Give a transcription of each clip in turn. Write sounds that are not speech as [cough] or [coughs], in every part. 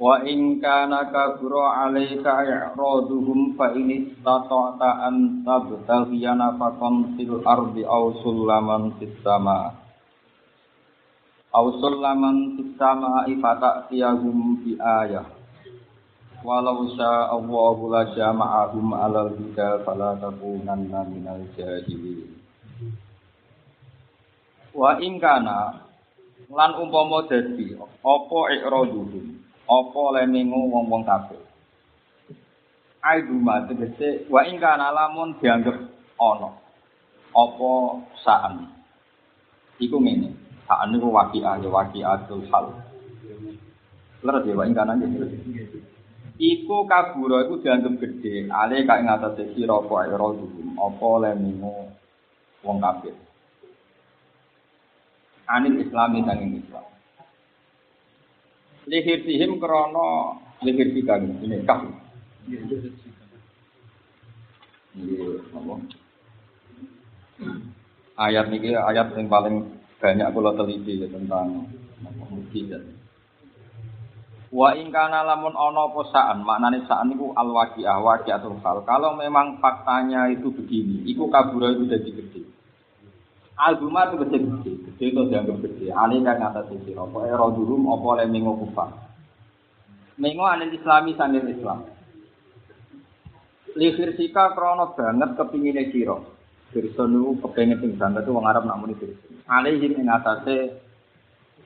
Wa in kana kabura 'alaika i'raduhum fa in istata'ta an tabtaghiya nafaqan fil ardi aw sulaman fis sama. Aw sulaman fis sama ifata'tiyahum bi ayah. Walau syaa Allahu la jama'ahum 'alal huda fala takunanna minal jahilin. Wa in kana lan umpama dadi apa i'raduhum apa lemingu wong-wong kafir. Aidu mate tegese wa ing kana lamun dianggep ana. Apa saan. Iku ngene. Saan niku waqi'ah ya waqi'atul hal. Leres ya wa ing kana Iku kabura iku dianggep gede, ale kae ngatasé sira apa ira apa lemingu wong kafir. Anil islami sanging Islam lihir sihim krono lihir sikang ini kaf. Ayat ini ayat yang paling banyak kalau teliti ya, tentang mukjizat. Wa ingkana lamun ono posaan maknane saan niku al waqi'ah waqi'atul hal. Kalau memang faktanya itu begini, iku kabura itu jadi gede. Albuma itu gede gede, gede itu dianggap gede. Ani kan atas sisi apa era dulu apa oleh minggu kufar. Minggu anil Islami sandir Islam. Lihir sika krono banget kepingin siro. Firson itu kepengen pingsan itu wong Arab namun itu. Alaihim ing atase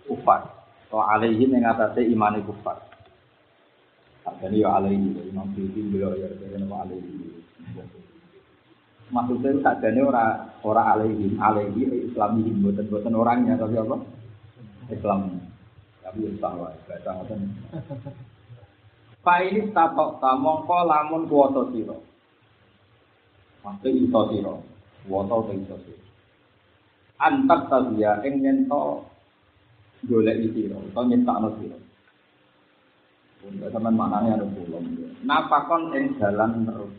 kufar. Atau alaihim ing atase imani kufar. Jadi ya alaihi, Imam Syuuti beliau ya, jadi nama alaihi maksudnya sadane ora ora alaihi alaihi islami buatan buatan orangnya tapi apa Islam tapi Islam lah bahasa ngoten Failis tatok tamongko lamun kuwasa sira. Mate iso sira. Kuwasa te iso sira. Antak tabiya ing yen to golek sira utawa nyetakno sira. Untuk teman maknanya ada pulang. Napakon ing jalan terus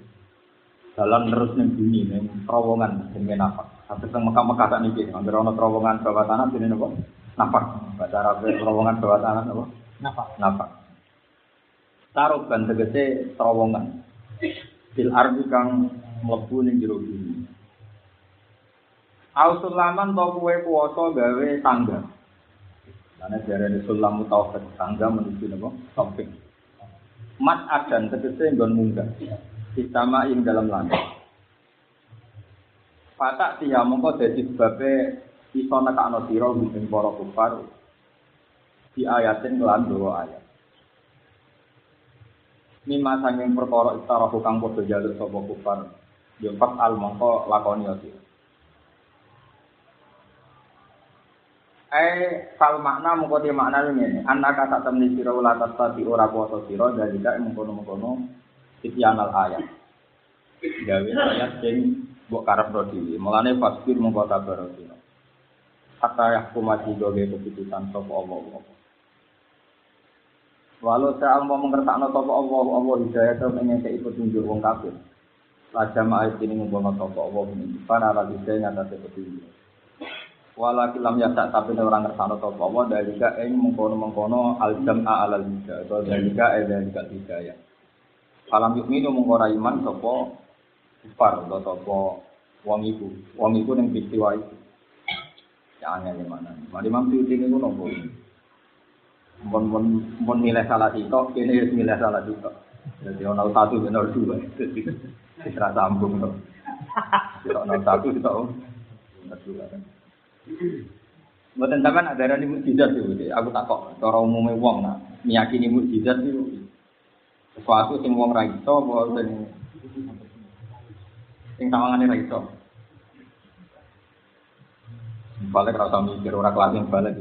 dalam terus ning bumi ning terowongan jenenge nafak. Sampai teng Mekah-Mekah tak niki, anggere ana terowongan bawah tanah jenenge napa? Nafak. Bahasa Arab terowongan bawah tanah napa? Nafak. Nafak. Taruh ban tegese terowongan. Bil ardi kang mlebu ning jero bumi. Ausulaman to kuwe kuwasa gawe tangga. Karena diarani sulam mutawafid tangga menuju napa? Topik. Mat adan tegese nggon munggah. Sistama ing dalam langit. Patak tiya mongko dadi sebabe iso nekakno sira ing para kufar di ayatin kelan dua ayat. Mima sanging perkara istarahu kang padha jaluk sapa kufar. Yo fak al mongko lakoni sira. Eh kal makna mongko te makna ngene, anak tak temni sira ula tadi ora kuasa sira dari dak mengkono-mengkono Sitianal ayat. Gawe ayat sing mbok karepno dhewe. Mulane fasbir mongko sabar sira. Hatta yahkumati gawe keputusan sapa Allah. Walau saya mau mengertakno sapa Allah, Allah hidayah ing ngekeki petunjuk wong kafir. Raja ma'al ini ngomong sapa Allah ini. Para lagi saya nyata petunjuk. Walau kilam ya tapi orang ngersano sapa Allah dari ing mengkono-mengkono al-jam'a alal hidayah atau dari ka dari hidayah. Alam yukminu mengkora iman sopo kufar atau sopo wong iku. Wong iku ning peristiwa itu. Ya aneh mana. Mari Imam Syuuti niku nopo. Mun mun mun milih salah sitok, kene wis milih salah sitok. Jadi ono satu ben ono dua. Wis ra sambung to. Sitok ono satu sitok ono dua kan. Mboten sampean adarani mukjizat itu. Aku takok cara umume wong nak meyakini mukjizat itu sesuatu sing wong ra iso apa sing sing tawangane ra iso Balik rasa mikir orang kelas balik.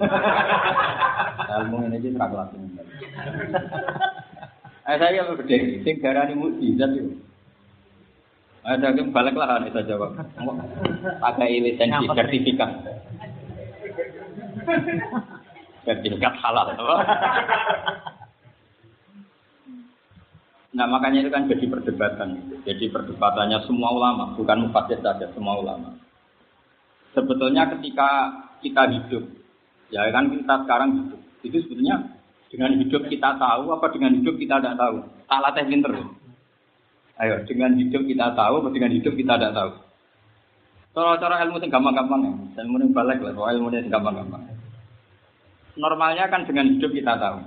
Ilmu ini aja ora kelas balik. Eh saya yang gede, sing darani mukjizat itu. Ada yang balik lah nih saya jawab. Pakai lisensi sertifikat. Sertifikat halal. Nah makanya itu kan jadi perdebatan. Jadi perdebatannya semua ulama, bukan mufasir saja, semua ulama. Sebetulnya ketika kita hidup, ya kan kita sekarang hidup, itu sebetulnya dengan hidup kita tahu apa dengan hidup kita tidak tahu. Tak latih pinter. Ayo, dengan hidup kita tahu apa dengan hidup kita tidak tahu. Cara-cara ilmu yang gampang-gampang ya, ilmu yang balik lah, ilmu yang gampang-gampang. Normalnya kan dengan hidup kita tahu.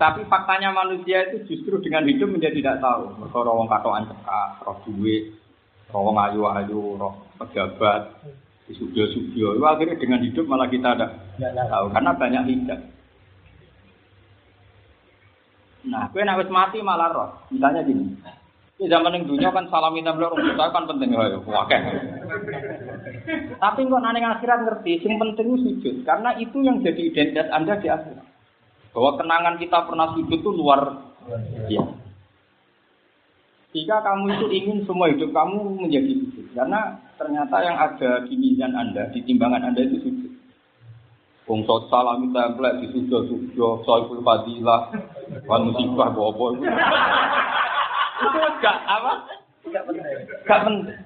Tapi faktanya manusia itu justru dengan hidup menjadi tidak tahu. Mereka wong katoan cekak, roh duit, roh ayu-ayu, roh pejabat, di studio-studio. Akhirnya dengan hidup malah kita ada tahu karena banyak hidup. Nah, gue nak mati malah roh. Misalnya gini. Di zaman yang dunia kan salam minta beliau orang kita kan penting ya, oke. Tapi kok nanya akhirat ngerti, yang penting itu sujud karena itu yang jadi identitas anda di akhirat. Bahwa kenangan kita pernah sujud itu luar biasa. Jika kamu itu ingin semua hidup kamu menjadi sujud, karena ternyata yang ada di mizan Anda, di timbangan Anda itu sujud. Wong salam template di sujud sujud, soal fadilah, wan musibah apa itu. Itu enggak apa? Enggak penting. Enggak penting.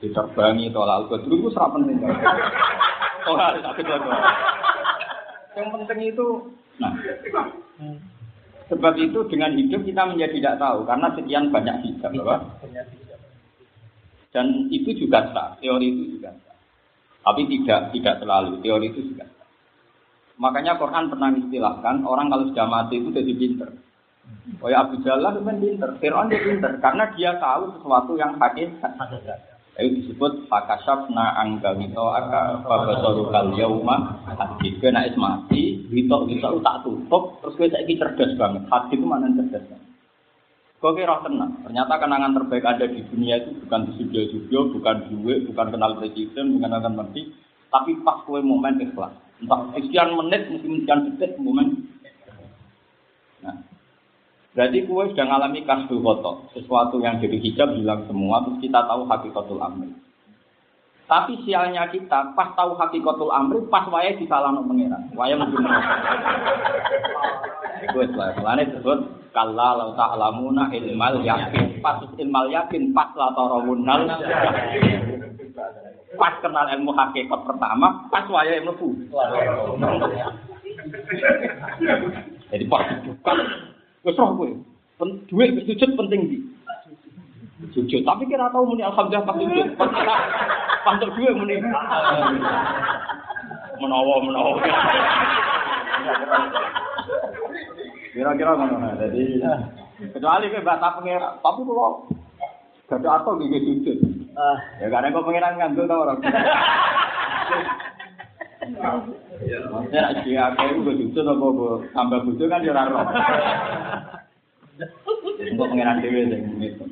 Diterbangi tolak al itu serap penting. Aku [laughs] yang penting itu, nah, sebab itu dengan hidup kita menjadi tidak tahu karena sekian banyak hijab, apa? Dan itu juga sah, teori itu juga sah. Tapi tidak tidak selalu, teori itu juga sah. Makanya Quran pernah istilahkan orang kalau sudah mati itu jadi pinter. Oh ya Abu Jalal itu pinter, Fir'aun dia pinter karena dia tahu sesuatu yang hakikat. Itu disebut fakasafna angka wito aka fabasoru kal yauma hadid. Kue naik mati, wito tak tutup, terus kue saiki cerdas banget. Hadid itu mana cerdas. Kau kira tenang. Ternyata kenangan terbaik ada di dunia itu bukan di studio-studio, bukan duit, bukan kenal presiden, bukan akan mati, tapi pas kue momen ikhlas. Entah sekian menit, mungkin sekian detik momen. Berarti kue sudah mengalami kasbul kotor, sesuatu yang jadi hijab hilang semua, terus kita tahu hakikatul amri. Tapi sialnya kita, pas tahu hakikatul amri, pas waya di salah no pengiran. Waya mungkin Itu lah, [laughs] mulanya disebut kalla ta'lamuna ilmal yakin. Pas ilmal yakin, pas la tarawunnal Pas kenal ilmu hakikat pertama, pas waya yang lebu. Jadi pas bukan Wes roh kowe. Duit sujud penting di. Sujud, tapi kira tahu muni alhamdulillah pas sujud. Pas pantuk duit muni. Menawa menawa. Kira-kira ngono. Jadi kecuali ke bata pengira, tapi kalau gak ada atau gigi sujud. Ya karena kok pengiran ngandel tau orang. [laughs] Maksudnya dia akeh iku sujud apa tambah bojo kan ya ora roh. Untuk pengiran sing itu.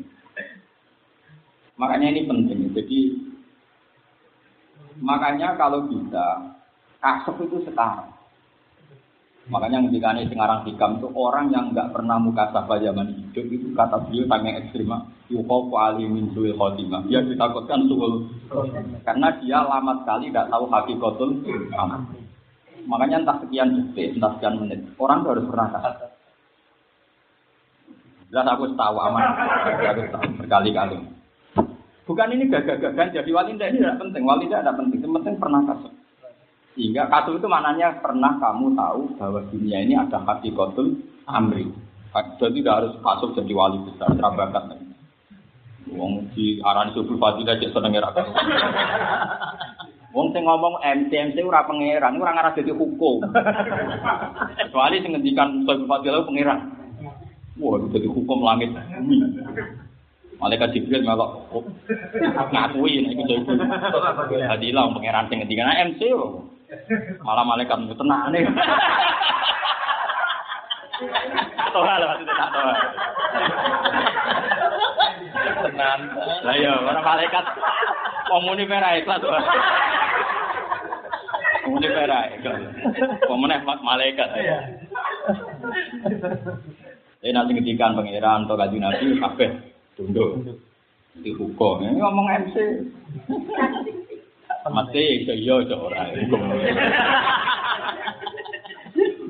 Makanya ini penting. Jadi makanya kalau bisa kasep itu sekarang. Makanya ketika ini sekarang hikam itu orang yang nggak pernah muka sahabat zaman hidup itu kata beliau sangat ekstrim. Ali min suil khotimah. Dia ditakutkan suul karena dia lama sekali tidak tahu hakikatul amal. Makanya entah sekian detik, entah sekian menit, orang harus pernah kasih. Jelas aku tahu aman, aku tahu berkali-kali. Bukan ini gagah-gagahan jadi wali ini tidak penting, wali tidak penting, yang penting pernah kasih. Sehingga kasus itu maknanya pernah kamu tahu bahwa dunia ini ada hakikatul amri. Jadi tidak harus masuk jadi wali besar, terabakat. Wong di arani subul fadilah cek seneng era Wong sing ngomong MC MC ora pangeran, ora ngarah dadi hukum. Kecuali sing ngendikan subul fadilah pangeran. Wah, jadi hukum langit bumi. Malaikat Jibril melok oh, ngakui nek jadi hadilah pangeran sing ngendikan MC Malah malaikat itu tenang nih. Toha lah maksudnya toha. Tenang. Lah ya, orang malaikat Wong muni pera ikhlas. Muni pera ikhlas. Wong meneh malaikat. Jadi nanti ngedikan pangeran atau kaji nabi kabeh tunduk di hukum. Ini ngomong MC. Mati iso iya iso ora.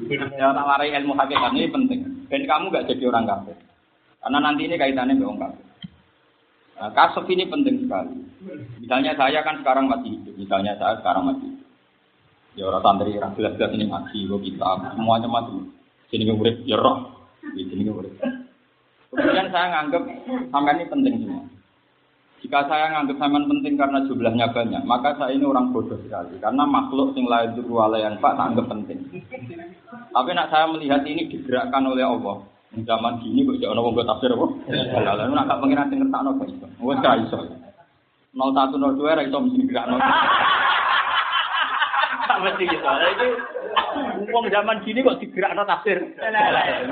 Ya tak warai ilmu hakikat ini penting. Dan kamu gak jadi orang kafir. Karena nanti ini kaitannya dengan orang kafir. Nah, kasus ini penting sekali. Misalnya saya kan sekarang masih hidup. Misalnya saya sekarang masih hidup. Ya orang santri, orang jelas-jelas ini ngaji, kita semuanya mati. Sini murid, ya roh. Di sini murid. Kemudian saya nganggap sampai ini penting semua. Jika saya nganggap sampean penting karena jumlahnya banyak, maka saya ini orang bodoh sekali. Karena makhluk sing lain wala yang pak anggap penting. Tapi nak saya melihat ini digerakkan oleh Allah. Zaman gini kok jangan ngomong tafsir apa? Lalu nak gak pengen sing ngertakno kok iso. Wes gak iso. 0102 ra iso mesti gerakno. Tak mesti. Iki wong zaman gini kok digerakno tafsir.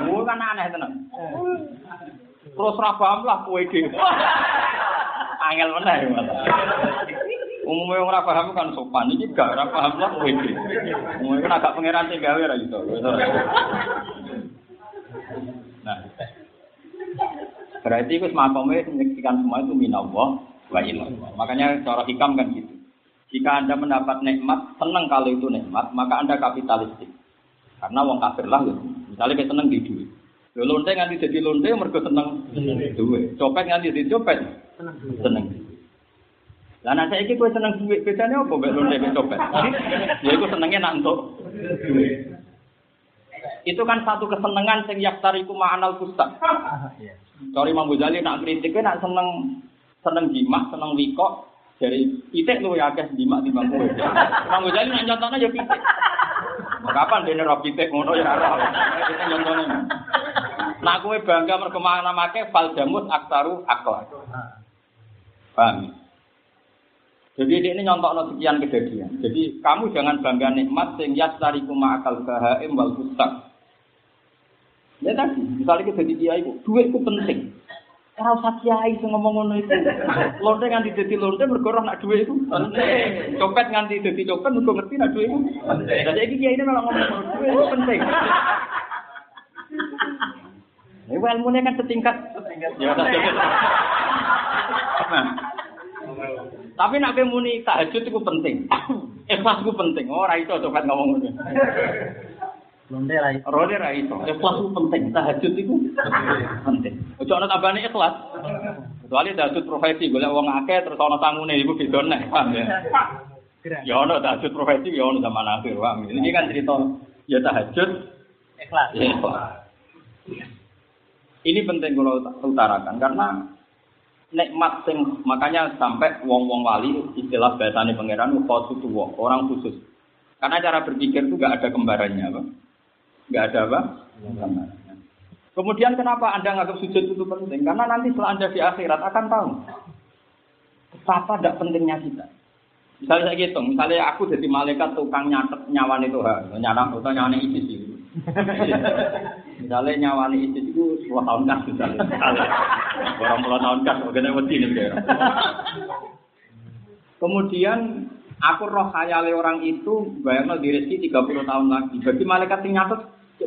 Lu kan aneh tenan. Terus ra paham lah kowe dhewe. Angel meneh malah. Umumnya orang paham kan sopan, ini gak orang paham lah kowe. Umumnya kan agak pangeran sing gawe iso. Nah. Berarti itu makomnya menyaksikan semua itu minallah wa ilallah. Makanya cara hikam kan gitu. Jika Anda mendapat nikmat, senang kalau itu nikmat, maka Anda kapitalistik. Karena wong kafir lah gitu. Misalnya kita seneng di duit. Lho lonte nganti jadi lonte mergo seneng duit. Copet nganti jadi copet. Seneng. Lah nek saiki kowe seneng duit, bedane apa mbek lonte mbek copet? [laughs] Ya iku senengnya nak entuk. Itu kan satu kesenangan sing yaftariku ma'anal kustak. Sorry Imam Ghazali nak kritiknya nak seneng seneng jimat, seneng wikok dari pitik lu ya akeh jimat di bangku. Imam Ghazali nak contohnya ya pitik. Kapan dene ro pitik ngono ya ora. Itu contohnya. Nak kowe bangga mergo make fal jamus aktaru akla. Paham? Jadi ini nyontok sekian kejadian. Jadi kamu jangan bangga nikmat sing yastariku ma'akal bahaim wal fustak. Ya tadi, misalnya kita jadi kiai, duit itu penting. Ora usah kiai sing ngomong ngono iku. Lonte nganti dadi lonte mergo nak duit itu. Copet nganti dadi copet mergo ngerti nak duit itu. Lah saiki kiai ini malah ngomong duit itu penting. Ini ilmunya kan setingkat. Ya. Tapi nak muni tahajud itu penting. [coughs] Ikhlas itu penting. Oh, ora iso copet ngomong ngono. Ronde ra iso. Ronde ra iso. Ikhlas itu penting, tahajud itu penting. Ojo ana tambane ikhlas. Kecuali tahajud profesi, golek wong akeh terus ana tangune iku beda nek, paham ya. Ya ana tahajud profesi ya ana zaman akhir, paham. Ini kan cerita ya tahajud ikhlas. Ikhlas. Ini penting kalau utarakan karena nikmat sing makanya sampai wong-wong wali istilah bahasane pangeran khusus orang khusus. Karena cara berpikir itu gak ada kembarannya, apa? Nggak ada apa? Kemudian kenapa Anda nganggap sujud itu penting? Karena nanti setelah Anda di akhirat akan tahu betapa tidak pentingnya kita. Misalnya saya gitu, misalnya aku jadi malaikat tukang nyatet nyawa itu, nyawa atau nyawa itu sih. Misalnya nyawa itu itu 10 tahun kan misalnya. Orang puluh tahun kan, bagaimana wedi nih Kemudian aku roh khayale orang itu bayangno di rezeki 30 tahun lagi. Bagi malaikat yang nyatet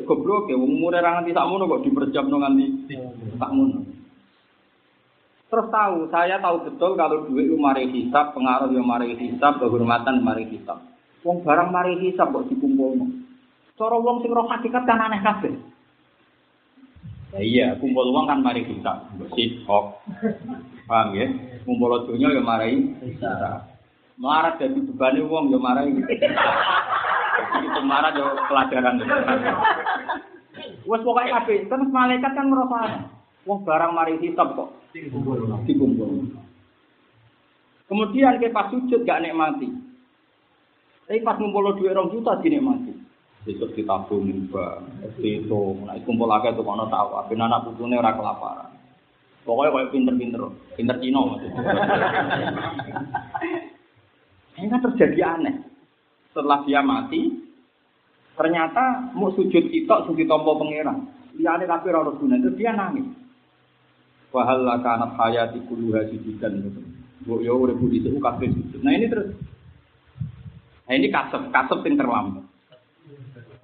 goblok ya, umur orang nganti sakmono kok diperjam nganti sakmono. Terus tahu, saya tahu betul kalau duit itu mari hisap, pengaruh yang mari hisap, kehormatan mari hisap. Wong barang mari hisap kok dikumpul. Cara wong sing roh hakikat kan aneh kabeh. Ya iya, kumpul uang kan mari hisap, bersih, kok. Paham ya? Kumpul dunia ya mari hisap. Marat jadi beban uang ya mari. Itu marah yo pelajaran. Wes pokoke kabeh, kan malaikat kan merasa wong barang mari hisab kok dikumpul. Kemudian ke pas sujud gak nikmati. Tapi pas ngumpul duit rong juta dinikmati. Besok ditabung mbak, itu, nah kumpul lagi tuh kono tahu, tapi anak putune ora kelaparan. Pokoknya kayak pinter-pinter, pinter Cino. [laughs] Ini kan terjadi aneh setelah dia mati, ternyata mau sujud kita sujud tombol pangeran. Liane tapi ora guna itu dia nangis. Wahal kanat hayati kuluha sujudan itu. Bu yo urip budi itu kabeh sujud. Nah ini terus. Nah ini kasep, kasep yang terlambat.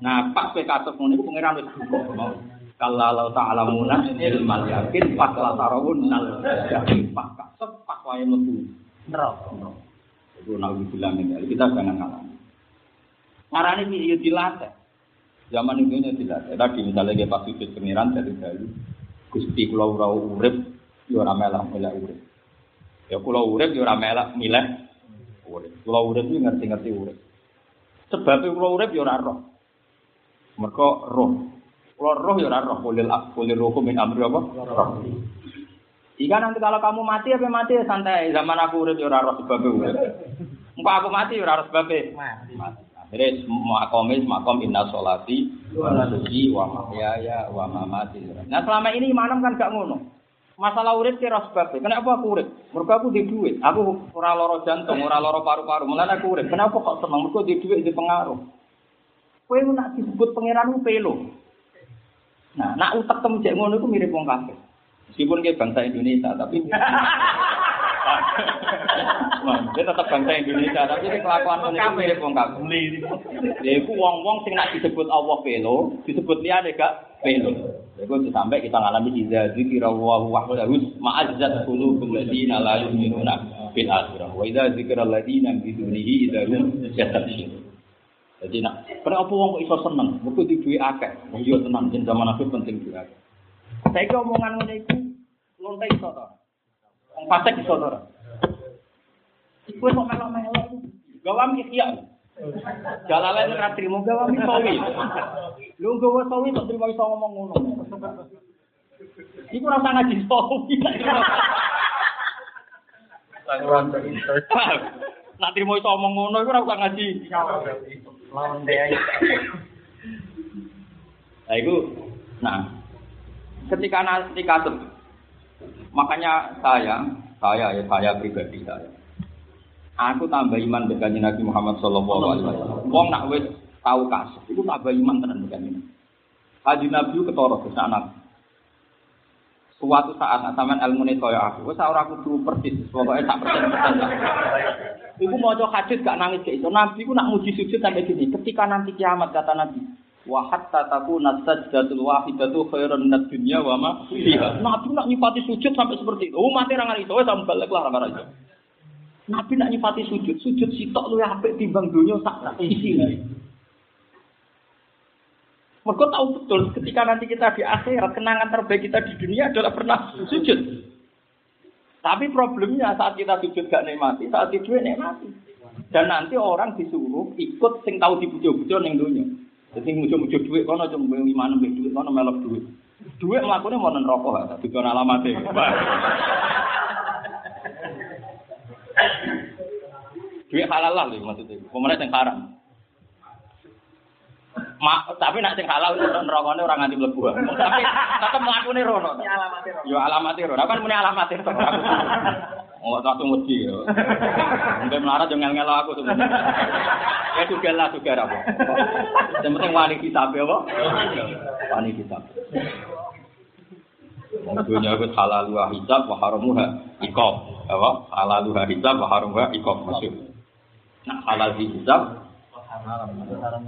Nah pas kowe kasep ngono iku pangeran wis buka mau. Kalau ta'lamuna ilmal yakin pas la tarawun nal yakin pas kasep pas wae mlebu neraka. Itu nabi bilang ini, kita jangan. Marane iki yo dilatih. Zaman itu nya dilatih. Tadi misalnya dia pas sujud pangeran dari dulu. Gusti kula ora urip yo ora melak melak urip. Ya kula urip ya ora melak milih urip. Kula urip ngerti-ngerti urip. Sebab kula urip ya ora roh. Mergo roh. Kula roh ya roh, kulil kulil roh min amri apa? Roh. Jika nanti kalau kamu mati apa mati ya santai. Zaman aku urip ya roh sebab urip. Engko aku mati ya roh sebab mati. Akhirnya makomis makom inna sholati wa nusuki wa mahyaya wa mamati. Nah selama ini imanam kan gak ngono. Masalah urip kira sebab Kenapa aku urip? Mergo aku di duit. Aku ora loro jantung, ora loro paru-paru. Mulane aku urip. Kenapa kok seneng? Mergo di duit di pengaruh. Kowe nak disebut pangeran pelo. Nah, nak utek temu jek ngono iku mirip wong kafir. Meskipun dia bangsa Indonesia, tapi dia tetap bangsa Indonesia, tapi dia kelakuan itu mirip wong kafir. Dia itu wong-wong sing nak disebut Allah pelo, disebut dia gak pelo. Itu sampai kita ngalami idza dzikra wa wahdahu ma'azzat qulubul ladina la yu'minuna bil akhirah. Wa idza dzikra ladina bi dunihi idza hum yastabshirun. Jadi nak, kenapa apa wong kok iso seneng? Mergo di duwe akeh. Wong yo tenang, jen zaman aku penting duwe akeh. Saiki omongan ngene iku lonte iso to. Wong fasik iso to. Iku kok melok-melok. Gawam ikhya. Jalalain ora trimo gawam sawi. Lu gawa sawi kok trimo iso ngomong ngono. Iku rasa ngaji sawi. Nak trimo iso ngomong ngono iku ora usah ngaji. Nah itu, nah ketika nanti kasut, makanya saya, saya ya saya pribadi saya, aku tambah iman dengan Nabi Muhammad Shallallahu Alaihi Wasallam. Wong nak wes tahu kasut, itu tambah iman dengan ini. Haji Nabi ketoro ke sana. Suatu saat sampean ilmu ini kaya aku, wes ora kudu persis, pokoknya tak persen. Iku mau hadis gak nangis kayak itu. Nabi ku nak muji sujud sampai gini. Ketika nanti kiamat kata Nabi, wa hatta takuna sajdatul wahidatu khairun minad dunya wa ma fiha. Nabi nak nyifati sujud sampai seperti itu. Oh mati rangan itu, wes balik lah rangan itu. Nabi nak nyifati sujud, sujud sitok lu apik timbang dunya sak isi. Mereka tahu betul ketika nanti kita di akhirat kenangan terbaik kita di dunia adalah pernah sujud. Tapi problemnya saat kita sujud gak nikmati, saat tidur nikmati. Dan nanti orang disuruh ikut sing tahu dibujo-bujo ning dunia. Jadi mujo-mujo duit kono cuma lima enam duit kono melok duit. Duit melakukannya mau rokok, tapi kono alamatnya. duit halal lah maksudnya. Pemerintah yang haram. Ma, tapi nak sing halal nerokone orang nganti mlebu. [laughs] Tapi tetep mlakune rono. Ya alamate rono. Yo alamate rono. Kan muni alamate rono. Oh, tak tunggu di. Mungkin melarat jangan ngelo aku tuh. Ya juga lah juga apa. Yang penting wani kitab ya, apa? Wani kitab. Wong dunya wis halal wa hijab wa haramuha iqab. Apa? Halal wa hijab wa haramuha iqab maksud. Nah, halal hijab haram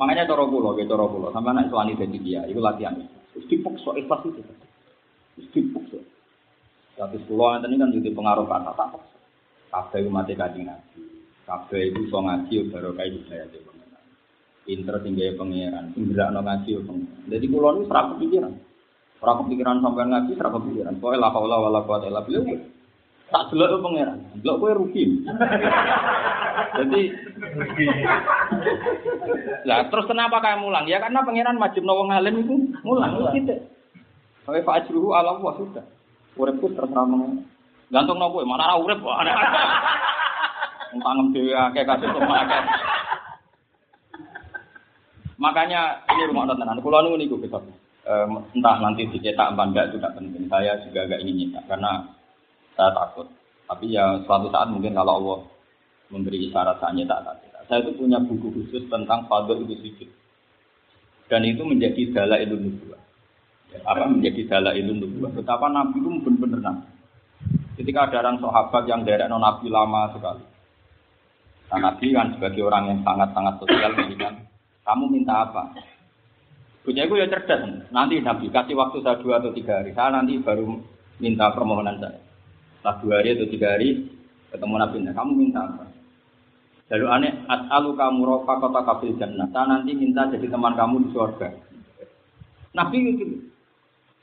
Makanya cara kula, ya cara kula, sampai anak suami dadi dia, itu latihan. Terus dipaksa ikhlas itu. Terus dipaksa. Tapi kula ngeten kan jadi pengaruh kata tak paksa. Kabeh umat kanjeng Nabi. Kabeh itu iso ngaji baru kayak budaya itu pengiran. Pinter tinggal pengiran, sing gerakno ngaji yo pengiran. Jadi kula niku ora kepikiran. Ora kepikiran sampai ngaji, ora kepikiran. Pokoke la haula wala quwata illa billah. Tak delok pangeran. Delok kowe rugi. Jadi Lah terus kenapa kayak mulang? Ya karena pangeran majib wong alim itu mulang gitu. Oke Pak Ajruhu ala Allah sudah. Uripku terserah mengen. Gantung nopo mana ora urip kok. Dhewe akeh kasus akeh. Makanya ini rumah tenan. Kulo niku niku gitu. entah nanti dicetak apa enggak itu tidak penting. Saya juga agak ingin nyetak karena saya takut. Tapi ya suatu saat mungkin kalau Allah memberi isyarat saya tak Saya itu punya buku khusus tentang fadl itu sujud. Dan itu menjadi dala ilmu nubuah. Ya, apa menjadi dala ilmu nubuah. Betapa Nabi itu benar-benar Nabi. Ketika ada orang sahabat yang dari non nabi lama sekali. Nah, nabi kan sebagai orang yang sangat-sangat sosial kan, kamu minta apa? Punya gue ya cerdas. Nanti nabi kasih waktu saya dua atau tiga hari. Saya nanti baru minta permohonan saya. Setelah dua hari atau tiga hari ketemu nabi. Nah, kamu minta apa? Lalu aneh, as'alu kamu rofa kota kafir jannah. Saya nanti minta jadi teman kamu di surga. Nabi gitu.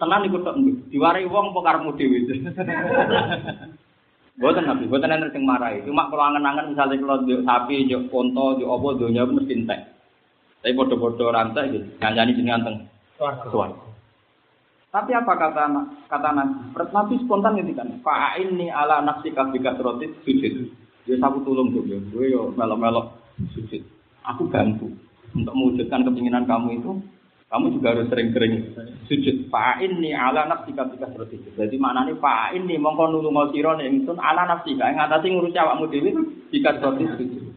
Tenan ikut diwarai wong pokarmu dewi. [laughs] Boten nabi, boten enten sing marahi. Cuma kalau angen-angen misalnya kalau di sapi, di konto, di opo, dunia mesti entek. Tapi bodoh-bodoh rantai gitu, nyanyi jenengan teng suara. Tapi apa kata kata nabi? Nabi spontan gitu kan. Fa ini ala nafsi kabika rotit sujud. Dia sapu tulung tuh, ya. Gue yo melok-melok sujud. Aku bantu untuk mewujudkan keinginan kamu itu kamu juga harus sering-sering sujud. Fa'in nih ala nafsi terus sujud. Jadi mana nih fa'in nih mongko siro nih itu ala nafsi. Yang ngatasi ngurus awakmu dewi jika terus sujud.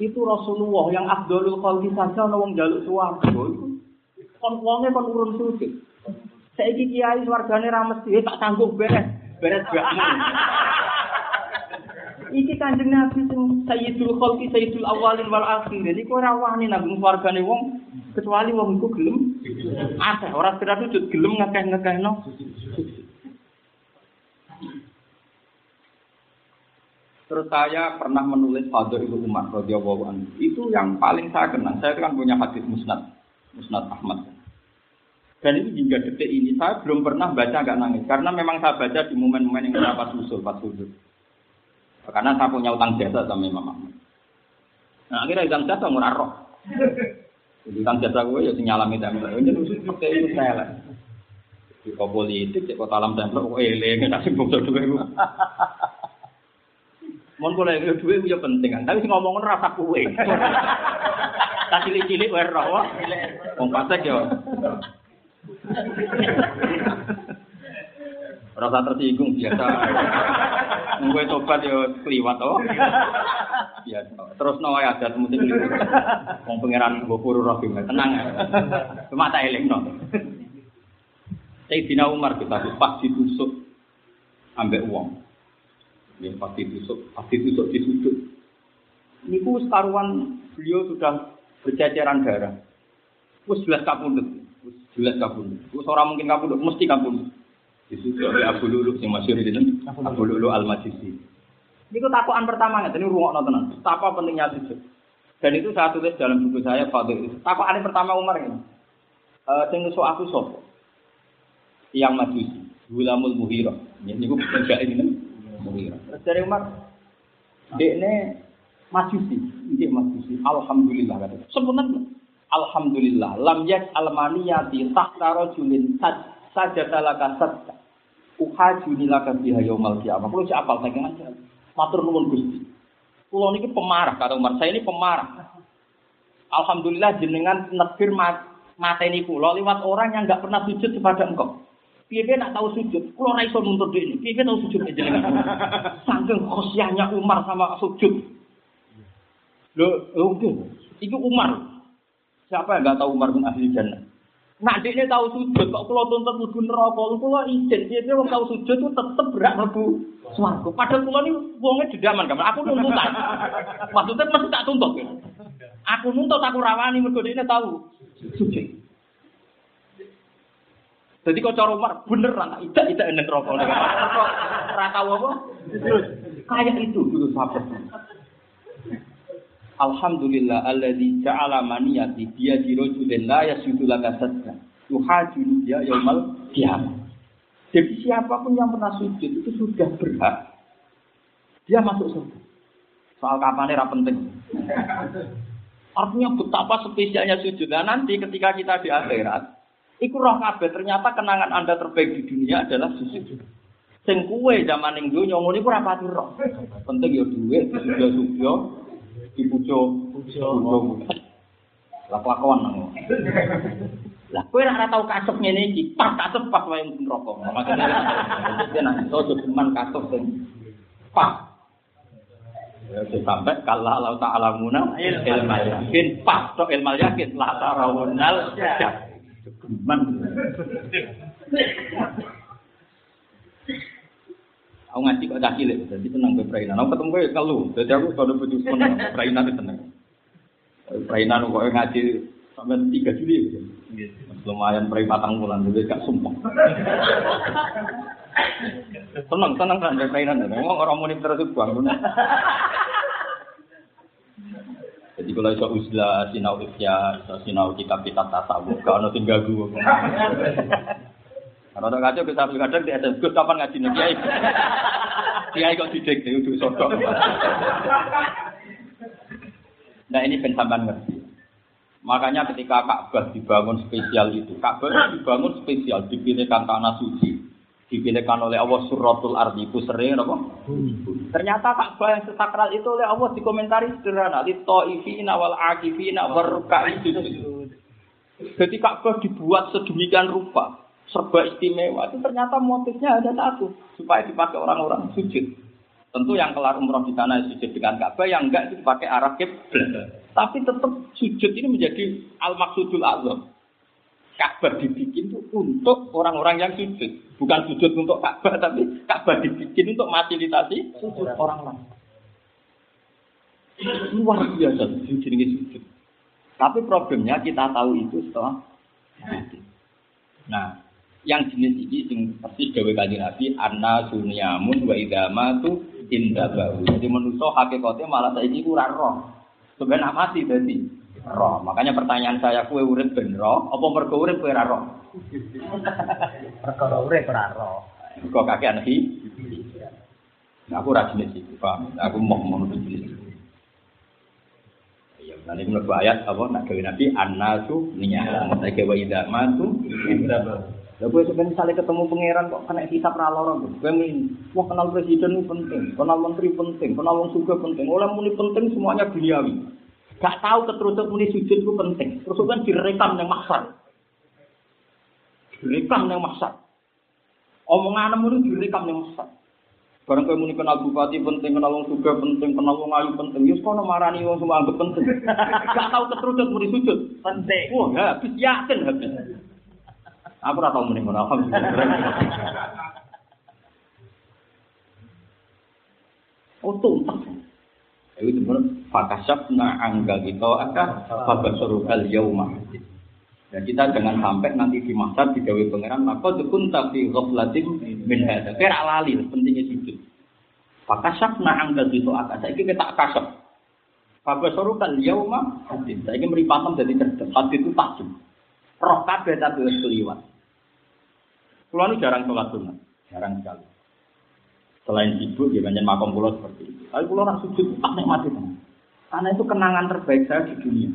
Itu Rasulullah yang Abdul Khalqi saja wong jaluk suwarga itu. Kon wonge kon urun sujud. Saiki kiai swargane ra mesti eh, tak sanggup beres. Beres gak. [laughs] Iki kanjeng Nabi sing Sayyidul Khalqi Sayyidul Awalin wal Akhirin. Iku ora wani nang swargane wong kecuali wong iku gelem akeh ora sekedar sujud gelem ngekeh-ngekehno Terus saya pernah menulis Fadl Ibu Umar radhiyallahu anhu. Itu yang paling saya kenal. Saya kan punya hadis musnad, musnad Ahmad. Dan itu hingga detik ini saya belum pernah baca nggak nangis karena memang saya baca di momen-momen yang saya pas usul, pas sujud. Karena saya punya utang jasa sama Imam Ahmad. Nah akhirnya utang jasa murah roh. Jadi kan jasa gue ya sinyal alami tempel. Ini khusus pakai itu saya lah. Di politik, di kau talam tempel, kau eleng, nasi [laughs] bungsu dua gue. Mau boleh gue dua gue penting kan. Tapi ngomongin rasa kue. [laughs] Tak cilik-cilik gue roh. Wong pasek ya. Rasa tersinggung biasa. Gue tobat ya keliwat oh. Biasa. Terus no ada mesti Wong pangeran gue puru rohim tenang. Cuma tak eling no. Sayyidina Umar kita pas ditusuk ambek uang. Ya pas ditusuk, pas ditusuk di sudut. Niku sekaruan beliau sudah berceceran darah. Wes jelas kapundut, jelas kapundut. Wes orang mungkin kapundut, mesti kapundut. Disusul oleh Abu Lulu masih di Abu Lulu Al Majisi. Ini takuan pertama nih, ini ruang nonton. Apa pentingnya sujud? Dan itu saya tulis dalam buku saya Fadil. Takuan pertama Umar ini. Uh, sing aku sopo. Yang Majusi, Gulamul Muhira. Ini gue enggak ini Muhira. Terus dari Umar, dia ini Majusi, ini Majusi. Alhamdulillah kata. Sebenarnya Alhamdulillah, lam yak almaniyati tahta rajulin sad saja talaka sadka. Uhaji nilaka biha yaumal kiamah. Kulo cek apal saking aja. Matur nuwun Gusti. Kulo niki pemarah kata Umar. Saya ini pemarah. Alhamdulillah jenengan negir mat mateni kulo lewat orang yang nggak pernah sujud kepada engkau. Piye nak tahu sujud? Kulo ora iso nuntut ini. Piye tahu sujud jenengan? [laughs] Saking khosyahnya Umar sama sujud. Lho, oke. Itu Umar. Siapa yang nggak tahu Umar bin ahli jannah? Nak dia tahu sujud, kok kalau tuntut mlebu neraka, kalau izin, dia dia tahu sujud itu tetep berat mlebu swarga. Padahal kula ini wonge dedaman, kan? Aku nuntutan. Maksudnya mesti tak tuntut. Aku nuntut aku rawani mergo dia tahu sujud. Jadi kok cara Umar bener anak tidak tidak enak rokok. Ora tahu apa? Kayak itu dulu sahabat. Alhamdulillah alladzi ja'ala maniyati dia rajulin la yasudu laka sadda. Yuhajuni dia yaumal kiamat. Jadi siapa pun yang pernah sujud itu sudah berhak. Dia masuk surga. Soal kapan era penting. Artinya betapa spesialnya sujud. Nah nanti ketika kita di akhirat, iku roh kabeh ternyata kenangan Anda terbaik di dunia adalah sujud. Sing kuwe zaman ning donya ngono iku ora pati roh. Penting ya duit, sudah-sudah, dipujo pujo lah kelakuan nang lah kowe ora tau kasep ngene iki. Pas kasep pas wae neraka. Makane dia nang iso cuman kasep sing pas. Ya sampai kalau Allah Ta'ala muna ilmal yakin. pas to ilmal yakin. La tarawunal cuman Aku ngaji kok cah cilik, jadi seneng ke perainan. Aku ketemu ya kalau, jadi aku kalau butuh seneng [laughs] perainan itu seneng. Perainan kok ngaji sampai tiga Juli. Lumayan perai patang bulan, jadi gak sumpah. [laughs] seneng, seneng kan perainan. Ngomong orang muni terus buang. Jadi kalau iso uzlah sinau ifya, sinau kitab-kitab tasawuf, kalau tinggal gue. Kalau tak kacau kita kadang di ada Gus kapan ngaji nih kiai? [laughs] Kiai kok didik itu untuk sodok. Nah ini pensampan ngerti. Makanya ketika Ka'bah dibangun spesial itu, Ka'bah dibangun spesial, dipilihkan tanah suci, dipilihkan oleh Allah suratul ardi itu sering apa? Ternyata Ka'bah yang sesakral itu oleh Allah dikomentari sederhana, li ta'ifina wal akifina warruka'i sujud. Jadi Ka'bah dibuat sedemikian rupa, serba istimewa itu ternyata motifnya ada satu supaya dipakai orang-orang sujud. Tentu yang kelar umroh di sana sujud dengan Ka'bah, yang enggak itu dipakai arah kiblat. Tapi tetap sujud ini menjadi al maksudul azam. Ka'bah dibikin itu untuk orang-orang yang sujud, bukan sujud untuk Ka'bah, tapi Ka'bah dibikin untuk fasilitasi sujud orang lain. Luar biasa sujud ini sujud. Tapi problemnya kita tahu itu setelah Nah, yang jenis ini sing persis gawe kanjeng Nabi anna sunyamun wa idama tu indabahu. Jadi manusia hakikatnya malah saiki ora roh. Sebenarnya mati tadi roh. Makanya pertanyaan saya kue urip ben roh apa mergo urip kowe ora roh? [laughs] Perkara urip ora roh. Kok kakean iki? Nah, aku ora jenis Pak. Aku mau ngono jenis. Ya, nanti menurut ayat apa nak gawe Nabi annasu niya. Saya gawe idama tu. Lah kowe sampeyan misalnya ketemu pangeran kok kena hisap ra lara kok. Kowe wah kenal presiden itu penting, kenal menteri penting, kenal wong juga penting. Oleh muni penting semuanya duniawi. Gak tahu keterusan muni sujud itu penting. Terus kan direkam yang maksar. Direkam yang maksar. Omongan muni direkam yang maksar. Barang kowe muni kenal bupati penting, kenal wong juga penting, kenal wong ayu penting. Yus kono marani wong semua anggap penting. Gak tahu keterusan muni sujud penting. Wah, habis yakin habis. Aku ora tau muni ngono, alhamdulillah. Tuntas. Itu sebenarnya fakasabna angga kita akan fabasurukal yauma. Dan kita jangan sampai nanti di masa digawe pangeran maka dukun tapi ghaflatin min hadza. Kira lali pentingnya sujud. Fakasabna angga kita akan. Saiki kita kasab. Fabasurukal yauma. Saiki meripatem jadi cerdas. Hati itu tajam. Roh kabeh tapi wis keliwat. Pulau ini jarang sholat sunat, jarang sekali. Selain sibuk, ya banyak makom pulau seperti itu. Tapi pulau orang sujud tak nikmati Karena itu kenangan terbaik saya di dunia.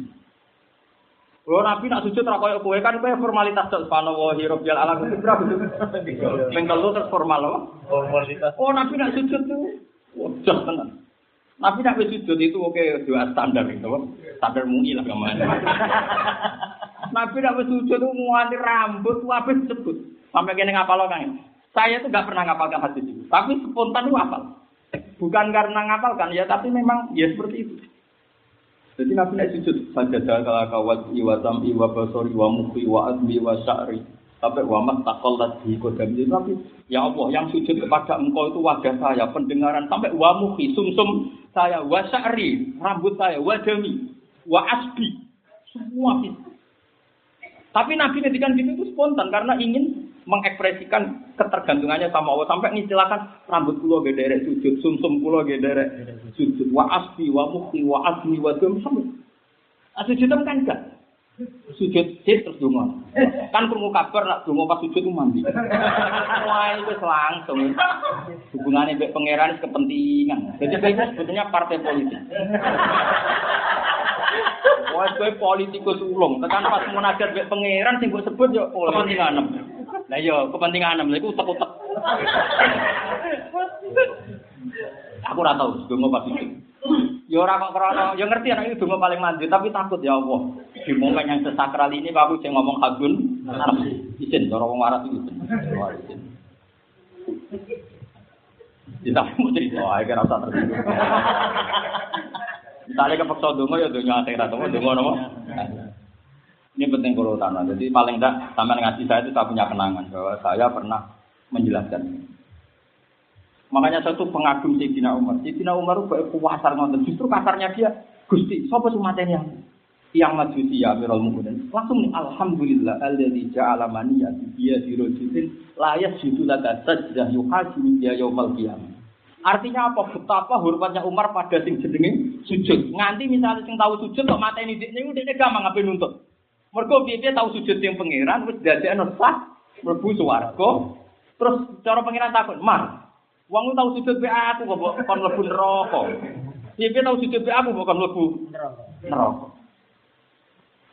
Kalau Nabi nak sujud ra koyo kowe kan kowe formalitas tok subhanallah rabbil alam itu berapa itu? Ping telu terus formal apa? Formalitas. Oh Nabi nak sujud tuh wajah tenan. Nabi nak sujud itu oke dua standar itu, standar mui lah ke mana. Nabi nak sujud itu muanti rambut wabis sebut. Sampai kene ngapal kan. Saya tuh gak pernah ngapalkan hadis itu, tapi spontan itu ngapal. Bukan karena ngapalkan ya, tapi memang ya seperti itu. Jadi Nabi naik sujud saja kalau kawat iwa tam iwa basori iwa mukhi iwa azmi iwa syari sampai wa mat taqallat di kodam itu tapi ya Allah yang sujud kepada engkau itu wajah saya pendengaran sampai wa mukhi sumsum saya wa syari rambut saya wa jami wa asbi semua itu tapi Nabi ngedikan gitu itu spontan karena ingin mengekspresikan ketergantungannya sama Allah sampai ngistilahkan rambut kulo gederek sujud, sumsum kulo gederek sujud, wa asbi wa mukti wa asmi wa sampai. Nah, sujud kan enggak. Sujud sih terus dungo. Kan perlu kabar nak dungo pas sujud itu mandi. Wah itu langsung. Hubungannya dengan pangeran kepentingan. Jadi itu sebetulnya partai politik. Wah, kowe politikus ulung, tekan pas munajat mek pangeran sing mbok sebut yo kepentingan enem. Lah yo kepentingan enem lha iku utek-utek. Aku ora tau donga pas itu. Yo ora kok krana, yo ngerti anak itu donga paling mandi, tapi takut ya Allah. Di momen yang sesakral ini aku sing ngomong hadun, izin cara wong waras itu. Kita mau cerita, akhirnya rasa tersinggung. Misalnya kepeksa dungo ya dungo akhirat, dungo dungo nopo. Ini penting kalau tanah. Jadi paling tidak sama ngaji saya itu saya punya kenangan bahwa saya pernah menjelaskan ini. Makanya saya tuh pengagum Sayyidina Umar. Sayyidina Umar itu kasar ngonten. Justru kasarnya dia, Gusti, sapa sumaten yang yang majusi ya Amirul Mukminin. Langsung nih alhamdulillah alladzi ja'ala maniyati yadi rajulin la yasjudu laka sajdah yuhasibu dia yaumal qiyamah. Artinya apa? Betapa hormatnya Umar pada sing jenenge sujud. Nganti misalnya sing tahu sujud kok mateni dik niku dekne gampang ngapain nuntut. Mergo piye tahu sujud yang pangeran wis dadekno sah mlebu swarga. Terus cara pangeran takut, "Mar, wong tahu sujud be aku kok kon mlebu neraka." Piye tahu sujud be aku kok kon mlebu neraka.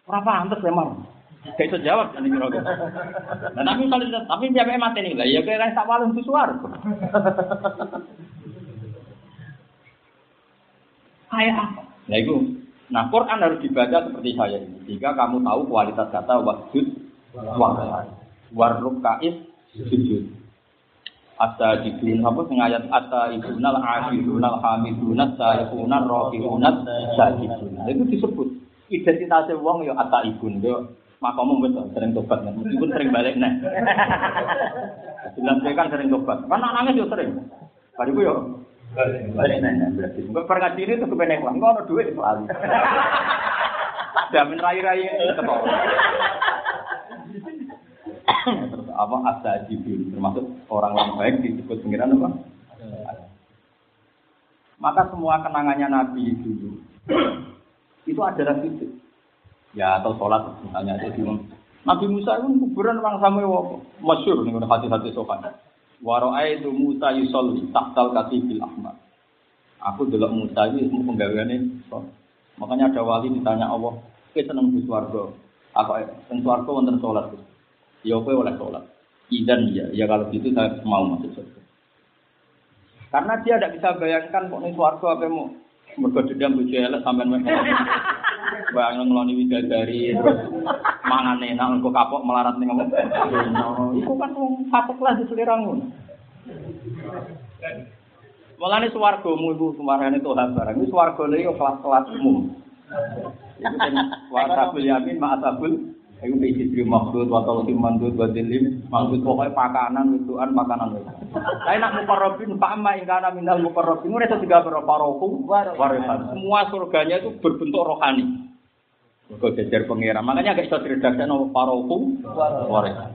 Ora pantes memang. Gak bisa jawab kan ini. Nah, tapi misalnya, tapi dia mati nih lah, ya kayak tak walung itu suar. Kayak apa? Nah itu, nah Quran harus dibaca seperti saya ini. Jika kamu tahu kualitas kata wajud, war, warruk kais, sujud. Ata jibun apa sing ayat ata ibunal afirunal hamidunat sayyidunal rohirunat sajidun. Itu disebut identitasnya wong ya ata ibun yo makamu betul sering tobat kan meskipun sering balik nih bilang [laughs] kan sering tobat kan nangis yo sering bariku yo enggak pernah diri itu kebenek lah enggak ada duit soal jamin rai-rai ketol terus apa asa jibril termasuk orang orang baik disebut pengiran apa? Maka semua kenangannya nabi dulu itu adalah fisik. Ya atau sholat misalnya itu Nabi Musa itu kuburan orang sama masyur nih hati-hati sopan. Waro'ai itu Musa yusolli tahtal katibil ahmad. Aku delok Musa itu semua penggaweane Makanya ada wali ditanya Allah, "Kowe seneng di swarga?" Aku seneng swarga wonten salat. Ya kowe oleh salat. Idan ya, ya kalau gitu saya mau masuk surga. Karena dia tidak bisa bayangkan kok nih swarga apa mau mergo dendam bojo elek sampean mek. Bang [laughs] ngeloni widadari terus mangan enak kok kapok melarat ning ngomong. Iku kan wong fatek lah diseliramu. Mulane swargamu iku sumarane Tuhan barang. Iku swargane yo kelas-kelasmu. Iku sing [laughs] wasabul yamin ma asabul Iku maksud, waktu tim mandut, badilim, maksud pokoknya pakanan, wituan, makanan. Saya nak mukarrabin, amma ingkana minal mukarrabin, itu tiga beroparohu, warisan. Semua surganya itu berbentuk rohani. Kau jajar pengira, makanya agak bisa diredaksi nama parohu, warisan.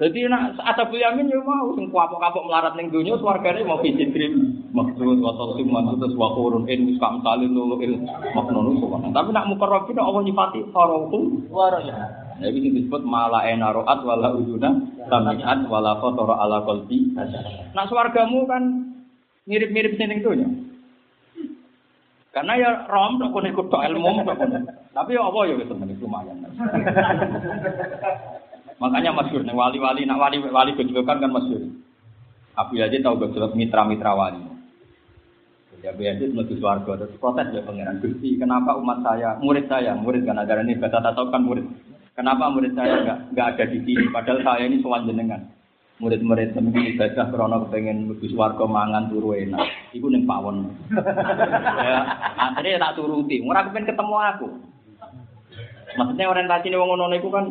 Jadi nak asabul yamin ya mau sing kapok-kapok melarat ning donya swargane mau krim maksud wa tasim maksud terus wa qurun in wis kam talin lulu il maknun Tapi nak mukarrabin Allah nyifati farohum waraya. Ya iki disebut mala enaroat wala uduna samiat wala fatara ala qalbi. Nak swargamu kan mirip-mirip sing ning donya. Karena ya rom kok kono ikut ilmu Tapi ya apa ya wis lumayan. Makanya masyur nih wali-wali, nak wali-wali gejolokan kan masyur. Abu Yazid tahu gejolak mitra-mitra wali. Ya Abu Yazid menuju suarga terus protes ya pangeran Gusti, kenapa umat saya, murid saya, murid kan ajaran ini bahasa tahu kan murid. Kenapa murid saya nggak nggak ada di sini? Padahal saya ini sowan jenengan. Murid-murid seminggu ibadah krono kepengen menuju suarga mangan turu enak. Iku ning pawon. [laughs] ya, akhirnya tak turuti. Ora kepengen ketemu aku. Maksudnya orientasi nih wong ngono iku kan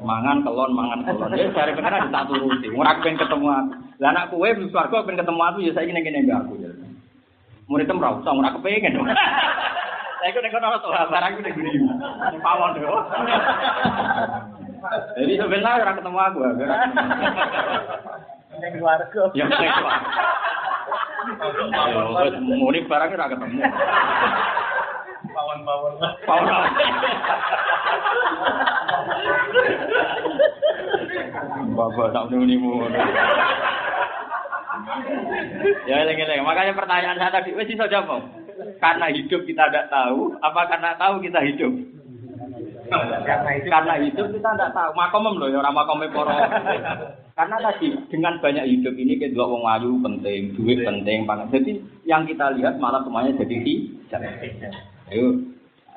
mangan kelon mangan kelon. Ya cari pengen tak turuti. Ora pengen ketemu aku. Lah anak kowe wis warga pengen ketemu aku ya saiki ning kene aku ya. Murid tem ra usah ora kepengen. [laughs] Lah iku nek ono to barang iku ning guri. Ning pawon to. Jadi sebenarnya ora ketemu aku. Ning warga. Ya ning warga. Murid barang ora ketemu. Pawon-pawon. Pawon. Bapak tak nunimu. Ya eleng-eleng. Makanya pertanyaan saya tadi, wes iso jawab. Karena hidup kita tidak tahu, apa karena tahu kita hidup? Karena hidup kita tidak tahu. Makomem loh, ya orang makomem poro. Karena tadi dengan banyak hidup ini kita wong ayu penting, duit penting, pangan. Jadi yang kita lihat malah semuanya jadi hijab. Ayo,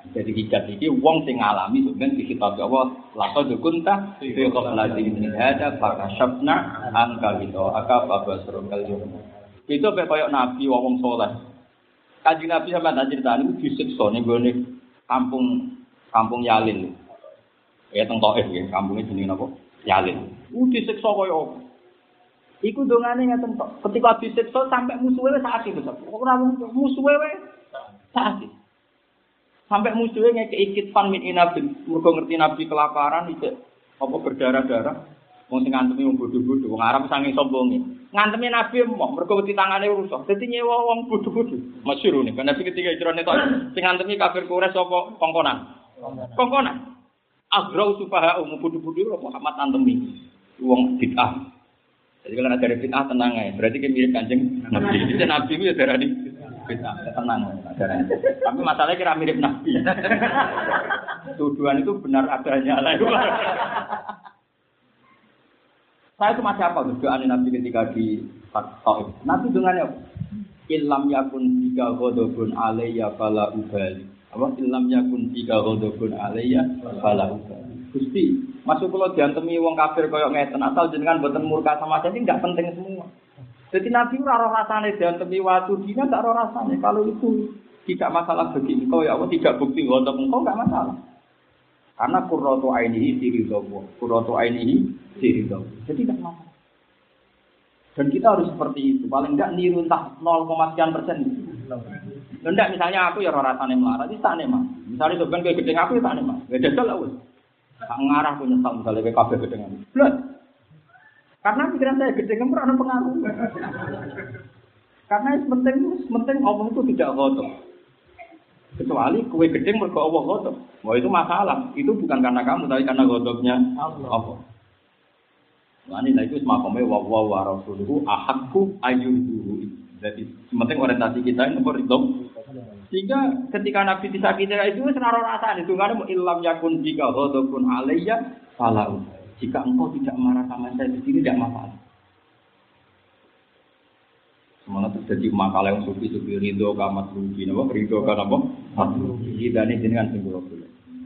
jadi hijab ini wong sing ngalami sebenarnya di kitab Allah laqad kunta fi qablati min hada fakashafna angka gitu aka babasrul kaljum itu apa koyok nabi wong soleh kaji nabi sama tak cerita ini disiksa nih gue kampung kampung Yalin ya teng Taif ya kampungnya jenis apa Yalin uh disiksa koyok Iku dongane ngaten tok. Ketika disiksa sampai musuhe wis sakit to. Ora musuhe wis sakit. Sampai musuhe ngekeki kitfan min inabin. Mergo ngerti Nabi kelaparan iki apa berdarah-darah. Wong sing ngantemi wong bodho-bodho, wong Arab sange sombonge. Ngantemi Nabi mau mergo wedi tangane rusak. Dadi nyewa bodho-bodho. Masyhur nih, karena ketika hijrahne tok sing ngantemi kafir Quraisy sapa kongkonan. Kongkonan. Agrau sufaha umum bodho-bodho Muhammad antemi. Wong bid'ah. Jadi kalau ada fitnah tenang ya, berarti kan mirip kanjeng Nabi. Jadi Nabi itu ya darah di fitnah, tenang Tapi masalahnya kira mirip Nabi. [laughs] Tuduhan itu benar adanya lah. Saya itu masih apa doa Nabi ketika di Taif. Nabi dengannya Ilam yakun tiga godobun alaiya fala ubali. Apa ilam yakun tiga godobun alaiya fala ubali. Gusti, masuk kalau diantemi wong kafir koyok ngeten asal jenengan boten murka sama saya ini nggak penting semua. Jadi Nabi ora rasane diantemi waktu dina tak ora rasane. Kalau itu tidak masalah bagi engkau ya Allah tidak bukti untuk engkau nggak masalah. Karena kurrotu ainihi siridawu. Kurrotu ainihi siridawu. Jadi tidak masalah. Dan kita harus seperti itu. Paling enggak niru entah 0, sekian persen. Enggak misalnya aku ya rasane melarat, itu tak mah. Misalnya sebenarnya kayak gede aku ya tak mah. Gak ada lah Tak ngarah punya nyesal misalnya kayak kabeh gedengan. Blas. Karena pikiran saya gedengan pernah pengaruh. Karena yang penting penting Allah itu tidak kotor. Kecuali kue gedeng mereka Allah kotor. Wah itu masalah. Itu bukan karena kamu, tapi karena kotornya Allah. Nah ini itu semakomnya wa wa wa rasuluhu ahakku ayuduhu. Jadi penting orientasi kita ini nomor itu sehingga ketika Nabi disakiti itu senaro rasa itu ada ilam yakun jika pun alaiya falau. Jika engkau tidak marah sama saya di sini tidak masalah. Semangat terjadi makalah yang sufi sufi ridho kamat rugi, napa ridho kan apa? Rugi dan ini dengan singgul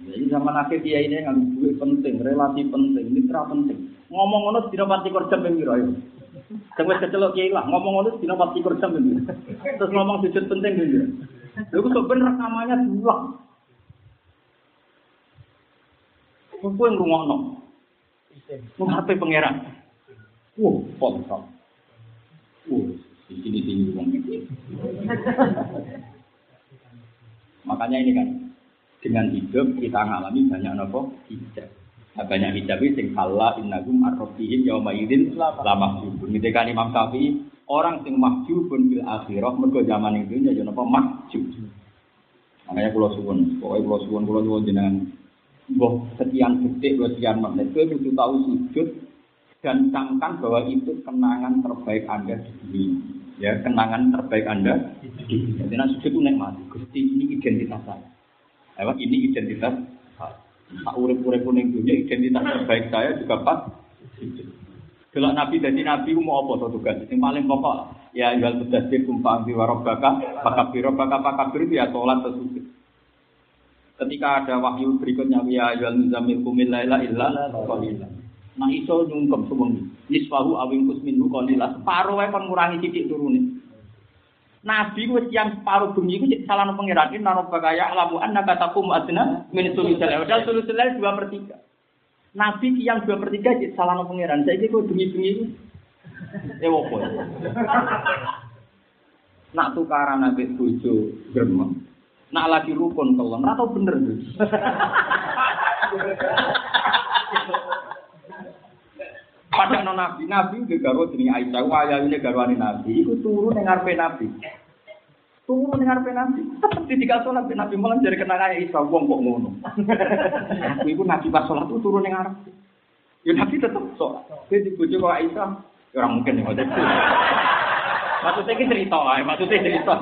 Jadi zaman akhir dia ini yang duit penting, relasi penting, mitra penting. Ngomong ngono tidak pasti kerja pemir ayo. Sing wis kecelok kiai lah, ngomong ngono tidak pasti kerja pemir. Terus ngomong sujud penting gitu. Lalu sebenarnya rekamannya dua. Kumpul yang rumah no. Menghati pangeran. Wah, sponsor. Wah, di sini tinggi uang [laughs] Makanya ini kan dengan hidup kita ngalami banyak nopo hijab. Nah, banyak hijab itu sing kala innagum arrobihim yauma idin lama mahjubun. Ketika Imam Syafi'i orang sing mahjubun fil akhirah mergo zaman itu ya napa mahjub. Makanya pulau suwun, pokoknya pulau suwun pulau suwun jenengan boh sekian detik, dua sekian menit, itu butuh tahu sujud dan camkan bahwa itu kenangan terbaik anda di dunia. Ya, kenangan terbaik anda di dunia. Jadi sujud itu nikmat. Gusti ini identitas saya. Lewat ini identitas saya. Urip-urip kuning dunia identitas terbaik saya juga pas. Kalau Nabi jadi Nabi mau apa tuh tugas? Yang paling pokok ya jual berdasar kumpang di pakabir baka pakabir itu ya sholat tersebut. Ketika ada wahyu berikutnya ya jual muzamil kumil laila illa qalila. Nah iso nyungkem sewengi. Nisfahu awing kusminhu qalila. Separuh wae kon ngurangi titik turune. Nabi ku yang separuh bengi ku salah pangeran ini naro bagaya alamu annaka taqum adna min sulusil. Padahal sulusil dua per tiga. Nabi yang dua per tiga salah no pangeran. Saya ini kok demi itu. Eh wopo. Nak tukaran nabi bojo gremeng. Nak lagi rukun kelon. Atau bener tuh. Pada non nabi, nabi juga garo jenenge Aisyah, waya ini garwane nabi, iku turun yang ngarepe nabi. Tunggu dengar nabi. Tetap ditinggal sholat nabi malah jadi kenangan Isa wong kok ngono. Aku ibu nabi pas sholat itu turun yang arab. Ya nabi tetap sholat. Dia dibujuk kok Isa. Ya orang mungkin ngajak. Maksudnya ini cerita, maksudnya cerita.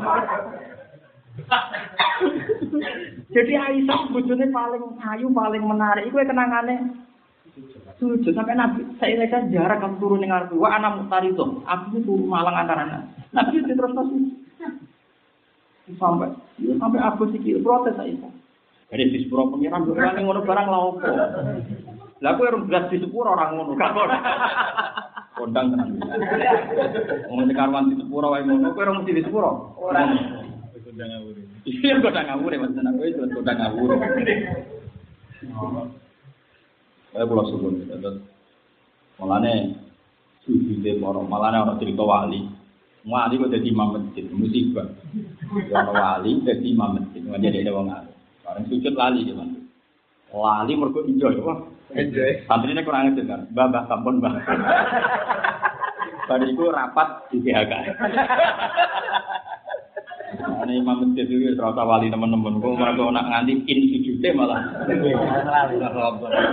Jadi Aisyah bujune paling ayu, paling menarik. Iku kenangannya sujud sampai Nabi saya lihat jarak kamu turun dengan Wah anak mutari itu. Aku itu malang antara Nabi itu terus sujud. Sampai ya, sampai aku sih protes saya jadi di sepuro pengiran orang yang ngono barang lah opo lah aku harus belas di sepuro orang ngono. Gak kondang tenan. Di karwan di sepuro wae ngono aku orang mesti di sepuro. Orang kondang ngawur [laughs] iya kondang ngawur mas tenan aku itu kondang ngawur Eh pulau suwun terus mulane Sujudnya moro, malah orang cerita wali. Wali kok jadi imam masjid, musibah. Orang wali jadi imam masjid, nggak jadi ada orang alim. Orang sujud lali gimana? Lali mergo enjoy, wah. Enjoy. Santri ini kurang ajar kan, mbah mbah kampun mbah. [laughs] Itu rapat di PHK. [laughs] Ini imam masjid itu serasa wali teman-teman. Gue mereka nak nganti in sujudnya malah.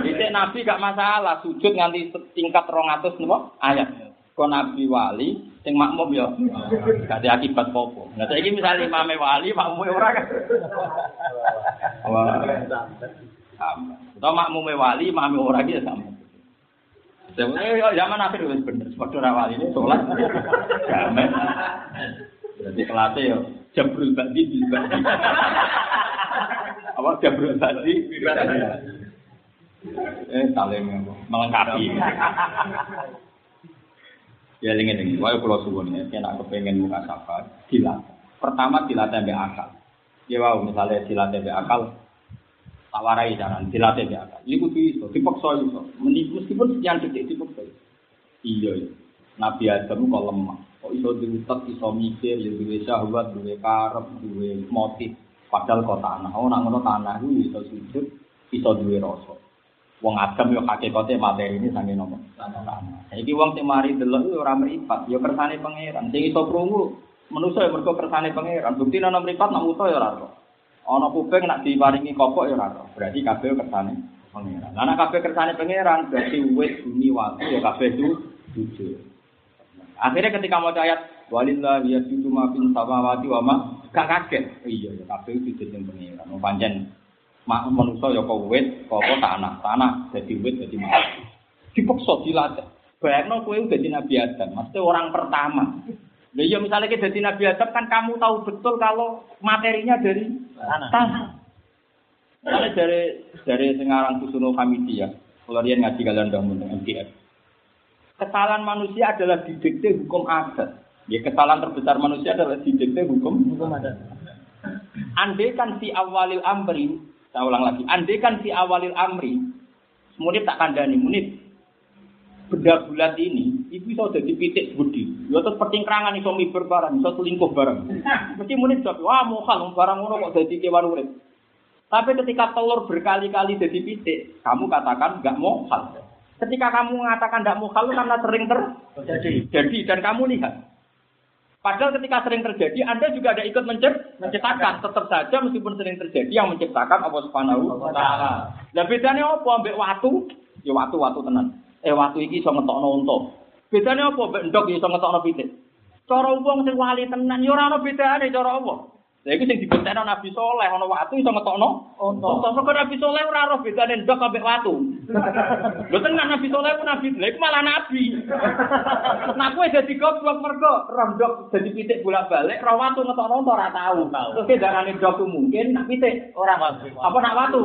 Itu nabi gak masalah sujud nganti tingkat rongatus nopo ayat. Kau nabi wali, sing makmum ya, gak ada akibat popo. Nah saya misalnya imam wali, makmum orang kan. Sama. Atau makmum wali, makmum orang dia sama. Sebenarnya zaman akhir wis bener, padha ra wali ini sholat. Jamin. Berarti kelasnya ya jabrul badi bil badi. Apa jabrul badi badi. Eh saling melengkapi. Ya lengen lengen. Wae kula suwun ya, nek kepengen muka safar, dilatih. Pertama dilatih mbek akal. Ya wow, misalnya dilatih mbek akal, tawarai jalan dilatih mbek akal. Ini kudu iso, dipaksa iso. Meskipun sekian detik dipaksa. Iya ya. Nabi Adam kok lemah. Kok iso diutek, iso mikir, ya duwe syahwat, duwe karep, duwe motif. Padahal kok tanah. Oh, nak ngono tanah ku iso sujud, iso duwe rasa. Wong Adam yo hakikate materi ini sange nopo? Tanah. Saiki wong sing mari delok yo ora mripat, yo kersane pangeran. Sing iso krungu manusa yo mergo kersane pangeran. Bukti ana mripat nak muto yo ora ora. Ana kuping nak diparingi kopok yo ora. Berarti kabeh kersane pangeran. Lah nek kabeh kersane pangeran berarti wit bumi waktu yo kabeh itu jujur. Akhirnya ketika mau ayat walillah yasjudu ma fis samawati wa ma gak kaget. Iya ya kabeh itu ning pangeran. Wong pancen mak manusa ya kok wit, kok tanah, tanah jadi wit jadi mati. Dipaksa dilatih. Bayangno kowe udah jadi Nabi Adam, maksudnya orang pertama. Lah iya misalnya kita jadi Nabi Adam kan kamu tahu betul kalau materinya dari tanah. tanah. Dari dari Sengarang Kusuno Hamidi ya, kalau dia ngaji kalian udah MTF. Kesalahan manusia adalah didikte hukum adat. Ya kesalahan terbesar manusia adalah didikte hukum Hukum ada. Andai kan si awalil amri, saya ulang lagi, andai kan si awalil amri, munib tak kandani, munib benda bulat ini, itu bisa jadi pitik budi. Ya terus pertingkrangan iso miber barang, iso selingkuh barang. Mesti munib jawab, wah mokal, barang ngono kok jadi kewan urip. Tapi ketika telur berkali-kali jadi pitik, kamu katakan nggak mokal. Ketika kamu mengatakan tidak mokal karena sering terjadi. Jadi dan kamu lihat, Padahal ketika sering terjadi, Anda juga ada ikut mencipt, menciptakan. Tetap saja meskipun sering terjadi, yang menciptakan Allah Subhanahu wa taala. Lah bedanya apa ambek watu? Ya watu-watu tenan. Eh watu iki iso ngetokno unta. Bedanya apa ambek ndok ya iso ngetokno pitik? Cara wong sing wali tenan ya ora ana bedane cara Allah. Lah iku sing dibuktekno Nabi Saleh ana watu iso ngetokno unta. Kok Nabi Saleh ora ora bedane ndok ambek watu. [laughs] Lho tenan Nabi Saleh ku Nabi, lha iku malah nabi. Nah kowe dadi goblok mergo rondok dadi pitik bolak-balik, ra watu ngetokno unta ora tau. Terus ke darane ndok ku mungkin nak pitik ora apa nak watu.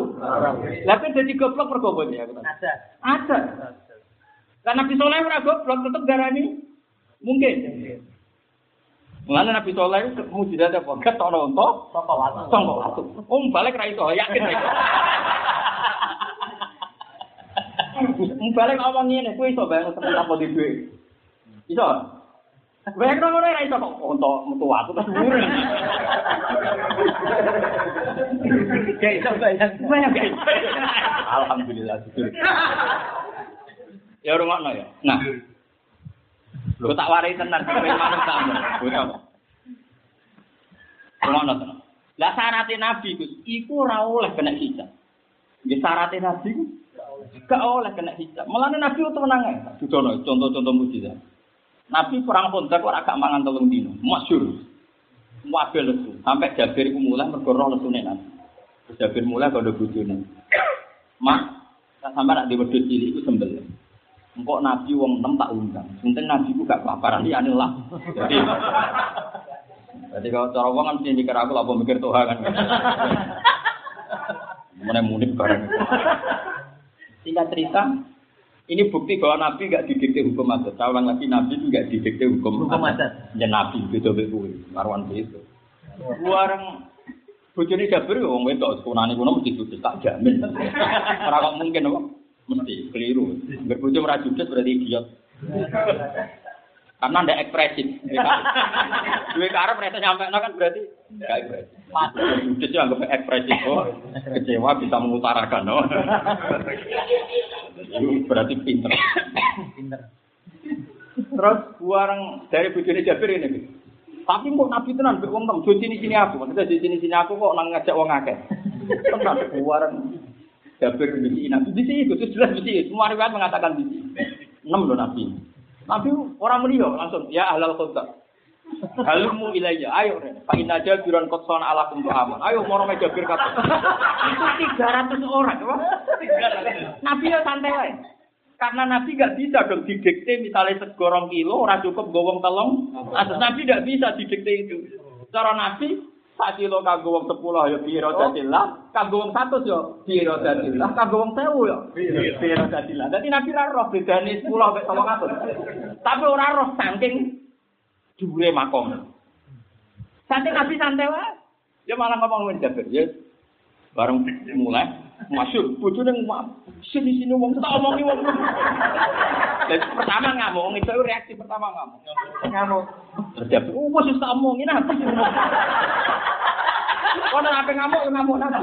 Lah kowe dadi goblok mergo apa ya? Ada. Ada. Karena Nabi Saleh ora goblok tetep darani mungkin. Mulane Nabi Saleh itu mujizat apa? Ketokno unta Saka watu. Sangka watu. Om balik ra iso, yakin ra iso. Om balik ngomong ngene, kowe iso bayang temen apa di duwe. Iso? Bayang ngono ra iso kok untuk metu watu terus dhuwur. Kayak iso bayang. Bayang gak? Alhamdulillah jujur. Ya rungokno ya. Nah. Lho tak warai tenan kowe manut kok. Rungokno tenan. Lah syaratnya Nabi Gus, iku ora oleh kena hijab. Nggih syaratnya Nabi ku gak oleh kena hijab. Mulane Nabi itu menang ae. Dudono contoh-contoh mujizat. Nabi perang Khandaq kok agak mangan telung dino. Masyhur. Wabe lesu. Sampai Jabir ku mulai mergo roh lesune Nabi. Jabir mulai kode bojone. Mak, sampai nak di wedhus cilik iku sembelih. Engkok Nabi wong enam tak undang. Penting Nabi ku gak kelaparan liyane lah. Jadi Jadi kalau cara wong kan mesti mikir aku lah mikir Tuhan kan. Mana munib barang. Singkat cerita, ini bukti bahwa Nabi gak didikte hukum adat. Saya ulang lagi, Nabi itu gak didikte hukum, Hukum adat. Ya Nabi beda beda marwan itu. Warang bojone Jabir ya wong wedok sekunane kuno mesti judes tak jamin. Ora kok mungkin apa? Mesti keliru. Angger bojo ora judes berarti idiot. Karena ndak ekspresif. Duwe karep rasa nyampe kan berarti ndak ekspresif. Judes itu anggap ekspresif oh, kecewa bisa mengutarakan oh. Itu berarti pinter. Pinter. Terus buang dari bujune Jabir ini. Tapi kok Nabi tenan mbek wong jo sini sini aku. Maksudnya di sini sini aku kok nang ngajak wong akeh. Tenan buaran Jabir bisi Nabi. Bisi itu sudah bisi. Semua riwayat mengatakan bisi. Enam loh Nabi. Nabi orang melihat langsung ya ahlal khutbah. Halumu ilayya, ayo Pak Inna Jabiran Kotson ala kumtu aman. Ayo moro Jabir kata. Itu 300 orang? Nabi ya santai wae. Karena Nabi gak bisa dong didikte misalnya segorong kilo, orang cukup gowong telung. Atas Nabi gak bisa didikte itu. Cara Nabi, sak kilo kanggo wong 10 ya biro dadillah, kanggo wong 100 ya biro dadillah, kanggo wong 1000 ya biro dadillah. Dadi Nabi ra roh bedane 10 mek 900. Tapi ora roh saking dhuwure makom. Santai Nabi santai wae. Ya malah ngomong ngene Jabir, ya bareng mulai masyur bojone ngomong sini sini wong tak omongi wong. Jadi pertama ngamuk itu reaksi pertama ngamuk. Ngamuk. Terjadi oh wis tak omongin apa kok apa ngamuk ngamuk napa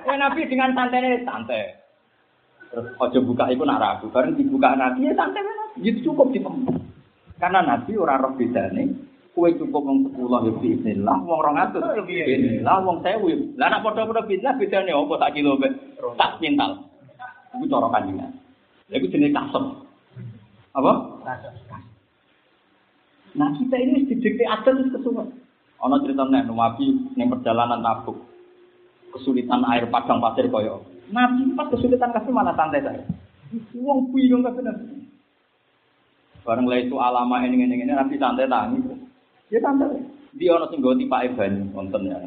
Ya Nabi dengan santai santai. Terus ojo buka itu nak ragu, bareng dibuka Nabi ya santai Nabi. Itu cukup di Karena Nabi ora roh bedane, kue cukup wong sepuluh ya bismillah, wong rong atus bismillah, wong sewu. Lah nak padha-padha bismillah bedane apa tak kilo mbek tak pintal. Iku cara kanjengan. Lha kasem. Apa? Nah kita ini didikte adat terus kesuwen. Ana cerita nek Nabi ning perjalanan tabuk. Kesulitan air padang pasir koyo. Nabi pas kesulitan kasih mana santai saya. Wong bingung kabeh Nabi. Bareng lha itu alama ini ini ini Nabi santai tangi. Ya santai. Dia ana sing goti Pak Iban wonten ya.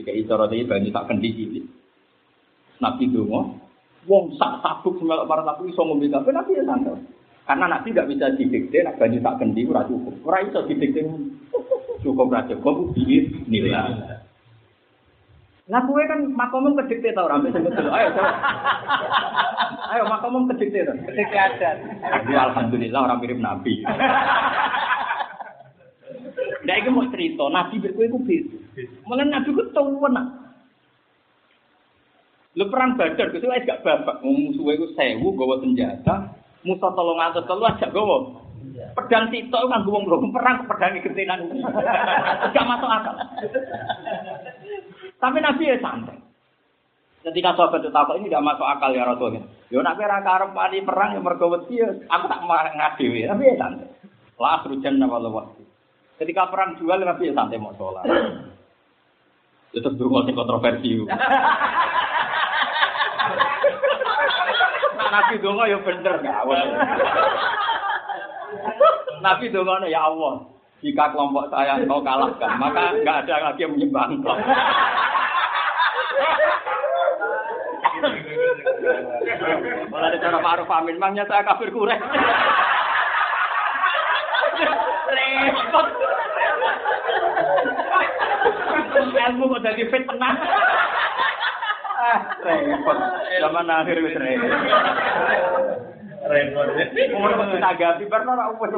Jika icara iki banyu tak kendi cilik. Nabi donga, wong sak sabuk semelok para nabi iso ngombe kabeh Nabi ya santai. Karena Nabi tidak bisa didikte, nak banyu tak kendi ora cukup. Ora iso didikte cukup ra cukup nilai. Lah kowe kan makomum kedikte ta ora sing betul. Ayo coba. Ayo makomum kedikte ta. Kedikte adat. Aku alhamdulillah orang mirip nabi. [laughs] Itu mau cerita, Nabi berkuih itu beda. Malah Nabi itu tahu nak. Lu perang badar, itu aja gak babak. Musuhnya itu sewu, gawa senjata. Musuh tolong atas telu aja gawa. Pedang sito itu kan gue belum perang pedang gentenan. [laughs] Gak masuk akal. Tapi Nabi ya santai. Ketika sahabat itu takut ini tidak masuk akal ya Rasulullah. Ya nak kira karep perang yang mergo wedi aku tak ngadewi. Tapi ya santai. La asrujan nama waktu. Ketika perang jual Nabi ya santai mau sholat. [clears throat] Itu dulu masih kontroversi. [clears throat] Nabi dongo ya bener ngawal. Nabi dongo ya Allah. Jika kelompok saya kau kalahkan, maka nggak ada lagi yang menyembah engkau. Malah ada cara Ma'ruf Amin, memangnya saya kafir kurek. Repot. Ilmu kok jadi fitnah. Ah, repot. Zaman akhir wis repot. Repot. Umur kok ditanggapi pernah ora upus.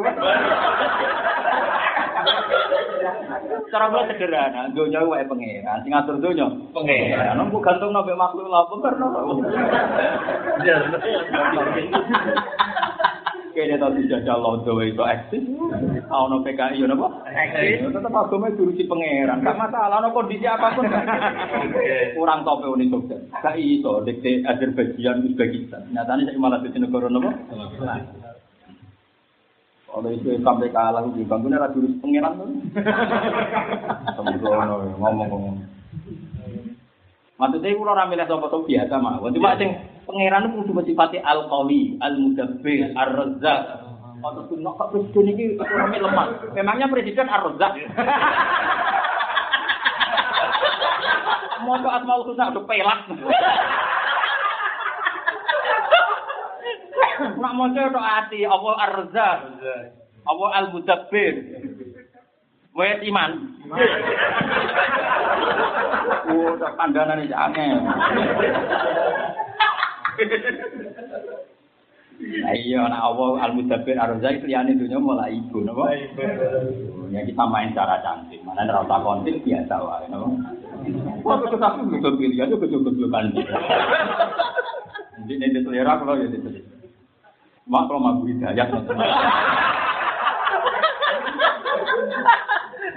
Cara kula sederhana, donya wae pangeran, sing ngatur donya pangeran. Nang kok gantung nambah makhluk lha apa pernah. Kene tau dijajal londo itu eksis. Ono PKI yo napa? Eksis. Tetep agama diurusi pangeran. Gak masalah ono kondisi apapun. [laughs] Kurang tope Uni Jogja. Gak iso dikte Azerbaijan Uzbekistan. Nyatane saiki malah dadi negara napa? Kalau itu sampai kalah di bangunnya ra diurus pangeran tuh. [laughs] Ngomong-ngomong. Maksudnya itu orang milih sopo sopo biasa mah. Cuma sing pangeran itu cuma sifati al qawi, al mudabbir, ar razzaq. Atau tuh nak presiden ini ekonomi lemah. Memangnya presiden ar razzaq. Mau [laughs] asmaul husna udah pelak. [laughs] Nak mau tuh hati, Allah ar razzaq, Allah al mudabbir. Wes iman. Oh, tak kandanan iki aneh. Nah iya ana Allah al-mudabbir ar-razak liyane dunya mulai ibu napa? Ya kita main cara cantik. Mana ora usah kontil biasa wae napa? Wah, kok aku bisa pilih aja kecil-kecil kan. Jadi ini selera kalau ya itu. Mak kalau mau hidayah.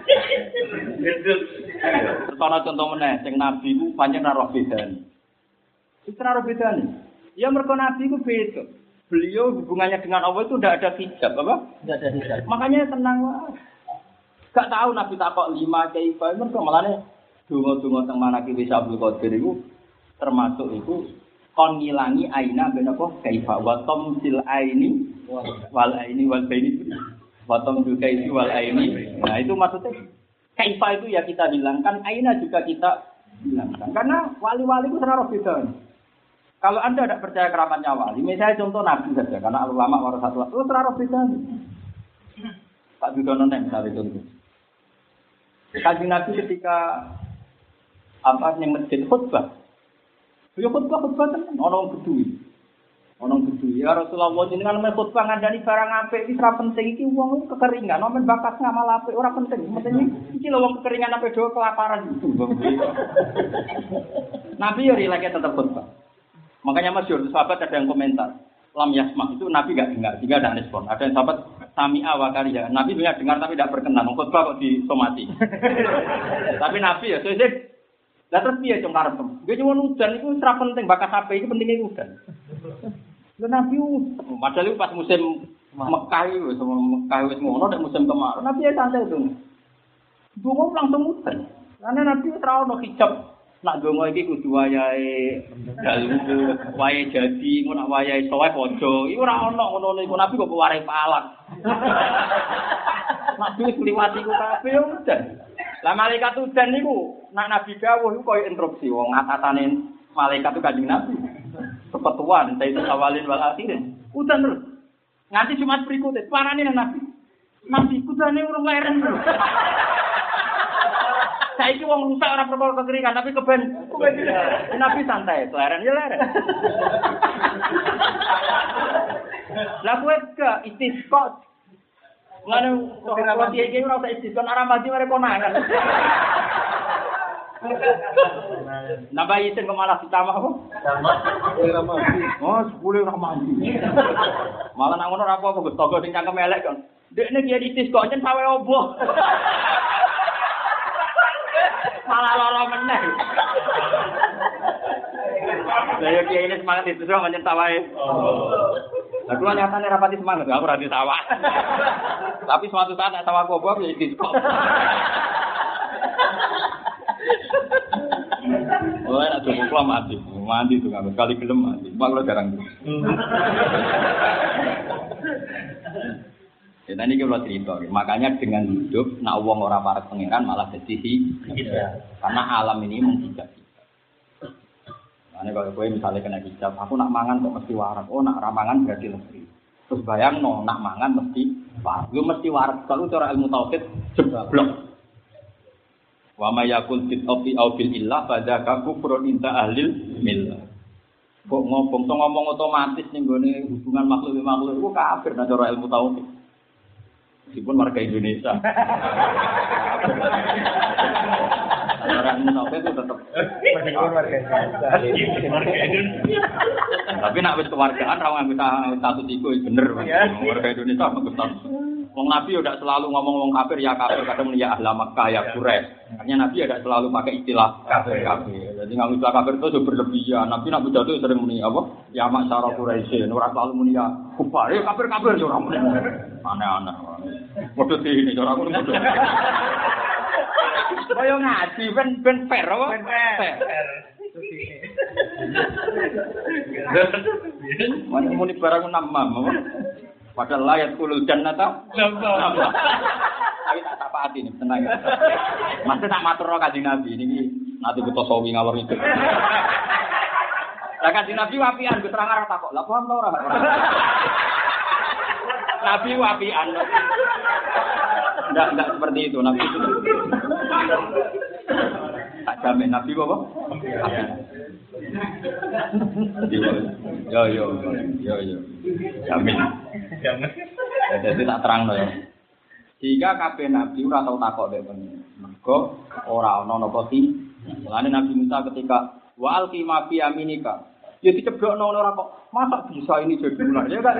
Terus ana contoh meneh, sing nabi ku pancen ora roh bedane. Itu ora roh bedane. Ya mergo nabi ku beda. Beliau hubungannya dengan Allah itu tidak ada hijab, apa? Tidak ada hijab. Makanya tenang lah. Gak tahu Nabi takok lima kaifa, mergo malane donga-donga teng manaki wis Abdul Qadir iku termasuk itu kon ngilangi aina ben apa kaifa wa tamsil aini wal aini wal baini wa tamsil kaifi wal aini. Nah, itu maksudnya kaifa itu ya kita hilangkan, aina juga kita hilangkan. Karena wali-wali itu terlalu beda. Kalau Anda tidak percaya keramatnya wali, misalnya contoh Nabi saja, karena ulama warasatul itu terlalu beda. Pak Dudono yang misalnya contoh. Kaji Nabi ketika apa yang masjid khutbah, ya khutbah khutbah kan orang kedui, orang kedui. Ya Rasulullah ini kan main khutbah ngandani barang apa ini serap penting iki uang kekeringan, nomen bakas ngamal apa orang penting. Maksudnya iki lo uang kekeringan apa doa kelaparan itu. [laughs] Nabi ya rileknya tetap khutbah. Makanya masyur, sahabat ada yang komentar. Lam yasma itu Nabi gak dengar, sehingga ada respon. Ada yang sahabat sami awakarya. Nabi punya dengar tapi tidak berkenan. Khutbah kok disomati. [laughs] tapi Nabi ya, saya lah terus dia cung karep. Dia cuma hujan itu serap penting, bakat HP itu pentingnya hujan. Lah Nabi padahal itu pas musim Mekah itu, sama Mekah itu ngono dan musim kemarau. Nabi ya santai itu. Dungo langsung hujan. Karena Nabi terlalu no hijab. Nak dongo iki kudu wayahe dalu, wayahe jadi, ngono nak wayahe sowe podo. Iku ora ono ngono iku Nabi kok warai palak. Wis liwati ku kabeh udan. Lah malaikat udan niku nak Nabi dawuh iku koyo instruksi wong atasane malaikat itu kanjeng Nabi. Kepetuan itu awalin wal akhirin. Udan terus. Nganti Jumat berikutnya, parane Nabi. Nabi kudane urung leren terus. [laughs] Saiki wong rusak ora perkara kekeringan tapi keben. Nabi santai, leren ya leren. [laughs] Lah kowe ke istisqa. Ngene kok dia iki ora usah istisqa ora mati mare konangan. [laughs] Nambah isin kok malah ditambah apa? Oh, sepuluh ora mandi. Malah nang ngono ora apa-apa Gus Togo sing cangkem elek kan. Dekne kiye ditis kok nyen sawe obo. Malah lara meneh. Saya kiai ini semangat itu dong menyentawai. Nah, kalau nyatanya rapati semangat, aku rati tawa. Tapi suatu saat nak tawa kok ya diskon. Oh, enak tuh kok mati. Mati tuh kan sekali gelem mati. Mak lo jarang tuh. Ya tadi kalau cerita, makanya dengan hidup, nak uang orang para pengiran malah jadi Karena alam ini menghijab kita. Karena kalau gue misalnya kena hijab, aku nak mangan kok mesti waras. Oh, nak ramangan berarti lebih. Terus bayang no, nak mangan mesti waras. Gue mesti waras. Kalau cara ilmu tauhid jeblok. Wa ma yakul fit ofi au bil illah pada kaku inta ahlil millah. Kok ngomong, so ngomong otomatis nih gue hubungan makhluk dengan makhluk, gue kafir nah cara ilmu tauhid. Meskipun warga Indonesia. Orang munafik itu tetap. Meskipun warga Indonesia. Tapi nak wis kewargaan ra ngambil status iku bener. Warga Indonesia ngambil status. Wong Nabi udah selalu ngomong wong kafir ya kafir, kadang ya ahla Makkah ya Quraisy. Artinya Nabi ada selalu pakai istilah kafir. kafir. Jadi ngambil istilah kafir itu berlebihan. Nabi Nabi jatuh sering muni apa? Ya masyara Quraisy. Ora selalu muni ya kufar. Ya kafir kafir ora muni. Aneh-aneh. Model ini cara aku model. Kaya ngaji ben ben fair apa? Ben fair. Mana muni barang nama apa? Padahal layat kulul jannata. Nama. Tapi tak apa hati nih, tenang. Masih tak matur roh kaji nabi ini nanti butuh sawi ngawur itu. Lah kaji nabi wapian, gue terang arah takok. Lah paham tau ora? Nabi wapian. Enggak, enggak seperti itu. Nabi itu. Tak jamin Nabi apa? Yo yo yo yo. Jamin. Ya, Jadi tak terang ya. Jika kabeh nabi ora tau takok dek pengen. Mergo ora ana napa ti. Mulane Nabi Musa ketika wa alqi ma fi yaminika. Ya diceblokno ora kok. Masa bisa ini jadi ular? Ya kan.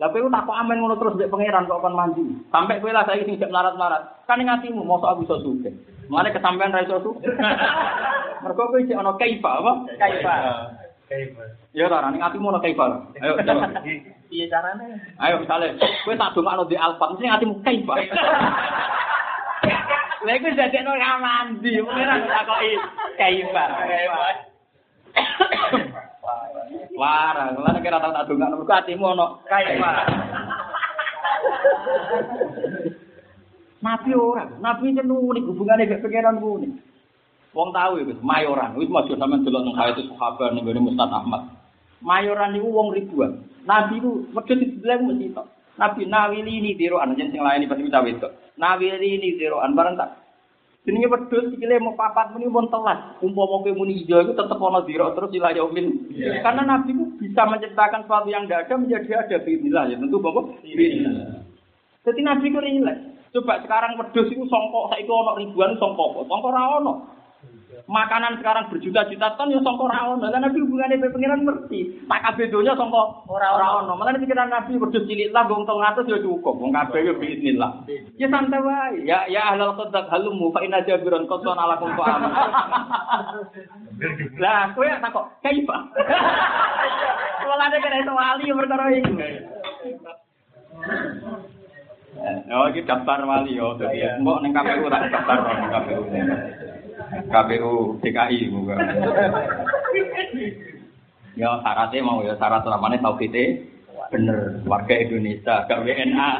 Lah kowe takok amen ngono terus dek pangeran kok kon mandi. Sampai kowe lah saiki sing jek melarat-melarat. Kan ning atimu mosok aku iso sugih. Mulane kesampean ra iso sugih. [laughs] Mergo kowe jek ana kaifa apa? Kaifa. Kayak Ya ora ning atimu ana kaifa. Ayo [laughs] jawab. Iya caranya. Ayo misalnya, kowe tak dongakno di Alphard, mesti atimu kaifa. Lha [laughs] iku dadekno ra mandi, pengiran takoki kaifa. Wara, lan kira tau tak dongakno mergo atimu ana kaifa. Nabi ora, nabi itu unik hubungannya gak pengiran unik. Wong tahu ya, mayoran. Wis maju sampean delok nang hayat sahabat ning ngene Mustad Ahmad. Mayoran niku wong ribuan. Nabi ku wedhus dibilang mesti tok. Nabi nawili ini diroan jen sing lain pasti bisa wedok. Nawili ini diroan bareng tak. Jenenge wedhus sikile mau papat muni pun telat. Umpama kowe muni ijo iku tetep ana diro terus ila yaumin. Karena Nabi ku bisa menciptakan sesuatu yang tidak ada menjadi ada bismillah ya tentu Bapak. Bismillah. Jadi Nabi ku rileks. Coba sekarang wedhus iku songkok saiki ana ribuan songkok? Songkok ra ono. Makanan sekarang berjuta-juta ton ya songkok ra ono. Lah Nabi hubungane be pengiran ngerti. Tak kabeh donya songkok ora ora ono. Malah pikiran Nabi wedhus cilik lah wong 300 ya cukup. Wong kabeh ya bismillah. Ya santai wae. Ya ya ahlal qadak halumu fa inna jabiran qasan ala kum. Lah kowe tak kok kaifa. Mulane [laughs] kena iso wali ya perkara iku. Oh, iki daftar wali yo. Dadi mbok ning KPU tak daftar ning KPU. KPU DKI muga. Ya syaratnya mau ya syarat utamanya tauhidnya bener warga Indonesia, gak WNA,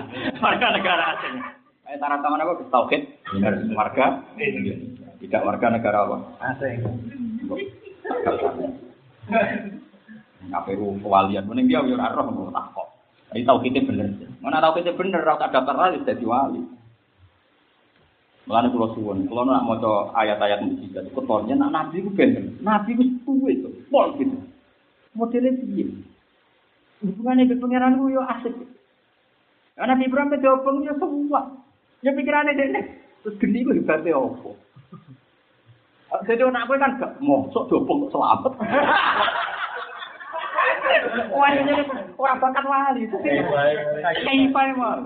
warga negara asing. Eh syarat utamanya apa? Tauhid bener warga Indonesia, tidak warga negara apa? Asing. KPU kewalian, mending dia yo ora roh tak kok. Ini tauhidnya bener. Mana tauhidnya bener, ora tak daftar lagi jadi wali. Mulane kula suwun, kula nak maca ayat-ayat mukjizat, ketornya nak nabi ku bener. Nabi ku suwe to, pol gitu. Modelnya piye? Hubungannya ke pangeran ku yo asik. Ya, Nabi Ibrahim itu openg yo semua. Ya pikirannya dene. Terus geni ku hebatnya opo? [laughs] Jadi anak gue kan gak mosok dobong kok selamat. [laughs] Wah ini orang bakat wali. Kaifai mah.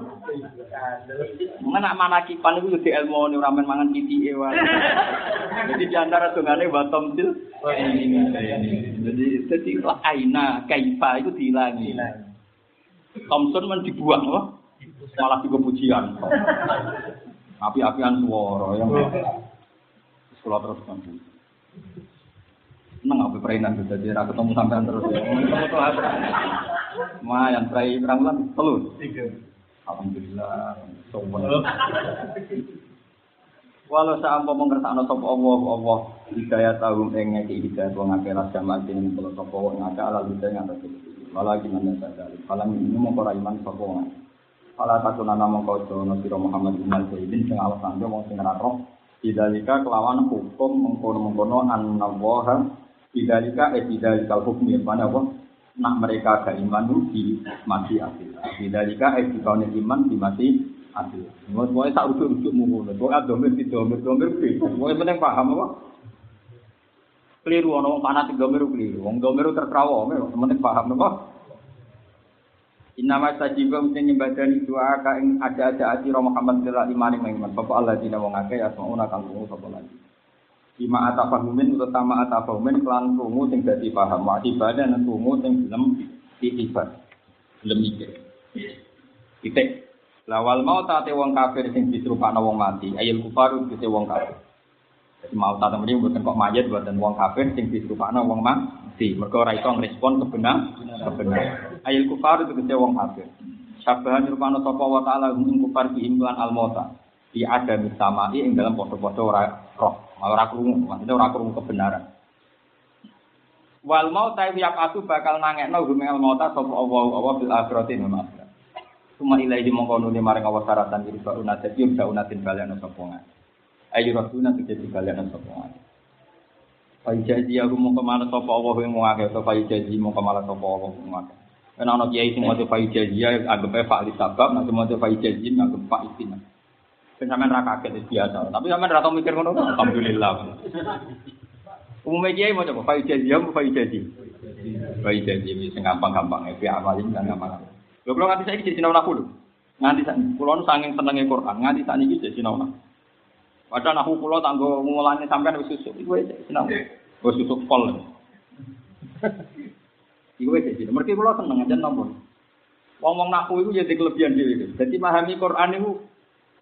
Mana mana kipan itu jadi ilmu nih ramen mangan titi ewan. Jadi di antara dongane batom til. Jadi jadi aina kaifa itu dihilangi. Thompson man dibuang loh. Malah juga pujian. Api-apian suara yang sekolah terus. Seneng apa perainan gitu, jadi aku ketemu sampean terus ya. Apa? Lumayan, perai berapa bulan? Telur. Alhamdulillah. Walau saampa mengersakno sapa Allah Allah hidayah tahu ing ngeki hidayah wong akeh lah jamal ing kula sapa wong akeh ala hidayah ngatas Wala gimana sadari. Falam ini mongko ra iman sapa wong. Fala takunana mongko jono sira Muhammad bin Al-Zaidin sing alasan yo wong sing ora roh. Idalika kelawan hukum mengkono-mengkono an-nawaha Idalika eh idalikal hukum yang mana apa? Nak mereka ada iman itu di mati akhir. Idalika eh di kawan iman di mati akhir. Semua semuanya tak rujuk-rujuk mulu. Pokoknya domir di domir domir Pokoknya penting paham apa? Keliru, orang panas di domir keliru. Wong domir terserah wong, penting paham apa? Inama sajiba mesti nyembadani doa ka ing ada-ada ati Muhammad sallallahu imani mengiman. Bapak Allah dina wong akeh asmauna kang sapa lagi. Ima atafahumin utama atafahumin kelan krungu sing dadi paham. Wa ibadah lan krungu sing gelem diibad. Gelem mikir. Titik. Lawal mau tate wong kafir sing diserupakno wong mati. Ayil kufaru kese wong kafir. Jadi mau tak temen mboten kok mayat buatan wong kafir sing diserupakno wong mati. Mergo ora iso ngrespon kebenar kebenar. Ayil kufar itu kese wong kafir. Sabahan rupano sapa wa ta'ala hum kufar bi imlan al mauta. Di ada misamai ing dalam ora roh, ora krungu, maksudnya ora krungu kebenaran. Wal mau ta'i yaqatu bakal nangekno hum al mauta sapa Allah Allah bil akhirati akhirat. Suma ilaihi mongko nuli maring iri bauna dadi bisa unatin balian sapa ngene. Ayo rasuna tegese balian sapa ngene. Fai jazi aku mau ke mana sapa Allah yang mau akeh fai jazi mau ke mana sapa Allah yang mau akeh. Kan ana kiai sing maca fai jazi ya anggap ae fa'li sabab, nek maca fai jazi anggap fa istina. Ben sampean ra kaget biasa. Tapi sampean ra mikir ngono, alhamdulillah. Umumnya kiai maca apa? Fai jazi ya fai jazi. Fai jazi wis gampang-gampang e amalin kan gampang. Lho kula nganti saiki jadi sinau naku lho. Nganti saiki kula nu saking senenge Quran, nganti sakniki jadi sinau naku. Padahal aku kula tanggo ngulane sampean wis susuk. Iku wis sinau. Wis susuk pol. Iku wis jadi. Mergi kula seneng aja nomor. Wong-wong naku iku ya di kelebihan dhewe. Dadi memahami Quran iku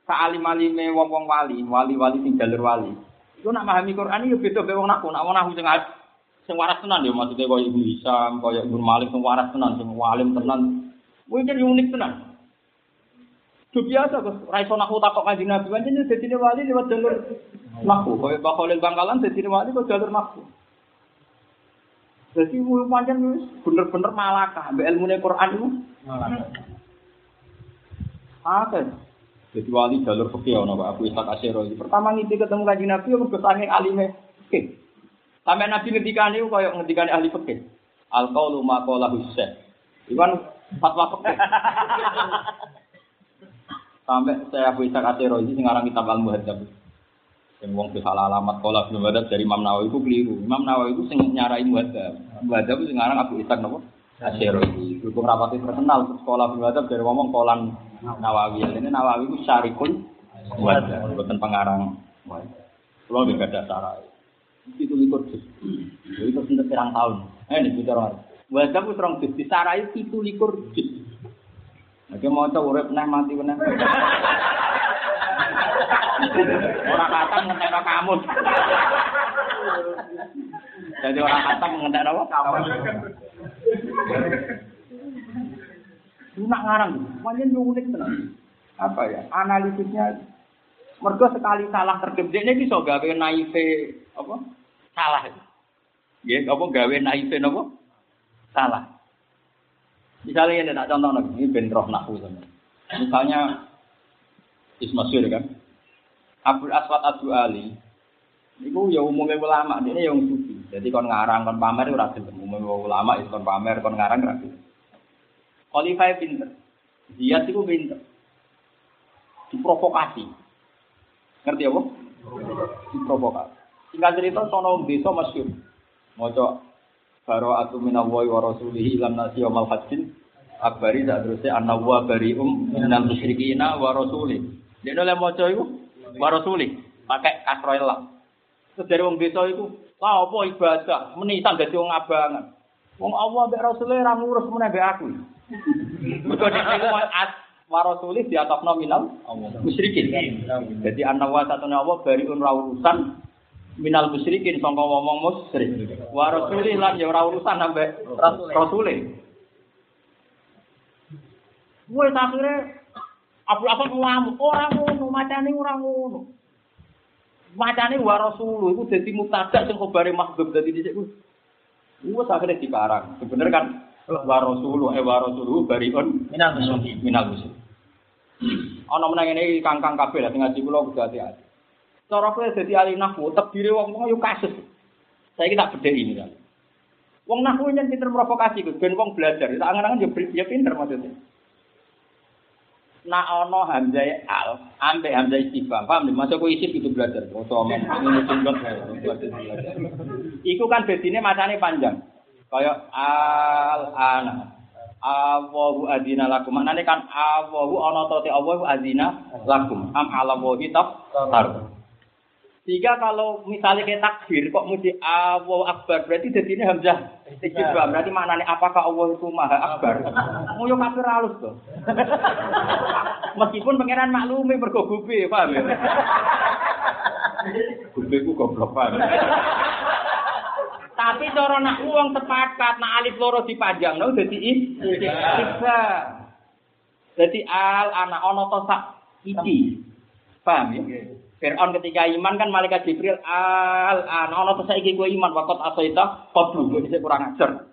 saalim-alime wong-wong wali, wali-wali sing jalur wali. Iku nak memahami Quran iku beda be wong naku. Nak wong naku sing sing waras tenan ya maksudnya kaya Ibu Hisam, kaya Ibu Malik sing waras tenan, sing walim tenan. Kuwi jadi unik tenan. Itu biasa kok. Raiso naku takok kanjeng Nabi pancen dadi wali lewat jalur naku. Kaya Pak Khalil Bangkalan dadi wali kok jalur naku. Jadi wong pancen wis bener-bener malakah mbek ilmune Quran itu. Apa? Jadi wali jalur fikih ono Pak Abu Ishaq Asy'ari. Pertama ngiti ketemu kanjeng Nabi mergo saking alime fikih. Sampai Nabi ngendikane kaya ngendikane ahli fikih. Al qaulu ma qala Husain. Iwan fatwa fikih. [laughs] Sampai saya Abu Ishaq Asy'ari sing aran kitab Al-Muhadzab. Yang wong salah alamat kola bin Muhadzab dari Imam Nawawi itu keliru. Imam Nawawi itu sing nyarai Muhadzab. Muhadzab sing aran Abu Ishaq napa? Asy'ari. Hukum rapati terkenal sekolah bin dari ngomong kolan Nawawi. Ini Nawawi itu syarikun Muhadzab, bukan pengarang. Kalau juga ada sarai. Itu likur. Jadi itu sudah pirang tahun. Eh, ini bicara. Muhadzab itu terang juz. Disarai itu likur juz. Oke mau coba urip neh mati meneh. Orang kata ngentek kamu. Jadi orang kata ngentek apa? Kamu. Lu nak ngarang, macam unik tenan. Apa ya? Analisisnya mergo sekali salah terkejut ini bisa gawe naive apa? Salah. Ya, apa gawe naive apa? Salah. Misalnya ini tak contoh ini bentroh nahu Misalnya Ismasyur kan, Abdul Aswad Abu Ali, itu ya umumnya ulama, ini yang suci. Jadi kon ngarang, kon pamer itu rajin. Umumnya ulama itu kon pamer, kon ngarang rajin. Khalifah pinter, dia itu pinter, diprovokasi. Ngerti apa? Diprovokasi. Tinggal cerita sono desa masyur. Moco Baro atu minallahi wa rasulihi ilan nasi wa mal hajjin akbari tak terusnya anna wa bari'um minal musyrikina wa. Dia oleh maca iku wa rasuli pakai kasroil lah. Terus dari wong desa iku, lah apa ibadah menisan dadi wong abangan. Wong Allah mbek Rasulullah ra ngurus meneh mbek aku. [laughs] Mergo nek iku wa rasuli di atas nominal musyrikin. Jadi anna wa satune Allah bari'un ra urusan minal musyrikin sangka ngomong musyrik. Wa rasulih lan ya ora urusan sampe rasulih. Wes akhire Abu apa ngamuk ora ngono, macane ora ngono. Macane wa rasul iku dadi mubtada sing khabare mahdzub dadi dhisik ku. Wes akhire dikarang. Sebener kan wa rasul eh wa rasul bariun Minal musyrikin. minal musyrik. Ana meneng ngene kangkang kabeh lah sing ngaji kula kudu hati-hati. Cara kowe dadi ahli nahwu, tebire wong-wong yo kasus. Saiki tak bedheki ini kan. Wong nahwu yen pinter provokasi ben wong belajar. Tak angen-angen yo ya pinter maksudnya. Nak ono hamzah al, ambek hamzah istifham, paham nih? Masuk isi itu belajar. Foto omong, Iku kan bedine macane panjang. Kayak al ana. Awahu adina lakum. Maknane kan awahu ana ta te awahu adina lakum. Am ala wahi tafsir. Sehingga kalau misalnya kayak takbir kok mesti Allah Akbar berarti jadi ini hamzah istifham berarti maknanya apakah Allah itu maha akbar? Mau yo kafir halus tuh. [laughs] Meskipun pangeran maklumi mergo gube, paham ya? Gube ku goblok paham. Tapi cara nak uang sepakat nak alif loro dipanjang no jadi istifham. Jadi al anak ono sak iki. Paham ya? Fir'aun ketika iman kan malaikat Jibril al an ana to saiki kowe iman wakot asaita qablu kowe kurang ajar.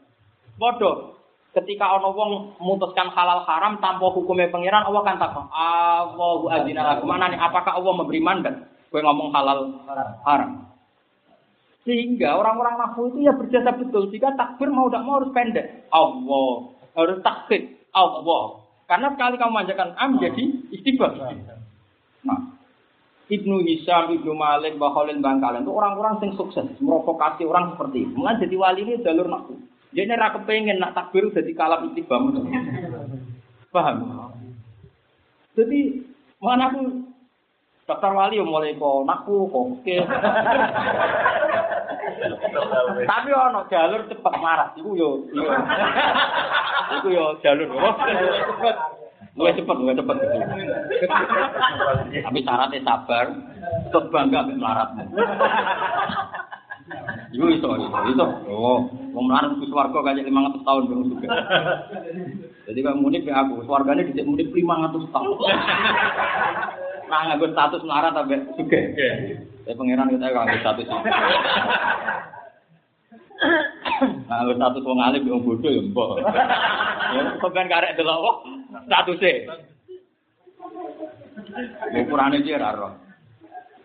Padha ketika ana wong memutuskan halal haram tanpa hukumnya pangeran Allah kan takon Allahu azina lakum manane apakah Allah memberi mandat kowe ngomong halal haram. Sehingga orang-orang nahu itu ya berjasa betul. Jika takbir mau tidak mau harus pendek. Allah. Harus takbir. Allah. Karena sekali kamu manjakan am jadi istibah. Nah, Ibnu Hisham, Ibnu Malik, Baholin, Bangkalan itu orang-orang yang sukses. Merovokasi orang seperti itu. Mulai jadi wali ini jalur nahu. Jadi raka pengen nak takbir jadi kalam istibah. Paham? Jadi mana aku daftar wali ya mulai kok naku oke. Tapi ono jalur cepat marah. Iku yo. Iku yo jalur. Luwih cepet, luwih cepet. Tapi syaratnya sabar, tetap bangga mbek melaratmu. Iku iso, iso, iso. Oh, wong melarat ku swarga kaya 500 tahun baru juga. Jadi kalau munik ya aku, swargane dicek munik 500 tahun. Nah, nganggo status melarat sampai juga. Saya pangeran kita nganggo status. Nah, status wong alim wong bodoh ya mbok. Ya, sampean karek delok kok statuse. Ukurane iki ora roh.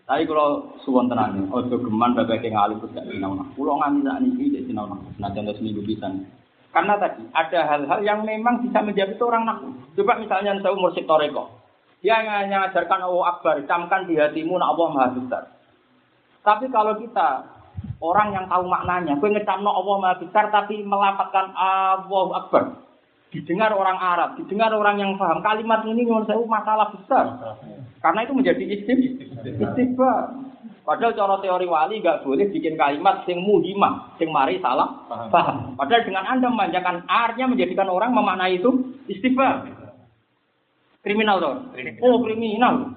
Tapi kalau suwon tenan, ojo geman bapak yang alim gak sinau nah. Pulau nganti saat ini tidak sinau nah. Nah contoh seminggu bisa. Karena tadi ada hal-hal yang memang bisa menjadi orang nak. Coba misalnya saya mursyid toreko. Dia mengajarkan Allah Akbar, camkan di hatimu nak Allah Maha Besar. Tapi kalau kita orang yang tahu maknanya, gue ngecamno Allah Maha Besar tapi melapatkan Allah Akbar. Didengar orang Arab, didengar orang yang paham kalimat ini menurut saya masalah besar. Karena itu menjadi istib, istighfar. Padahal cara teori wali nggak boleh bikin kalimat sing muhimah, sing mari salah paham. Padahal dengan anda memanjakan artinya menjadikan orang memaknai itu istighfar. Kriminal dong. Oh kriminal.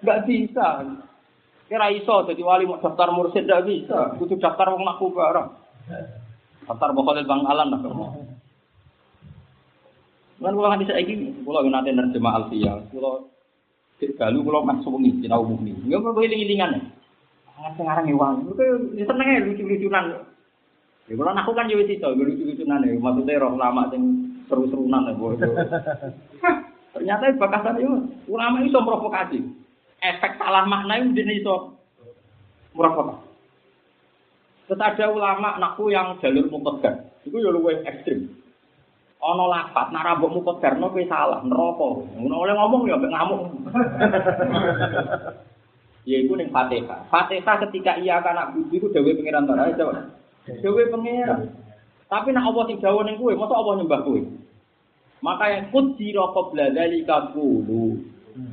Nggak bisa. Kira iso jadi wali mau daftar mursyid nggak bisa. Butuh daftar wong naku barang. Daftar bokol bang alam lah. Kan kula nganti saiki kula yo nate nerjemah alfiyah. Kula cek galu kula masuk wengi sinau mukni. Yo kok iling-ilingan. Ngerti ngarang ewan. Kok yo seneng ae lucu-lucunan. Ya kula aku kan yo wis iso lucu-lucunan ya. Maksudnya roh lama sing seru-serunan ya. [laughs] Ternyata bakasan itu ulama itu provokasi. Efek salah makna itu dia iso provokasi. Terus ada ulama nakku yang jalur mukodar. Itu ya luwih ekstrim. Ono lapat, nak rambut mukodar, no salah, neraka. Ngono oleh ngomong ya mbek ngamuk. [laughs] ya iku ning Fatihah. Fatihah ketika ia akan budu iku dewe pangeran ta. Ayo coba. Dewe pangeran. Tapi nak Allah sing dawuh ning kowe, mosok Allah nyembah kowe. Maka yang kudira qabla dzalika qulu.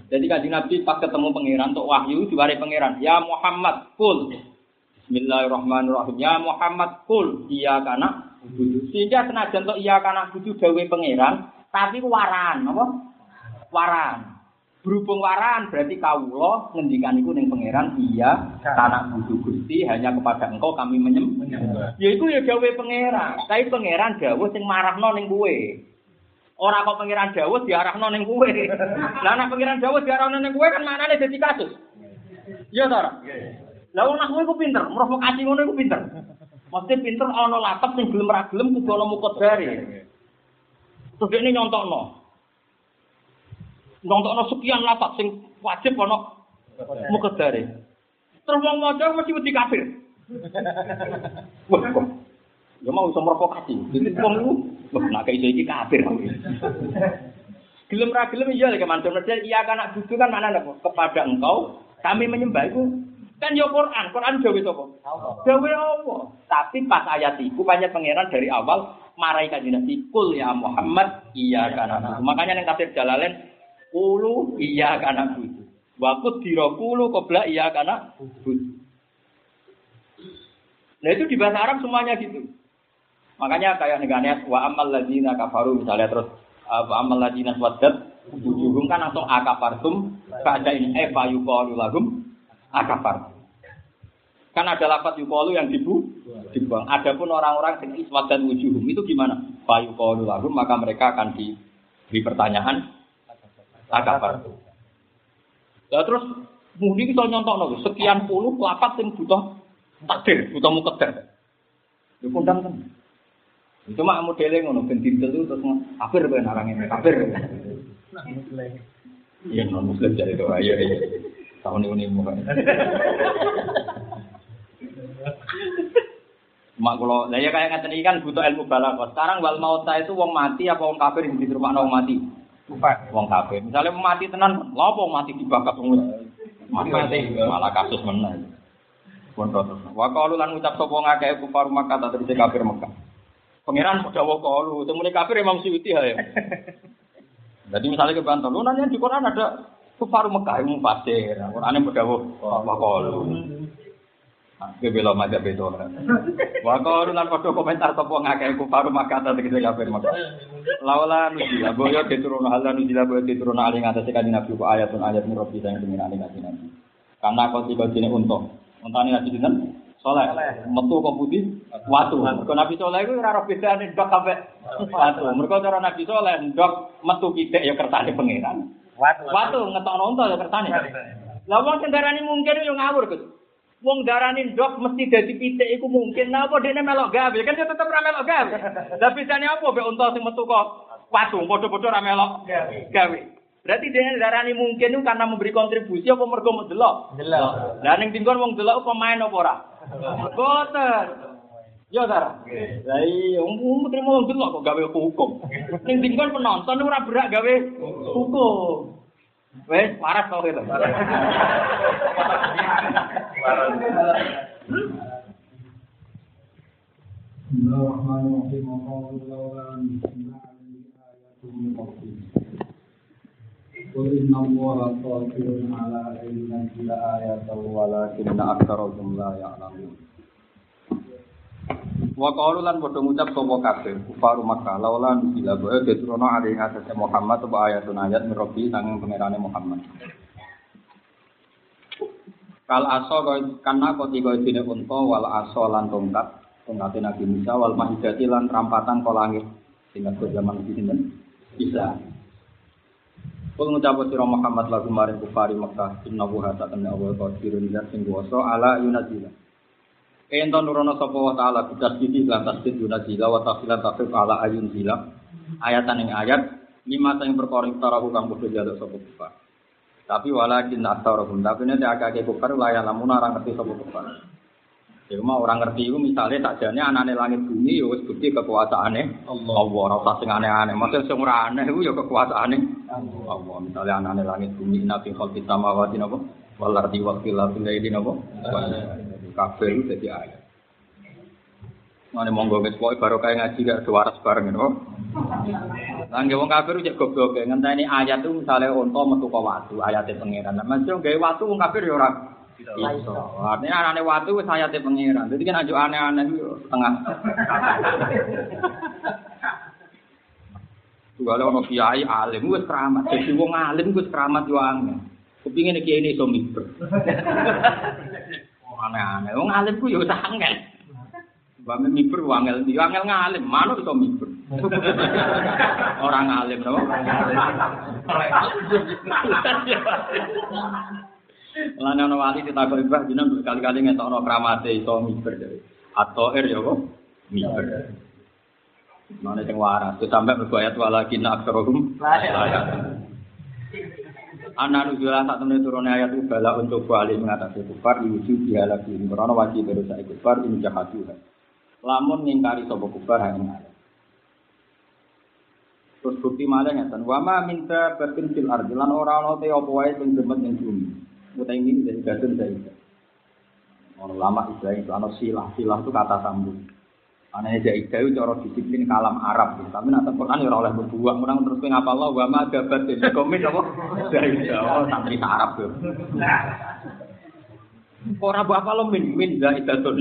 Jadi kanjeng Nabi pas ketemu pangeran untuk wahyu diwari pangeran, "Ya Muhammad, kul." Bismillahirrahmanirrahim. Ya Muhammad, kul iya kana budu. Sehingga senajan untuk iya kana budu dawe pangeran, tapi waran, apa? Waran. Berhubung waran berarti kawula ngendikan iku ning pangeran iya kana budu Gusti hanya kepada engkau kami menyembah. Ya iku ya dawe pangeran. Tapi pangeran dawuh sing marahno ning kowe. Ora kok pangeran Dawud diarahno ning kowe. [laughs] Lah nek pangeran Dawud diarahno ning kowe kan maknane dadi kasus. Iya ta? Lah wong aku iku pinter, provokasi ngono iku pinter. Mesti pinter ana latep sing gelem ra gelem kudu ana mukodare. Terus ini nyontokno. Nyontokno sekian lapat sing wajib ana mukodare. Terus wong maca mesti wedi kafir. [laughs] Wah. Ya mau iso provokasi. Jadi wong iku wah nak iso iki kafir. Gelem ra gelem iya lek mantul medal iya kan nak butuh kan mana apa? Kepada engkau kami menyembah itu kan ya Quran, Quran dawe sapa? Dawe Allah. Tapi pas ayat itu banyak pangeran dari awal marai kanjeng Nabi kul ya Muhammad iya kana. Makanya yang tafsir Jalalain kulu iya kana butuh. Waktu dirokulu kobra iya kana butuh. Nah itu di bahasa Arab semuanya gitu. Makanya kayak negaranya wa amal ladina kafaru misalnya terus wa amal ladina swadat wujuhum kan langsung akafartum pada ini eva yuqalu lahum akafar. Kan ada lapat yuqalu yang dibu dibuang. Adapun orang-orang yang iswat dan wujuhum itu gimana? Fa yuqalu lahum maka mereka akan diberi pertanyaan akafar. Nah, terus mudi kita nyontok sekian puluh lapat yang butuh takdir, butuh mukedar. Itu kondang kan. Cuma modelnya ngono ben dintel terus kafir ben orang ini kafir. Iya non muslim jadi doa ya ya. Tahun ini mau Mak kula, lah ya kayak ngeten iki kan butuh ilmu balaghah. Sekarang wal mauta itu wong mati apa wong kafir sing diterima wong mati? Wong kafir. Misalnya mati tenan, apa mati dibakar wong mati malah kasus menang. Pun terus. Wa qalu lan ngucap sapa ngakeh kufar Makkah ta tegese kafir Mekah. Pangeran padha wa qalu, temune kafir Imam Suyuti ya. [laughs] Jadi misalnya ke Banten, lu nanya di Quran ada kufar Mekah yang mufasir. Qurannya padha wa qalu. Gue belum aja beda. Wa qalu lan padha komentar sapa ngakeh kufar Makkah ta tegese kafir Mekah. Laula nuzila boyo diturunno halan nuzila boyo diturunno ali ngatasi kanjeng Nabi ku ayatun ayat murabi sang pengiran kanjeng Nabi. Karena kau tiba sini untung. Untane nabi sinten? Soleh. Metu kok putih? Watu. Mergo Nabi Soleh iku ora ora bedane ndok kabeh watu. Mergo cara Nabi Soleh ndok metu pitik ya kertane pangeran. Watu. Watu ngetokno unta ya kertane. Lah wong sing darani mungkin yo ngawur, Gus. Wong darani ndok mesti dadi pitik iku mungkin. Nah apa dene melok gawe? Kan dia tetep ora melok gawe. Lah apa mek unta sing metu kok watu padha-padha ora melok gawe. Berarti dia darani mungkin itu karena memberi kontribusi apa mergo mau delok? Delok. Lah ning tingkon wong delok pemain apa ora? Boten. Yo Tara. Lah iya, wong terima wong delok kok gawe hukum. Ning tingkon penonton ora berak gawe hukum. Wes, waras kok gitu. Bismillahirrahmanirrahim. Alhamdulillah. Qul inna Allaha qadirun ala an yunzila ayatan walakinna aktsarahum la ya'lamun. Wa qalu lan padha ngucap sapa kabeh kufaru Makkah laula nuzila wa diturunna alaihi asase Muhammad apa ayatun ayat min rabbi sanging pangerane Muhammad. Kal aso karena kau tiga dine unta wal aso lan tongkat tongkate Nabi Musa wal mahidati lan rampatan kau langit sehingga ke zaman sinten bisa. Kul ngucap sira Muhammad lagu maring kufari Mekah inna wa hatta tanna wa qadirun ya sing kuwasa ala yunazila. Ento nurono sapa wa taala bidas iki lan tasdid yunazila wa tafsilan tafsir ala ayun zila. Ayatan ing ayat lima sing perkara tarahu kang padha jaluk sapa kufar. Tapi walakin aktsarahum tapi nek akeh kufar la ya lamun ora ngerti sapa kufar. Ya mau orang ngerti itu misalnya sakjane anane langit bumi ya wis bukti kekuasaane Allah. Ora usah sing aneh-aneh. Maksud sing ora aneh iku ya kekuasaane Allah. Misalnya anane langit bumi nabi khalqi samawati napa wal ardi wa khilafil laili napa. Kabeh itu dadi ayat. Mane monggo wis pokoke barokah ngaji gak waras bareng no. Langge wong kafir cek goblok ngenteni ayat itu misalnya unta metu ka watu ayate pangeran. Lah mesti gawe watu wong kafir ya ora iso. Artinya anane watu wis ayate pangeran. Dadi kan aja aneh-aneh yo tengah. [laughs] Tugale ono kiai alim wis keramat. Dadi wong alim wis keramat yo angel. Kepingin kiai ini iso miber. Aneh-aneh. Wong alim ku yo wis angel. Bame miber wangel ndi angel ngalim, manut iso miber. Orang alim no. [laughs] Lan ana wali ditakok ibah jeneng berkali-kali ngetokno kramate iso miber dari. Atau er ya kok miber. Mana sing waras, itu sampai berbayat walakin aksarohum. Anak nujulan saat temen turun ayat itu bala untuk balik mengatasi kufar diwujud dia lagi karena wajib baru saya kufar ini jahat juga. Lamun ngingkari sopo kufar hanya. Terus bukti malah ngeten, wama minta berkin fil ardi lan ora ana te apa wae sing demet ning bumi. Mutai ini dari gadun saya. Orang lama Israel itu ana silah, silah itu kata sambung. Aneh Zaidah itu cara disiplin kalam Arab ya. Tapi nanti Quran ya oleh berbuah. Menang terus apa Allah. Wa ma dabat ini komit apa? Zaidah. Oh santri Arab ya. Ora mbok apa lo min min Zaidah tuh.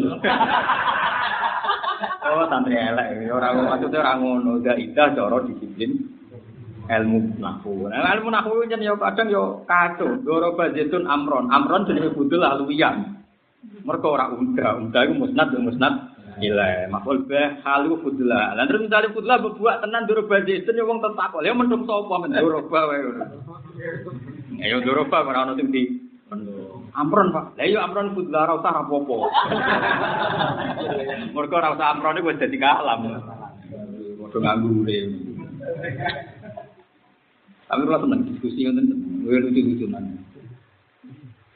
Oh santri elek. Ora maksudnya ora ngono. Zaidah cara disiplin ilmu nahu. Nah, ilmu nahu itu yo kadang yo kacau. Doroba zaitun amron. Amron jenenge budul aluwiyan. Mereka ora unda. Unda itu musnad musnad. Gila, makul be halu fudla. Lan terus misale fudla bebuak tenan doroba zaitun yo wong tentakol. Ya mendung sapa men doroba wae. Ya yo doroba ora ono di Amron Pak. Lah yo amron fudla ora rapopo. Mergo ora usah amron iku wis dadi kalam. Padha nganggure. Tapi kalau seneng diskusi ngoten, gue lucu-lucunan.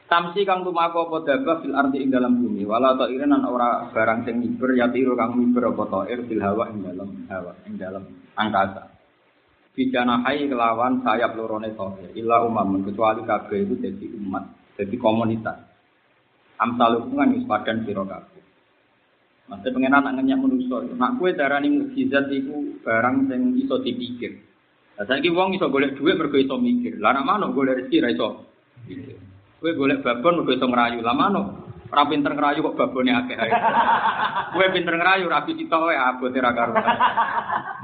Tamsi kang tumaku apa dabah fil ardi ing dalam bumi wala ta irinan ora barang sing miber ya tiru kang miber apa ta'ir fil hawa ing dalam hawa ing dalam angkasa. Bidana hai kelawan sayap lorone ta'ir illa umam kecuali kabeh itu jadi umat, jadi komunitas. Amsal hubungan wis padan sira. Maksudnya pengen anak ngenyak manusia. Nak kue darani mukjizat iku barang sing iso dipikir. Lah saiki wong iso golek dhuwit mergo iso mikir. Lah nak manuk golek rezeki ra iso. Kowe golek babon mergo iso ngrayu. Lah manuk ora pinter ngrayu kok babone akeh. Kowe pinter ngrayu rabi sitok wae abote ra karuan.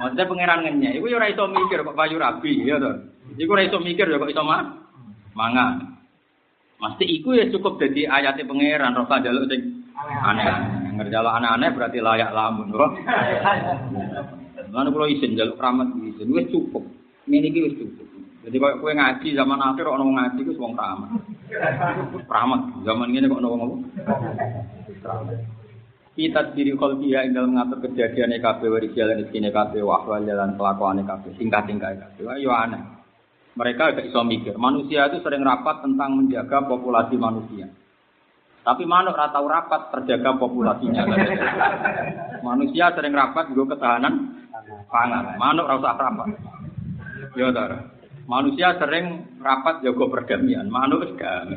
Maksudnya pangeran ngenyek iku ya ora iso mikir kok payu rabi ya to. Iku ora iso mikir ya kok iso ma mangan. Mesti iku ya cukup jadi ayatnya pangeran roh jaluk sing aneh. Ngerjalo aneh-aneh berarti layak lamun. Mana kalau izin jaluk keramat izin, wis cukup. Ini iki wis cukup. Jadi kalau kue ngaji zaman akhir orang ngaji itu wong keramat. Keramat zaman ini kok orang ngomong. Kita diri kolbia yang dalam mengatur kejadian EKB, waris jalan di sini EKB, wahwal jalan kelakuan EKB, tingkat-tingkat EKB. Wah, yo aneh. Mereka agak iso mikir. Manusia itu sering rapat tentang menjaga populasi manusia. Tapi manuk ora tahu rapat terjaga populasinya. [laughs] Manusia sering rapat juga ketahanan pangan. Manuk ora usah rapat. Ya ta. Manusia sering rapat jaga perdamaian. Manuk wis gak.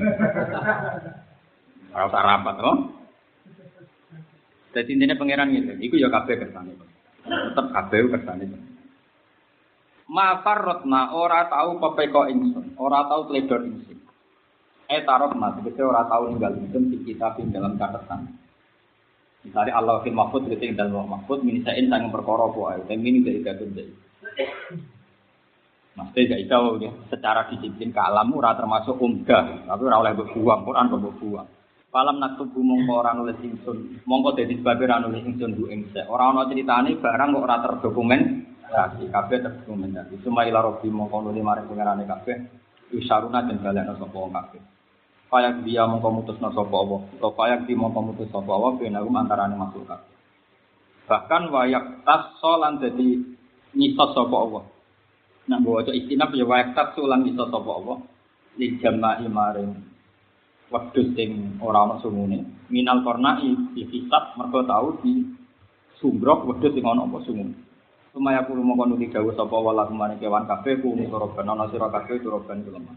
Ora rapat kok. Jadi intinya pangeran gitu. Iku ya kabeh kersane. Tetep kabeh kersane. Ma farrotna ora tahu pepeko ingsun, ora tahu teledor ingsun. Eh taruh mas, kita orang tahu ninggal itu di kitab dalam catatan. Misalnya Allah fil mahfud kita dalam mahfud minisain sangat perkara apa dan ini dari gadun dari. Maksudnya gak tahu ya, secara disiplin kalamu ora termasuk umdah, tapi ora oleh berbuang, Quran kok berbuang. Falam naktubu mongko ora nulis ingsun, mongko dadi sebab ora nulis ingsun bu ingse. Ora ana critane barang kok ora terdokumen, kasih kabeh terdokumentasi. Cuma ila robbi mongko nulis mari pengarane kabeh, isaruna dan balekno sapa kabeh. Payak dia mongko mutusna sapa Allah, utawa payak dia mongko mutus sapa Allah benagum antarané makhluk kabeh. Bahkan wayak tas solan dadi nyisos sapa Allah. Nah, bawa istinaf ya wayak tas solan nyisos sapa Allah. Li jama'i maring wedhus sing ora ana sungune minal kornai dihisab mergo tau di sumbrok wedhus sing ana apa sungune Sumaya kulo mongko nuti dawuh sapa wala kumane kewan kabeh ku nuroban ana sira kabeh turoban kuleman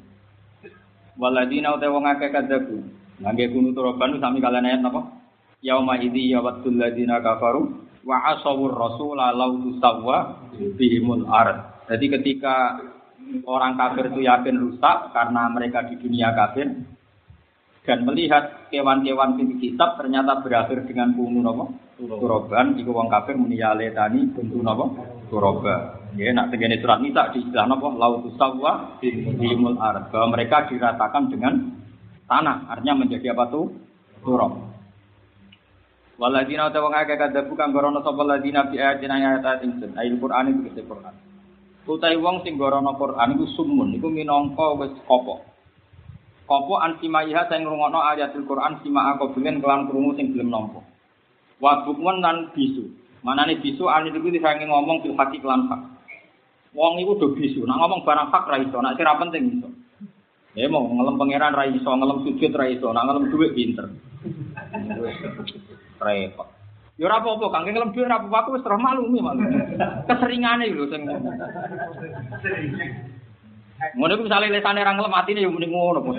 Waladina uta wong akeh kadzabu ngangge kunu turoban sami kalian ayat napa? Yauma idzi yawaddul ladina kafaru wa asawur rasul law tusawwa bihimul ard. Jadi ketika orang kafir itu yakin rusak karena mereka di dunia kafir, dan melihat kewan-kewan sing kitab ternyata berakhir dengan bungu nopo turoban iku wong kafir muni ya letani buntu nopo turoba ya nak tegene surat nisa di istilah nopo lautu sawwa bimul ard bahwa mereka diratakan dengan tanah artinya menjadi apa tuh? Turob Waladina ta wong akeh kadhebu kang gorono sapa ladina bi ayatina ayat ingsun ayat Quran itu Quran Utai wong sing gorono Quran iku sumun iku minangka wis apa Kopo ansimaiha sing ngrungokno ayatul Quran sima aku bilen kelan krungu sing gelem nampa. Wa bukmun lan bisu. Manane bisu ane iku disange ngomong fil haqi kelan hak. Wong iku do bisu, nak ngomong barang hak ra iso, nak sira penting iso. Ya mau ngelem pangeran ra iso, ngelem sujud ra iso, nak ngelem dhuwit pinter. Repot. Ya ora apa-apa, kang ngelem dhuwit ora apa-apa, aku wis terus maklumi malu. Keseringane lho sing Ngono iku misale lesane ra ngelem atine ya mending ngono bos.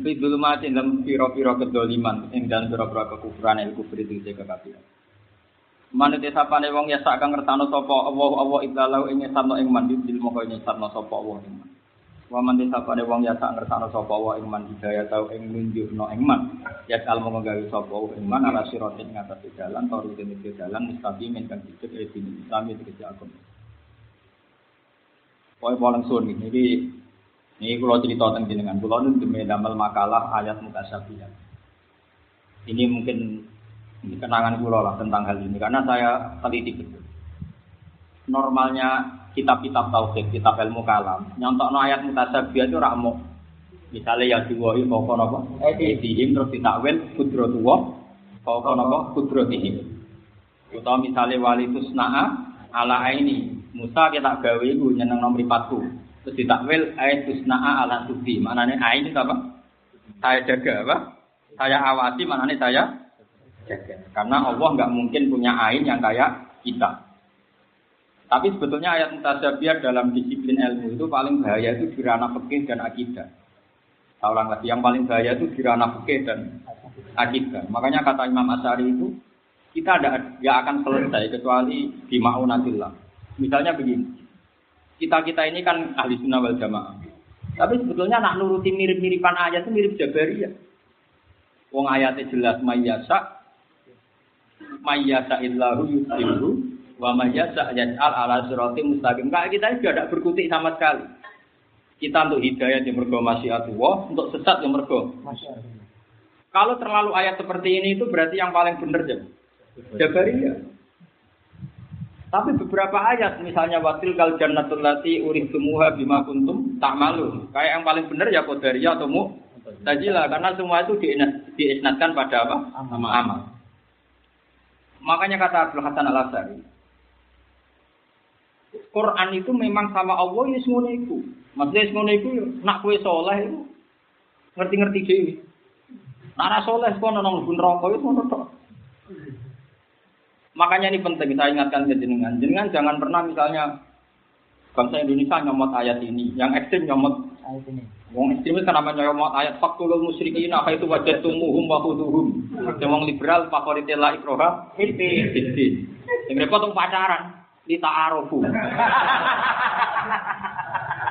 Bi dulu mati dalam piro-piro kedoliman ing dalam piro-piro kekufuran yang kufur itu jaga kafir. Mana desa pane wong ya sak kang ngertano sapa Allah Allah ibdalau ing nyesatno ing mandi dil moko nyesatno sapa Allah ing man. Wa man pane wong ya sak ngertano sapa Allah ing man hidayah tau ing nunjukno ing man. Ya kal moko gawe sapa Allah ing ala siratin ngatas jalan tori dene jalan mustaqimin kang dicet e dini Islam itu agama. Pokoknya paling sun ini, ini, kalau cerita tentang jenengan, kalau ini demi damel makalah ayat mutasyabihat. Ini mungkin kenangan pulau lah tentang hal ini, karena saya teliti betul. Normalnya kitab-kitab tauhid, kitab ilmu kalam, nyontok no ayat mutasyabihat itu rakmo. Misalnya ya diwahi pokok apa? Edihim terus ditakwil kudrotuwa, pokok apa? Kudrotihim. Atau misalnya wali tusna'a ala ini Musa kita gawe iku nyeneng nomor 40. Terus ditakwil ayat tusna'a ala tubi. Maknanya ain itu apa? Saya jaga apa? Saya awasi maknanya saya jaga. Karena Allah nggak mungkin punya ain yang kayak kita. Tapi sebetulnya ayat mutasabiah dalam disiplin ilmu itu paling bahaya itu di ranah fikih dan akidah. Saya ulang lagi, yang paling bahaya itu di ranah fikih dan akidah. Makanya kata Imam Asyari itu, kita tidak akan selesai kecuali di ma'unatillah. Misalnya begini, kita-kita ini kan ahli sunnah wal jamaah. Tapi sebetulnya nak nuruti mirip-miripan ayat itu mirip Jabariyah. Wong ayatnya jelas mayyasa, mayyasa illahu yusrihu, Wa mayyasa yaj'al ala sirati mustaqim. Kayak kita juga tidak berkutik sama sekali. Kita untuk hidayah yang mergo masyiatullah, untuk sesat yang mergo. Kalau terlalu ayat seperti ini itu berarti yang paling benar ya. Jabariyah. Tapi beberapa ayat misalnya watil kal jannatul lati uristumuha bima kuntum malu. Kayak yang paling benar ya qadariyah atau mu tajila karena semua itu diisnatkan pada apa? Amal. Makanya kata Abdul Hasan Al Asari, Quran itu memang sama Allah ya semuanya itu. Maksudnya semuanya itu nak kue soleh itu ngerti-ngerti dewi. Nara soleh kok nong pun rokok itu ngono Makanya ini penting saya ingatkan ke jenengan. Jenengan jangan pernah misalnya bangsa Indonesia nyomot ayat ini, yang ekstrim nyomot ayat ini. Wong ekstremis kan namanya nyomot ayat fakulul musyrikin apa itu wajah tumuhum wa khuduhum. Yang liberal favoritnya la ikroha, Yang repot pacaran li ta'arufu. [laughs]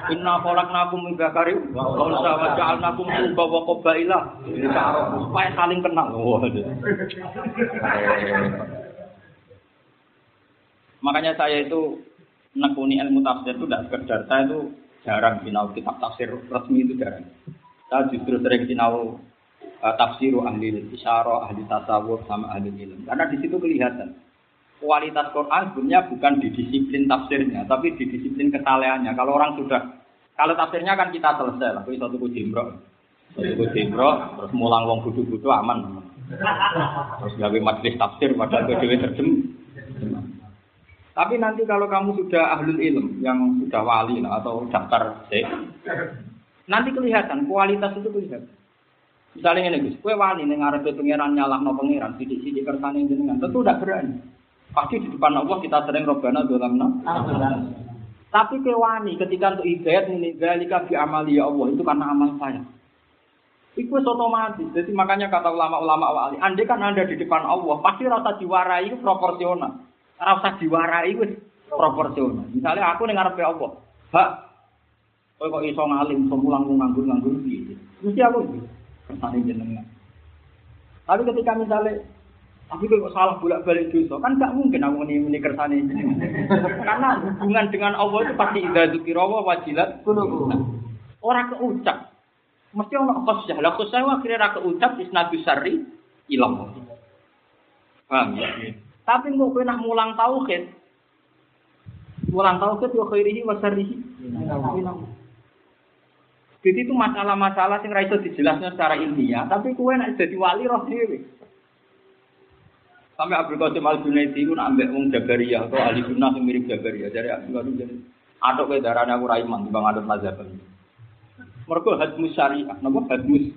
Inna khalaqnakum min dzakarin wa unsa wa ja'alnakum syu'uba wa qabaila li ta'arufu supaya saling kenal. Makanya saya itu nekuni ilmu tafsir itu tidak sekedar saya itu jarang sinau kitab tafsir resmi itu jarang. Saya justru sering sinau uh, tafsiru ahli isyarah, ahli tasawuf sama ahli ilmu. Karena di situ kelihatan kualitas Quran sebenarnya bukan di disiplin tafsirnya, tapi di disiplin kesalehannya. Kalau orang sudah, kalau tafsirnya kan kita selesai lah, itu satu kujimro, satu kujimro, terus mulang wong budu-budu aman. Terus gawe majelis tafsir pada dewi terjem. Tapi nanti kalau kamu sudah ahlul ilm yang sudah wali lah, atau daftar C, nanti kelihatan kualitas itu kelihatan. Misalnya ini Gus, kue wali nih ngarepe pangeran nyalah no pangeran, sidik-sidik kersane jenengan, tentu tidak berani. Pasti di depan Allah kita sering robana dalam Tapi kewani ketika untuk hidayat ini galika bi amali ya Allah itu karena amal saya. Itu otomatis. Jadi makanya kata ulama-ulama wali, andai kan anda di depan Allah, pasti rasa diwarai itu proporsional. Rasa diwarai itu proporsional. Misalnya aku dengar ngarepe Allah, hak, kok kok iso ngalim, iso mulang nganggur-nganggur gitu. Mesti aku kersane jenengan. Tapi ketika misalnya tapi kalau salah bolak balik dosa kan gak mungkin aku ini ini kersane Karena hubungan dengan Allah itu pasti idza dzikirawa wajilat Orang keucap. Mesti ono khosyah. Lah khosyah akhirnya ra keucap isnadu syarri ilang. Paham ya? Tapi kok kowe nak mulang tauhid. Mulang tauhid wa khairihi wa syarrihi. Jadi itu masalah-masalah yang ra iso dijelasnya secara ilmiah, tapi kowe nak jadi wali roh dhewe. Sampai Abdul Qasim Al Junaidi itu nambah wong Jabariyah atau ahli sunnah yang mirip Jabariyah. Jadi Abdul Qasim jadi aduk ke darahnya aku raiman di bang aduk mazhab. Mereka hadmus syariah, nama hadmus.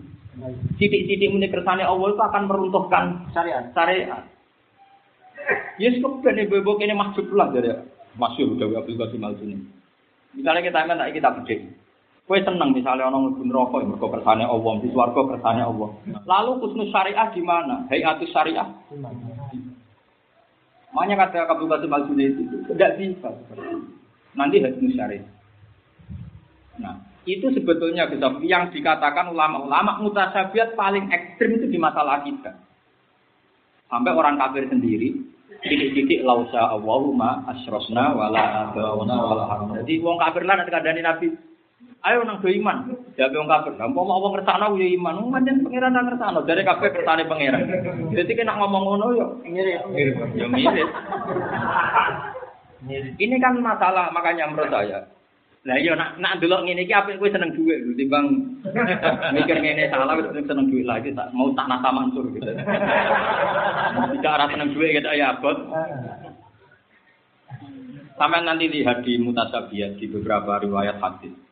Sidik-sidik muni kersane Allah itu akan meruntuhkan syariat. Syariat. Yes, kok ben ibu kene masuk lah dari masyhur dari Abdul Qasim Al Junaidi. Misalnya kita ingin kita bedek. Kue seneng misalnya orang ngebun rokok, mereka kersane Allah, di suarga kersane Allah. Lalu kusnus syariah di mana? Hayatus syariah. Makanya kata Qasim Al itu tidak bisa. Nanti harus syari. Nah, itu sebetulnya yang dikatakan ulama-ulama mutasabiat paling ekstrim itu di masalah kita. Sampai orang kafir sendiri titik-titik lausa Allahumma asrosna wala adawna wala. Jadi wong kafir lah nanti kadani Nabi Ayo nang do iman. Jawab wong kafir. Lah mau wong ngersakno ya iman. Wong pancen pangeran nang ngersakno. Dari kabeh kersane pangeran. Dadi kena ngomong ngono yo mirip. Yo mirip. Ini kan masalah makanya menurut saya. Lah iya nak nak delok ngene iki apik kowe seneng dhuwit lho timbang [laughs] mikir ngene salah wis seneng dhuwit lagi tak mau tak nata mansur gitu. Tidak arah seneng dhuwit gitu ya abot. Sampai nanti lihat di mutasabiat di beberapa riwayat hadis.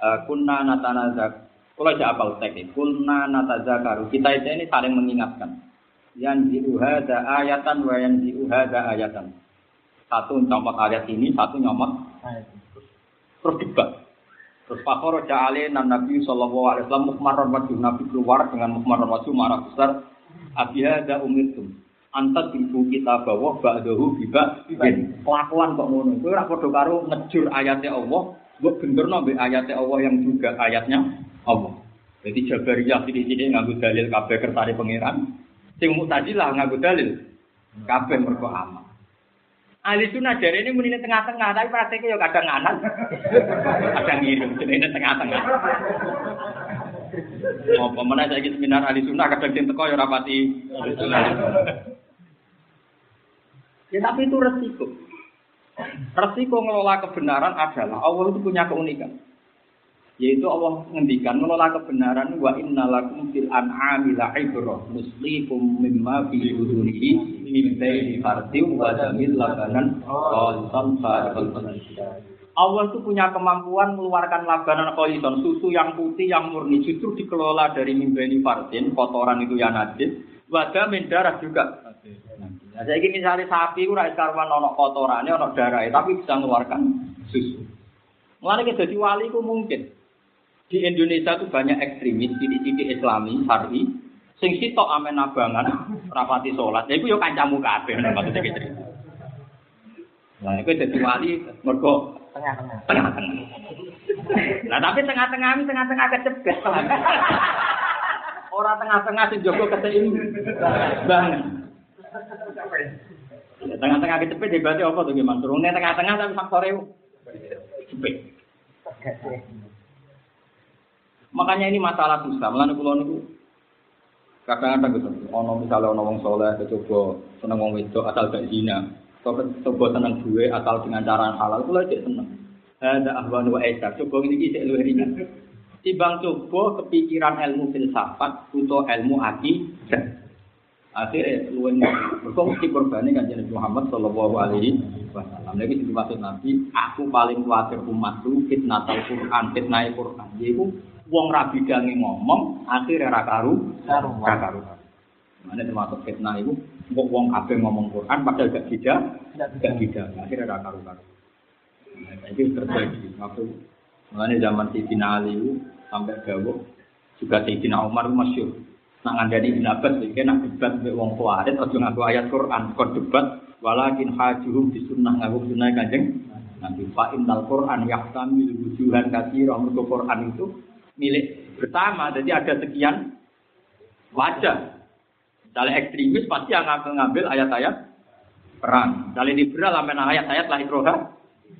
Eh, kunna natanazak. Kalau aja apa ustek ini kunna natazakaru. Kita itu ini saling mengingatkan. Yang diuhada ayatan wa yang diuhada ayatan. Satu nyomot ayat ini satu nyomot terus debat terus fakor ja'ale nan nabi sallallahu alaihi wasallam wajib nabi keluar dengan mukmaron wajib marah besar. Abiyada umirtum. Antat ibu kita bawa ba'dahu biba kelakuan kok ngono. Kowe ora padha karo ngejur ayatnya Allah Mbok benterno mbek ayatnya Allah yang juga ayatnya Allah. Jadi Jabariyah sini-sini nganggo dalil kabeh kertane pangeran. Sing Mu'tazilah nganggo dalil kabeh mergo amal. Ahli sunnah dari ini menini tengah-tengah, tapi prakteknya ya kadang nganan, [laughs] kadang ngirim, jadi ini tengah-tengah. Oh, pemenang saya seminar ahli sunnah kadang sing teko ya rapati. Ya tapi itu resiko. Resiko ngelola kebenaran adalah Allah itu punya keunikan. Yaitu Allah ngendikan ngelola kebenaran wa innalakum fil an'ami la'ibrah muslikum mimma fi budunihi min baini fardin wa damil labanan khalisan sa'al Allah itu punya kemampuan mengeluarkan labanan khalisan susu yang putih yang murni justru dikelola dari mimbeni fardin kotoran itu yang najis wadah darah juga Nah, saya ingin misalnya sapi itu rakyat karwan ono kotorannya, darah, tapi bisa mengeluarkan susu. Mulanya kita wali itu mungkin. Di Indonesia itu banyak ekstremis, titik-titik Islami, Syari, sing sitok amen abangan, rapati sholat. Ya itu yo kancamu kabeh nek maksudnya gitu. Nah, itu jadi wali mergo Tengah-tengah. Nah, tapi tengah-tengah ini tengah-tengah kecepet. Orang tengah-tengah sing jogo keseim banget. Tengah-tengah kecepet berarti apa tuh gimana? Turunnya tengah-tengah tapi faktornya cepet. Makanya ini masalah susah. Mulane kula niku kadang-kadang gitu. Ono misalnya ono wong soleh coba seneng wong wedok asal gak zina. Coba seneng duwe asal dengan cara halal kula cek seneng. Ada ahwan wa aisar. Coba ini cek luwih ringan. Timbang coba kepikiran ilmu filsafat atau ilmu akidah. Akhirnya luwih mergo mesti korbane kanjeng Nabi Muhammad sallallahu alaihi wasallam. Lagi dimaksud Nabi, aku paling khawatir umatku fitnah Al-Qur'an, fitnah Al-Qur'an. Yaiku wong ra bidange ngomong, akhirnya ra karu, ra karu. Mana termasuk fitnah itu, kok wong kabeh ngomong Quran padahal gak tidak, gak tidak, akhirnya ra karu karu. Nah, itu terjadi. Waktu Mengenai zaman Sayyidina Ali itu, sampai gawok, juga Sayyidina Umar itu masyur. Nak ngandani Ibn Abbas, iki nak debat mbek wong Khawarij aja ngaku ayat Quran, kok debat walakin hajuhum di sunnah ngaku sunnah Kanjeng Nabi fa innal Quran yahtamil wujuhan katsira mergo Quran itu milik bersama. Jadi ada sekian wajah. Misalnya ekstremis pasti akan ngambil ayat-ayat perang. Misalnya liberal amen ayat-ayat lah ikroha.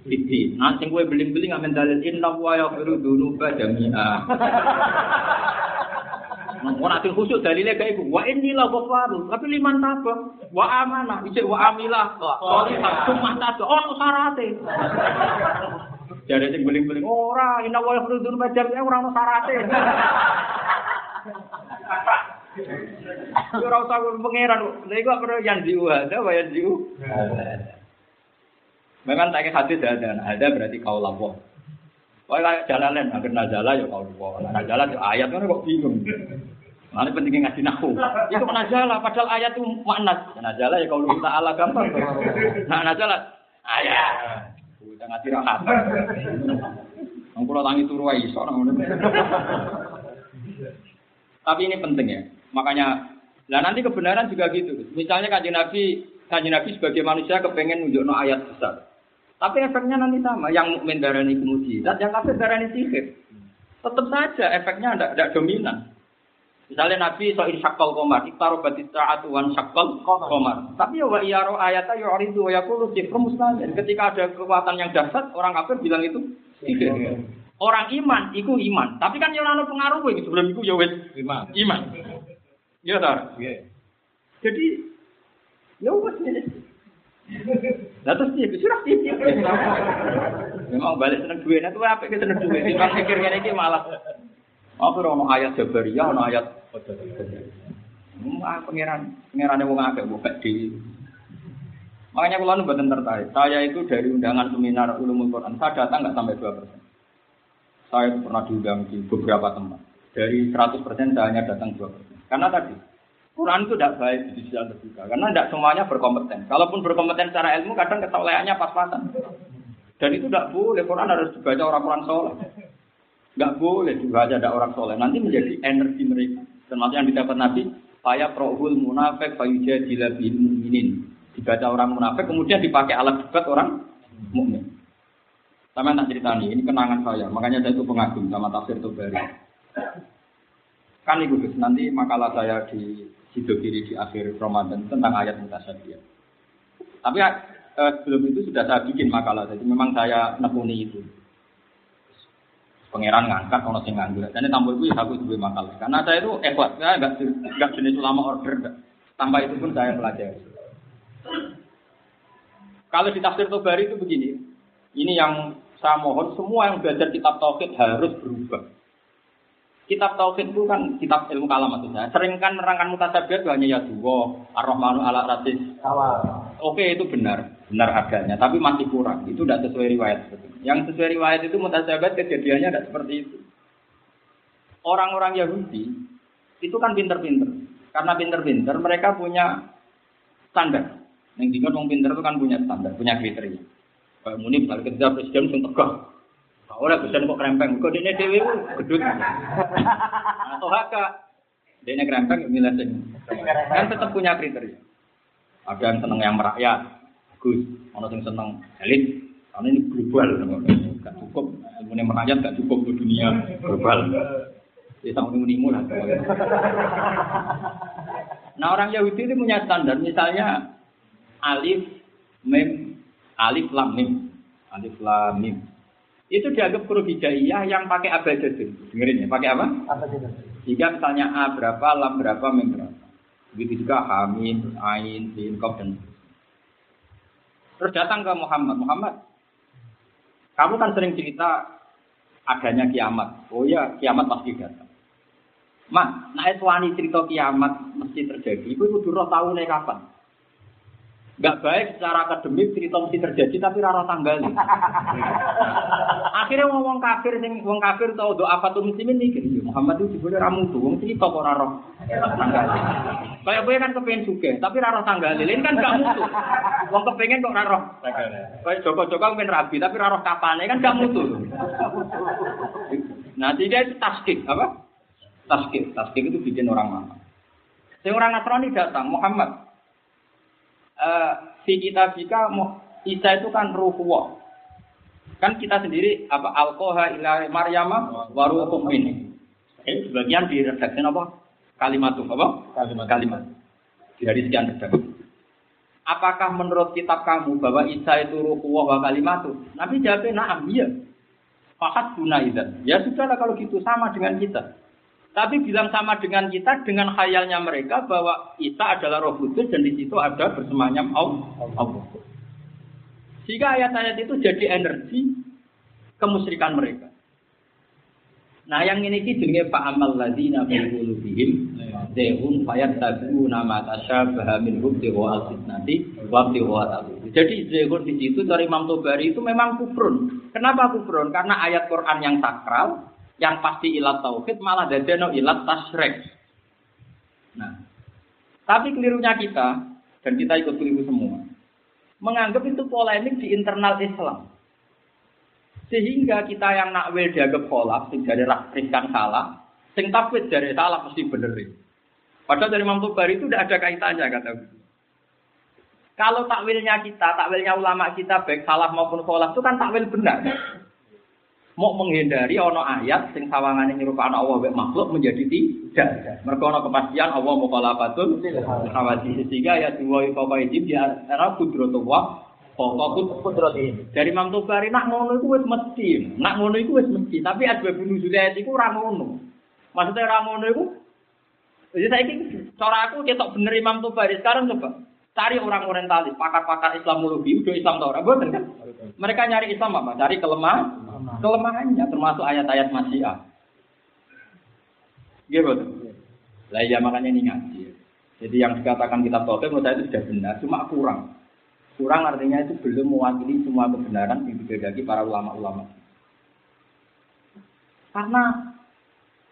Ini, nanti gue beling-beling amen dalil inna wa yaghfiru dzunuba jami'a. [laughs] Mau nanti khusus dalilnya kayak ibu. Wa inni la ghafaru. Tapi liman tabah. Wa amanah. Ijek wa amilah. Solihah. Cuma tabah. Oh, sarate. Jadi sing beling-beling ora inna wa yaghfiru dzunuba jami'a ora ono sarate. Ora usah pangeran. Lha iku perlu yang diu ada wa yang diu. Memang tak hadis ada, ada berarti kau lapor. Wah kayak jalanan, agar nazala ya kau lapor. Nazala itu ayat kan kok bingung. Mana pentingnya ngaji nahu. Itu nazala, padahal ayat itu makna. Nazala ya kau lupa Allah gampang. Nah nazala, ayat. Kita ngaji rahat. Kalau tangi turu aja, soalnya Tapi ini penting ya. Makanya, lah nanti kebenaran juga gitu. Misalnya kajian Nabi, kajian Nabi sebagai manusia kepengen nunjuk ayat besar. Tapi efeknya nanti sama. Yang mukmin darani kemudian, yang kafir darani sihir. Tetap saja efeknya tidak dominan. Misalnya Nabi so syakal komar, iktaro batis saat wan syakal komar. Tapi ya wa iyaro ayatnya ya itu ya kulo sifr muslimin. Ketika ada kekuatan yang dahsyat, orang kafir bilang itu sihir. Orang iman, iku iman. Tapi kan yang lalu pengaruh ini sebelum itu ya wes Iman. iman. Ya tar. Iya. Jadi ya wes Lah terus dia sudah sih. Memang balik seneng duit, itu apa kita seneng duit? Timbang mikir ngene iki malah apa ono ayat Jabariyah, ono ayat Hmm, ah, pangeran, pangerannya wong akeh buka di. Makanya kalau nu buatan tertarik. Saya itu dari undangan seminar ulumul Quran, saya datang nggak sampai dua persen. Saya pernah diundang di beberapa tempat. Dari 100% saya hanya datang 2%. Karena tadi, Quran itu tidak baik di sisi terbuka. Karena tidak semuanya berkompeten. Kalaupun berkompeten secara ilmu, kadang kesolehannya pas-pasan. Dan itu tidak boleh. Quran harus dibaca orang-orang soleh. Nggak boleh dibaca ada orang soleh. Nanti menjadi energi mereka. Termasuk yang didapat Nabi, Faya prohul munafik fayuja jilabil mu'minin. Dibaca orang munafik, kemudian dipakai alat debat orang mukmin. Sama tak cerita nih, ini kenangan saya. Makanya saya itu pengagum sama tafsir Tobari. Kan Gus, nanti makalah saya di Sido Kiri di akhir Ramadan tentang ayat mutasyabih. Tapi eh, sebelum itu sudah saya bikin makalah, jadi memang saya nekuni itu. Pangeran ngangkat ono sing nganggur. Dan tambah itu aku juga makalah. Karena saya itu ikhlas, saya enggak enggak jenis ulama order. Enggak. Tanpa itu pun saya pelajari. Kalau di tafsir Tobari itu begini, ini yang saya mohon semua yang belajar kitab tauhid harus berubah. Kitab tauhid itu kan kitab ilmu kalam maksudnya. Sering kan nerangkan mutasabihat hanya ya dua, ar-rahmanu ala rasis. Oke itu benar, benar adanya, tapi masih kurang. Itu tidak sesuai riwayat. Yang sesuai riwayat itu mutasabihat kejadiannya tidak seperti itu. Orang-orang Yahudi itu kan pinter-pinter. Karena pinter-pinter mereka punya standar. Yang dikatakan pinter itu kan punya standar, punya kriteria. Kayak muni misalnya ketika presiden pun tegak. Oleh presiden kok krempeng, kok dia dewi itu gedut. Atau haka, dia krempeng milih sing. Kan tetap punya kriteria. Ada yang seneng yang merakyat, bagus. Ada yang seneng elit, karena ini global. Gak cukup, ilmu merakyat gak cukup ke dunia global. Ya sama unimu lah. Nah orang Yahudi itu punya standar, misalnya alif, mem, alif lam mim, alif lam mim. Itu dianggap huruf hijaiyah yang pakai abjadun. Dengerin ya, pakai apa? Jika misalnya A berapa, lam berapa, mim berapa. Begitu juga hamim, ain, sin, kof, dan Terus datang ke Muhammad. Muhammad, kamu kan sering cerita adanya kiamat. Oh ya, kiamat pasti datang. Mak, nah itu wani cerita kiamat mesti terjadi. Itu kudu roh tahu nih kapan. Gak baik secara akademik cerita mesti terjadi tapi rara tanggal. [laughs] Akhirnya ngomong kafir sing wong kafir tau doa apa tuh muslimin mikir ya Muhammad itu juga ramu tuh wong cerita kok rara tanggal. Kayak kan kepengen juga tapi rara tanggal. Ini kan gak mutu. Wong kepengen kok rara. Kayak Joko-Joko pengen rabi tapi rara kapan kan gak mutu. Nah, tidak itu taskik apa? Taskik, taskik itu bikin orang mana? Yang orang Nasrani datang, Muhammad, uh, si kita jika Isa itu kan ruhullah. Kan kita sendiri apa alkoha ila Maryama waruhum ini. Eh, sebagian di redaksi apa? Kalimat itu apa? Kalimat. Kalimat. Dari sekian redaksi. Apakah menurut kitab kamu bahwa Isa itu ruhullah wa kalimat itu? Nabi jawabnya na'am, iya. Fakat guna itu. Ya sudahlah kalau gitu sama dengan kita. Tapi bilang sama dengan kita dengan khayalnya mereka bahwa Isa adalah roh kudus dan di situ ada bersemayam Allah. Sehingga ayat-ayat itu jadi energi kemusyrikan mereka. Nah yang ini ki jenenge Pak Amal Ladina fi qulubihim zehun fayat tabu nama tasyabaha min hubdi wa al-fitnati wa wa Jadi zehun di situ dari Imam Tobari itu memang kufrun. Kenapa kufrun? Karena ayat Quran yang sakral yang pasti ilat tauhid malah dadeno ilat tasrek. Nah, tapi kelirunya kita dan kita ikut keliru semua, menganggap itu polemik di internal Islam. Sehingga kita yang nakwil dianggap kolak, sing dari riskan salah, sing tafwid dari salah mesti benerin. Padahal dari Imam Tubari itu tidak ada kaitannya kata Kalau takwilnya kita, takwilnya ulama kita baik salah maupun kolak itu kan takwil benar mau menghindari ono ayat sing sawangane nyerupakno Allah mek makhluk menjadi tidak. Mergo ono kepastian Allah mukhalafatun khawati sehingga ya dua ifa wajib di era kudratullah pokok kudrati. Dari Imam Tobari nak ngono iku wis mesti, nak ngono iku wis mesti, tapi asbab nuzul ayat iku ora ngono. Maksudnya ora ngono iku jadi saya ini, cara aku ketok bener Imam Tobari. Sekarang coba cari orang orientalis, pakar-pakar Islamologi, udah Islam tau orang, kan? Mereka nyari Islam apa? Cari kelemah, kelemahannya termasuk ayat-ayat masyiah. Gitu. Lah ya makanya ini ngaji. Jadi yang dikatakan kitab Tauhid menurut saya itu sudah benar, cuma kurang. Kurang artinya itu belum mewakili semua kebenaran yang dibedaki para ulama-ulama. Karena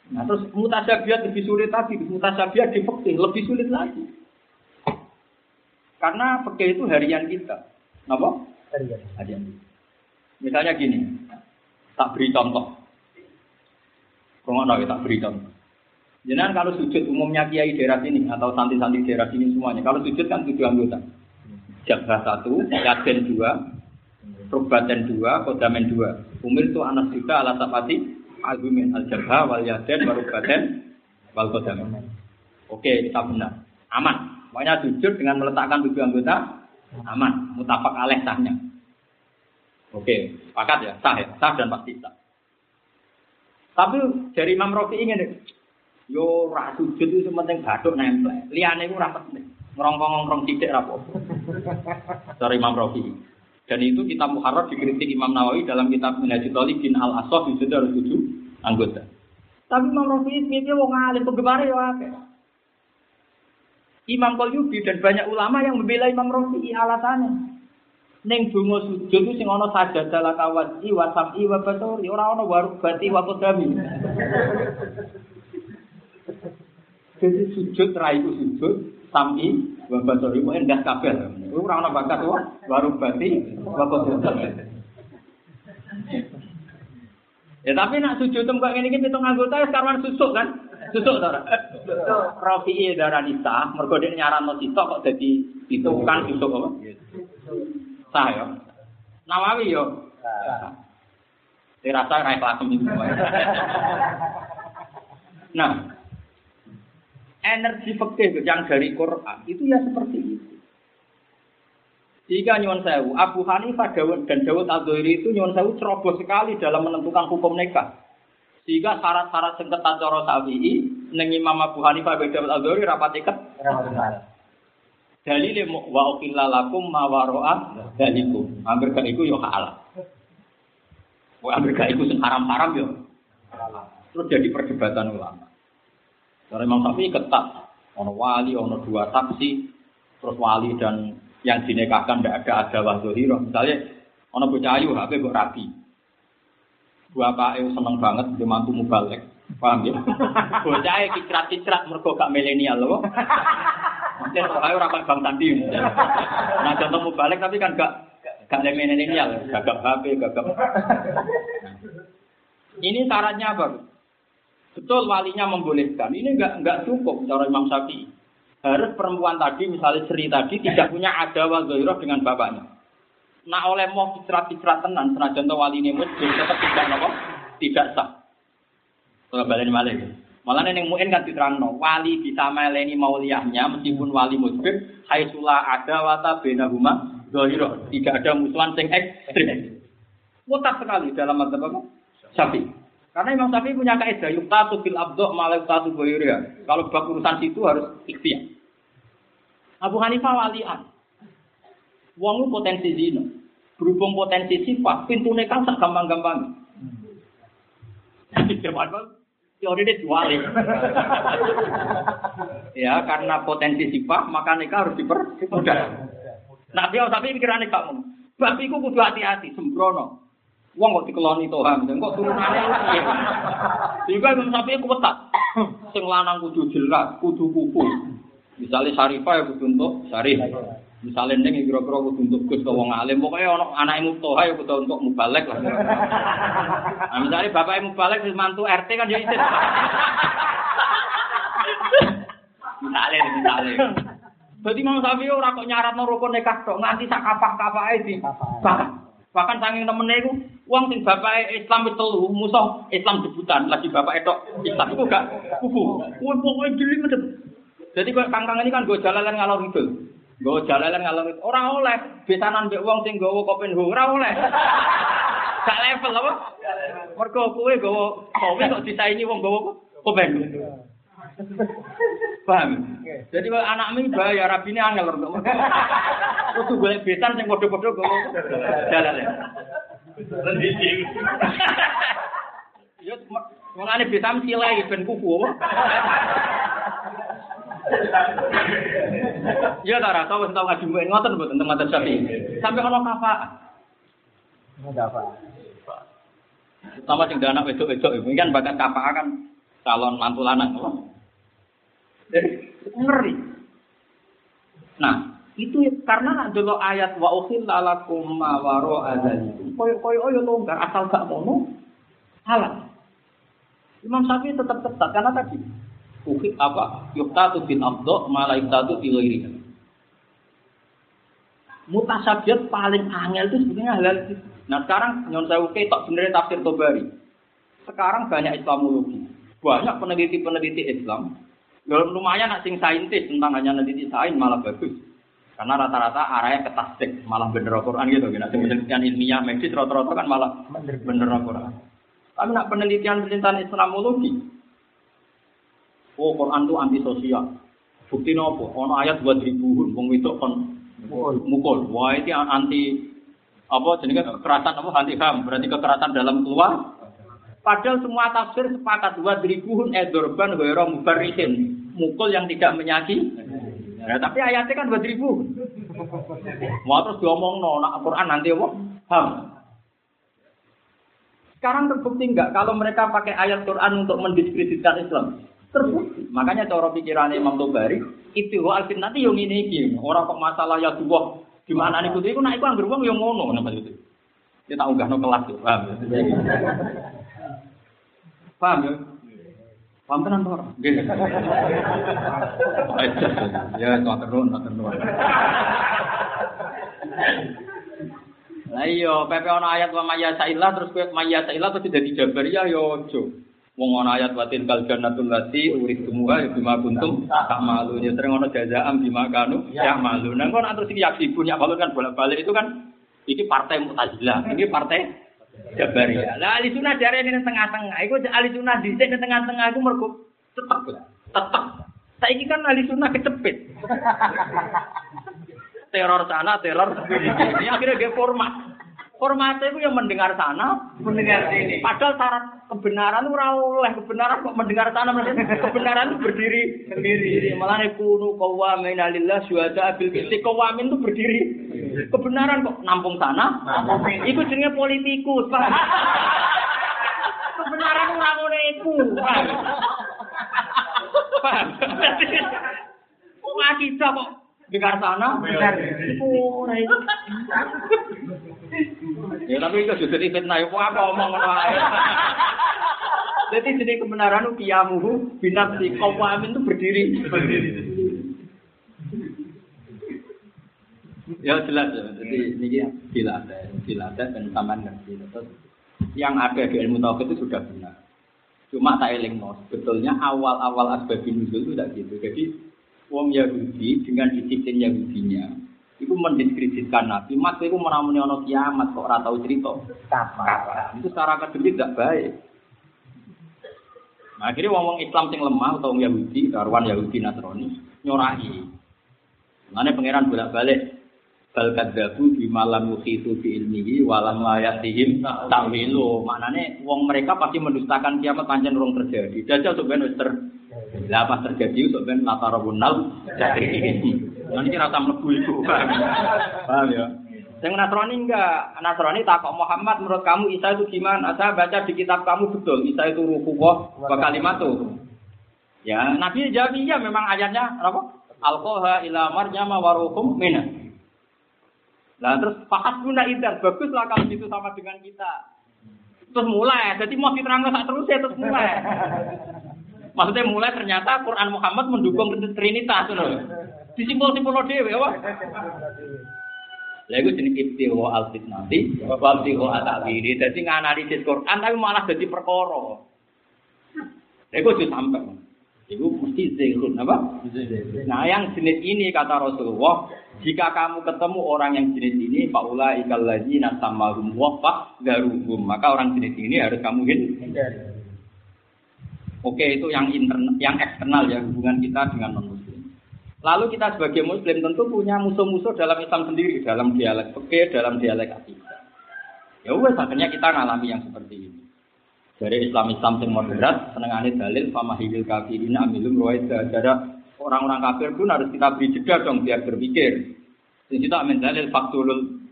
nah terus mutasabiat lebih sulit lagi, mutasabiat di lebih sulit lagi. Karena fikih itu harian kita. Apa? Harian. Harian. Misalnya gini, tak beri contoh. Kalau tak beri contoh. Jangan kalau sujud umumnya kiai daerah sini atau santri-santri daerah sini semuanya. Kalau sujud kan tujuh anggota. Jabah satu, yaden dua, Rubaten dua, Kodamen dua. Umir itu anak juga ala sapati, Agumin al jabha wal yaden warubaten wal Kodamen. Oke, kita benar. Aman. Pokoknya sujud dengan meletakkan tujuh anggota, aman. Mutafak aleh sahnya. Oke, sepakat ya, sah ya, sah dan pasti sah. Tapi dari Imam Rafi ingin yo ra sujud itu penting bathuk nempel. Liyane iku ora penting. Ngrongkong-ngrongkong sithik ra apa. Dari Imam Rafi. Dan itu kitab Muharrar dikritik Imam Nawawi dalam kitab Minhajul Talibin Al Asaf itu harus tujuh anggota. Tapi Imam Rafi itu wong alim penggemar ya akeh. Imam Qalyubi dan banyak ulama yang membela Imam Rafi alasannya. Neng donga sujud itu sing ana sajadah la kawati wa sam'i wa basari ora ana warubati wa qadami. Jadi sujud ra iku sujud sam'i wa basari mu endah kabeh. Ora ana bakat wa warubati wa qadami. Ya tapi nak sujud tem kok ngene iki pitung anggota wis karwan susuk kan? Susuk ta ora? Rafi'i darah nisa, mergo dhek nyaranno sitok kok dadi itu kan apa? Sah ya. Nawawi yo. Dirasa ra ikhlas seminggu. Nah, energi fikih yang dari Quran itu ya seperti itu. Jika nyuwun sewu, Abu Hanifah Dawud dan Dawud al itu nyuwun sewu ceroboh sekali dalam menentukan hukum nikah. Sehingga syarat-syarat sing ketat cara Syafi'i ning Imam Abu Hanifah dan Dawud al rapat iket. Dalile wa uqilla lakum ma waro'a dalikum. Hampir gak iku yo halal. Wah, hampir gak iku sing haram-haram yo. Terus jadi perdebatan ulama. Karena Imam Syafi'i ketat. Ono wali, ono dua taksi, terus wali dan yang dinikahkan tidak ada ada wahdohiro. Misalnya, ono bocah ayu, HP kok rapi. Dua pak seneng banget, dia mantu mubalek. Paham ya? [laughs] Bocah kicrat-kicrat, mereka gak milenial loh. Mungkin orang orang bang tadi. Nah contoh mubalek tapi kan gak gak milenial, gagap HP, gagap. Ini syaratnya apa? Betul walinya membolehkan. Ini enggak enggak cukup cara Imam Syafi'i. Harus perempuan tadi, misalnya Sri tadi, tidak punya ada wazoiroh dengan bapaknya. Nah oleh mau cicrat-cicrat tenan, senajan wali ini muslim, tetap tidak nopo, tidak sah. Kalau balik malah Malah neng muin kan diterangno, wali bisa meleni mauliyahnya meskipun wali muslim, hai sula ada wata benahuma zohiro, tidak ada musuhan sing ekstrim. Mutat sekali dalam madzhab apa? Syafi'i. Karena Imam Syafi'i punya kaidah yuktatu fil abdo malah yuktatu boyuria. Kalau bab urusan itu harus ikhtiar. Abu Hanifah walian. Wong potensi zina. Berhubung potensi sifat, pintu nekang sak gampang-gampang. Teori dia jual ya karena potensi sifat maka nikah harus dipermudah. Nah dia tapi pikiran nikah kamu. Babi ku kudu hati-hati sembrono. Wong kok dikeloni Tuhan, kok turunane piye? Juga Imam Syafi'i kuwetat. Sing lanang kudu jelas, kudu kuku. Misalnya Syarifah ya kudu untuk Syarif. Misalnya neng kira-kira kudu untuk Gus ke wong alim, pokoknya ono anak Muftoha ya kudu untuk mubalek lah. [laughs] Nah, misalnya bapak mubalek wis mantu RT kan ya isin. [laughs] misalnya, misalnya. Jadi mau Syafi'i ora kok nyaratno rukun nikah tok nganti sak kapah-kapahe di. Bahkan bahkan saking temene iku wong sing bapake Islam wis telu musuh Islam debutan lagi bapak etok Islam iku gak kubu. Kuwi pokoke jeli medhep. Jadi kangkang ini kan gue jalalan ngalor ngidul. Gue jalalan ngidul. Orang oleh besanan mbek wong sing gowo kopen ho ora oleh. Gak level apa? Mergo kowe gowo kowe kok disaingi wong gowo kopen. Paham? Jadi anak mi bahaya rabine angel untuk kudu golek besan sing padha-padha gowo jalalan. Yo mulane besan silai ben kuku apa? Ya ta ora tau tau ngaji mbek ngoten mboten tentang madzhab Syafi'i. Sampai ono kafa. Enggak apa. Sama sing anak wedok-wedok ini kan bakat kapal kan calon mantu lanang. Jadi ngeri. Nah, itu karena nak dulu ayat wa ukhilla lakum ma waro adzalikum. Koyo-koyo yo longgar asal gak mono halal. Imam Syafi'i tetap ketat karena tadi ukhi apa yuktatu bin abdo malah yuktatu ghairi. Mutasabiat paling angel itu sebenarnya halal itu. Nah sekarang nyon saya oke tak sebenarnya tafsir Tobari. Sekarang banyak Islamologi, banyak peneliti-peneliti Islam. Ya lumayan nak sing saintis tentang hanya peneliti sains malah bagus. Karena rata-rata arahnya ke tasdik, malah bener Al-Quran gitu. Nah, penelitian ilmiah medis rata-rata kan malah bener Al-Quran. Tapi nak penelitian-penelitian Islamologi, oh Quran itu anti sosial. Bukti nopo? Ono ayat buat ribuan, wong itu kon mukul. Wah itu anti apa jenenge kekerasan apa anti ham. Berarti kekerasan dalam keluar. Padahal semua tafsir sepakat dua ribuan edorban wero mubarisin. Mukul yang tidak menyakiti nah, tapi ayatnya kan dua ribu. Mau terus diomong no nak Quran nanti apa? Ham. Sekarang terbukti enggak kalau mereka pakai ayat Quran untuk mendiskreditkan Islam terbukti makanya cara pikiran Imam Tobari itu alfin nanti yang ini orang kok masalah ya dua Gimana nih putri? Aku naik uang yang ngono nama itu. Dia tak unggah no kelas tuh, paham ya? [laughs] Paham ya? Paham tenan orang? Gini. [laughs] Ya, tuh terus, tuh terus. Lah iya, pepe ana ayat wa saila terus kowe maya saila terus dadi jabariyah ya aja. Wong ana ayat watin kal jannatul lati urid semua ya bima kuntum tak malu ya sering ana jazaam bima kanu ya malu. Nah kok terus iki yaksi punya malu kan bolak-balik itu kan iki partai Mu'tazilah, ini partai Jabariyah. Lah ahli sunnah dari ini tengah-tengah. Iku ahli sunnah di tengah-tengah iku mergo tetep tetep. Saiki kan ahli sunnah kecepit. [laughs] teror sana, teror sini. Akhirnya dia format. Formatnya itu yang mendengar sana, mendengar sini. Padahal syarat kebenaran itu oleh kebenaran kok mendengar sana, kebenaran itu berdiri sendiri. Malah kunu kawamin alillah syuhada bil kisti kawamin itu berdiri. Kebenaran kok nampung sana, itu jenenge politikus. Kebenaran ora ngene iku. Paham? Paham? Kok akidah kok dengar sana? Ora itu. Ya tapi itu juga di fitnah, apa apa omong. [laughs] Jadi jadi kebenaran itu kiamuhu binafsi kawamin itu berdiri. Berdiri. Ya jelas ya. Jadi ini dilatih, dilatih dan taman ngerti. Terus yang ada di ilmu tauhid itu sudah benar. Cuma tak eling no. Sebetulnya awal-awal asbabun nuzul itu tidak gitu. Jadi wong Yahudi dengan disiplin Yahudinya itu mendiskreditkan Nabi. Mas itu menamuni ono kiamat kok ora tahu cerita. Kapan? Itu secara akademik tidak baik. Nah, akhirnya wong Islam sing lemah atau Yahudi, karuan Yahudi Nasrani nyorai. Mana pangeran bolak-balik bal kadzabu di malam itu fi ilmihi walam layatihim ta'wilu. Maknane wong mereka pasti mendustakan kiamat pancen urung terjadi. Dajjal wis ter lah pas terjadi ben latarabunal jadi. Nanti rasa mlebu iku. Paham ya? Yang Nasrani enggak, Nasrani takok Muhammad menurut kamu Isa itu gimana? Saya baca di kitab kamu betul, Isa itu ruhullah wa kalimatu. Ya, Nabi jawab iya memang ayatnya apa? Alqaha ila marjama wa ruhum minna. Nah terus fahas guna idar, baguslah kalau itu sama dengan kita. Terus mulai, jadi mau diterang sak terus ya terus mulai. Maksudnya mulai ternyata Quran Muhammad mendukung Trinitas loh. Disimpul-simpul dhewe apa? Lha iku jenenge ibtiho al fitnati wa ibtiho atawili. Dadi nganalisis Quran tapi malah jadi perkara. Lha iku sampai. Iku mesti zikrun apa? Nah, yang jenis ini kata Rasulullah, jika kamu ketemu orang yang jenis ini, faula ikal ladzina samahum wa garuhum, maka orang jenis ini harus kamu hindari. Oke, itu yang internal, yang eksternal ya hubungan kita dengan non Lalu kita sebagai muslim tentu punya musuh-musuh dalam Islam sendiri, dalam dialek fikih, dalam dialek akidah. Ya wes akhirnya kita ngalami yang seperti ini. Dari Islam-Islam yang moderat, senengane dalil famahil kafirin amilum ruwaida. Jadi orang-orang kafir pun harus kita beri jeda dong biar berpikir. Jadi kita amin dalil faktulul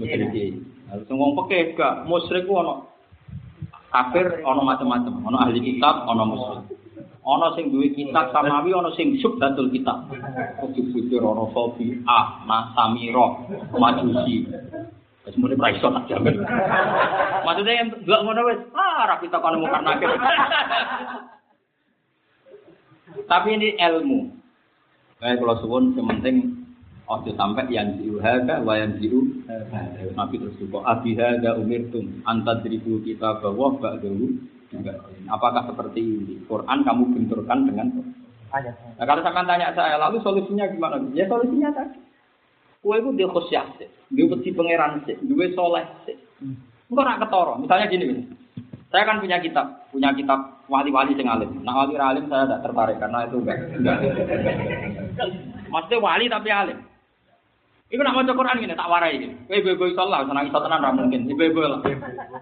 musyrikin. Harus ngomong pakai gak musyrik ono Kafir ono macam-macam, ono ahli kitab, ono muslim. Ono sing duwe kitab samawi, ono sing subhatul kitab. Bujur-bujur ono sofi, ah, nasamiro, majusi. Wis muni ra iso tak jamin. Maksudnya yang delok ngono wis, ah ra kita kono mukar nakir. Tapi ini ilmu. Kayak kalau suwun yang penting ojo sampai yang hada wa yang jiu Nabi terus juga abi hada umirtum anta ribu kita bahwa bak dulu apakah seperti ini? Quran kamu benturkan dengan Nah, kalau sampai tanya saya lalu solusinya gimana? Ya solusinya tadi. Kue itu dia khusyah sih dia peti pangeran sih dia soleh sih enggak nak ketoro. Misalnya gini gini saya kan punya kitab, punya kitab wali-wali sing alim. Nah wali alim saya tidak tertarik karena itu enggak. enggak. [laughs] Maksudnya wali tapi alim. Iku nak maca Quran ngene tak warai iki. Kowe ibu-ibu iso lah senang iso tenan ra mungkin. Ibu-ibu lah.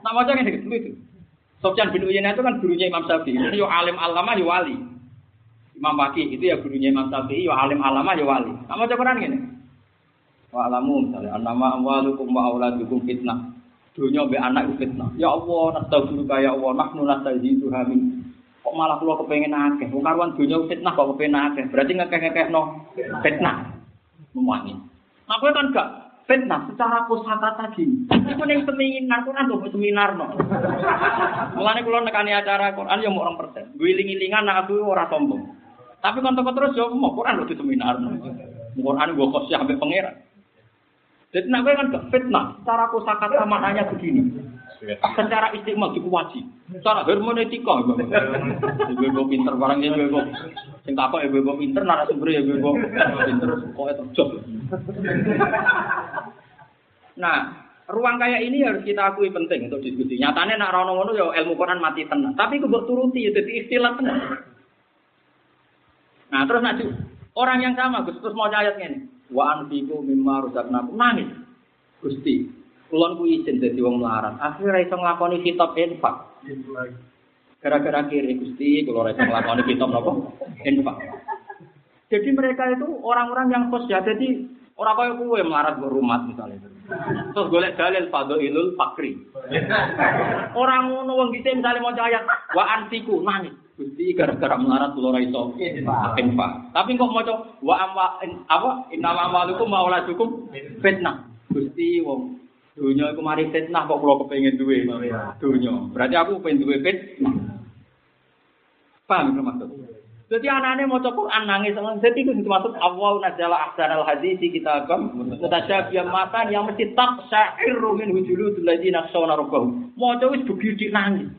Nak maca ngene gitu itu. Sofyan bin Uyainah itu kan gurunya Imam Syafi'i. Yo alim alama yo wali. Imam Waqi itu ya gurunya Imam Syafi'i yo alim alama yo wali. Nak maca Quran ngene. Wa alamu misalnya annama amwalukum wa auladukum fitnah. Dunia be anak itu fitnah. Ya Allah, nastaghfiruka ya Allah, nahnu nastaghfiru hamin. Kok malah kula kepengen akeh. Wong karuan dunia fitnah kok kepengen akeh. Berarti ngekeh-ngekehno fitnah. Memangi. Nah, kan gak fitnah secara kosakata gini. Iku ning seminar Quran tuh seminar no. Mulane kula nekani acara Quran ya mau orang persen. Guling-gilingan nak aku ora sombong. Tapi kan terus yo mau Quran lho di seminar no. Quran gua kok sampai pangeran. Jadi nak kan gak fitnah. Secara kosakata maknanya begini. Secara istimewa dikuwaji. Secara hermeneutika. Ibu-ibu pinter barang ibu-ibu. Sing takok ibu-ibu pinter narasumber ya ibu-ibu pinter kok terjog. Nah, ruang kayak ini harus kita akui penting untuk diskusi. Nyatanya nak rono ngono ya ilmu Quran mati tenang. Tapi ku mbok turuti ya jadi istilah tenang. Nah, terus nak orang yang sama Gus terus mau ayat ngene. Wa anfiqu mimma razaqnakum nangis. Gusti, kulon ku izin dadi wong melarat. Akhirnya iso nglakoni kitab infak. Gara-gara kiri Gusti, kula iso nglakoni kitab napa? Infak. Jadi mereka itu orang-orang yang kos ya. Jadi orang kaya kue melarat ke rumah misalnya. Terus golek dalil fadhailul fakri. Orang ngono wong gitu misalnya mau ayat wa antiku nangis. Gusti gara-gara melarat kula ora iso infak. Tapi kok maca wa amma apa innama amalukum wa auladukum fitnah. Gusti wong dunya iku mari fitnah kok kula kepengin duwe dunya. Berarti aku pengen duwe fitnah. Paham itu maksud? Jadi anaknya mau Quran nangis, jadi itu dimaksud awal nazala ahsan al hadisi kita kan, mutasyabiyah matan yang mesti tak syair min hujulu tuladi naksona robbahum. Mau wis begitu nangis.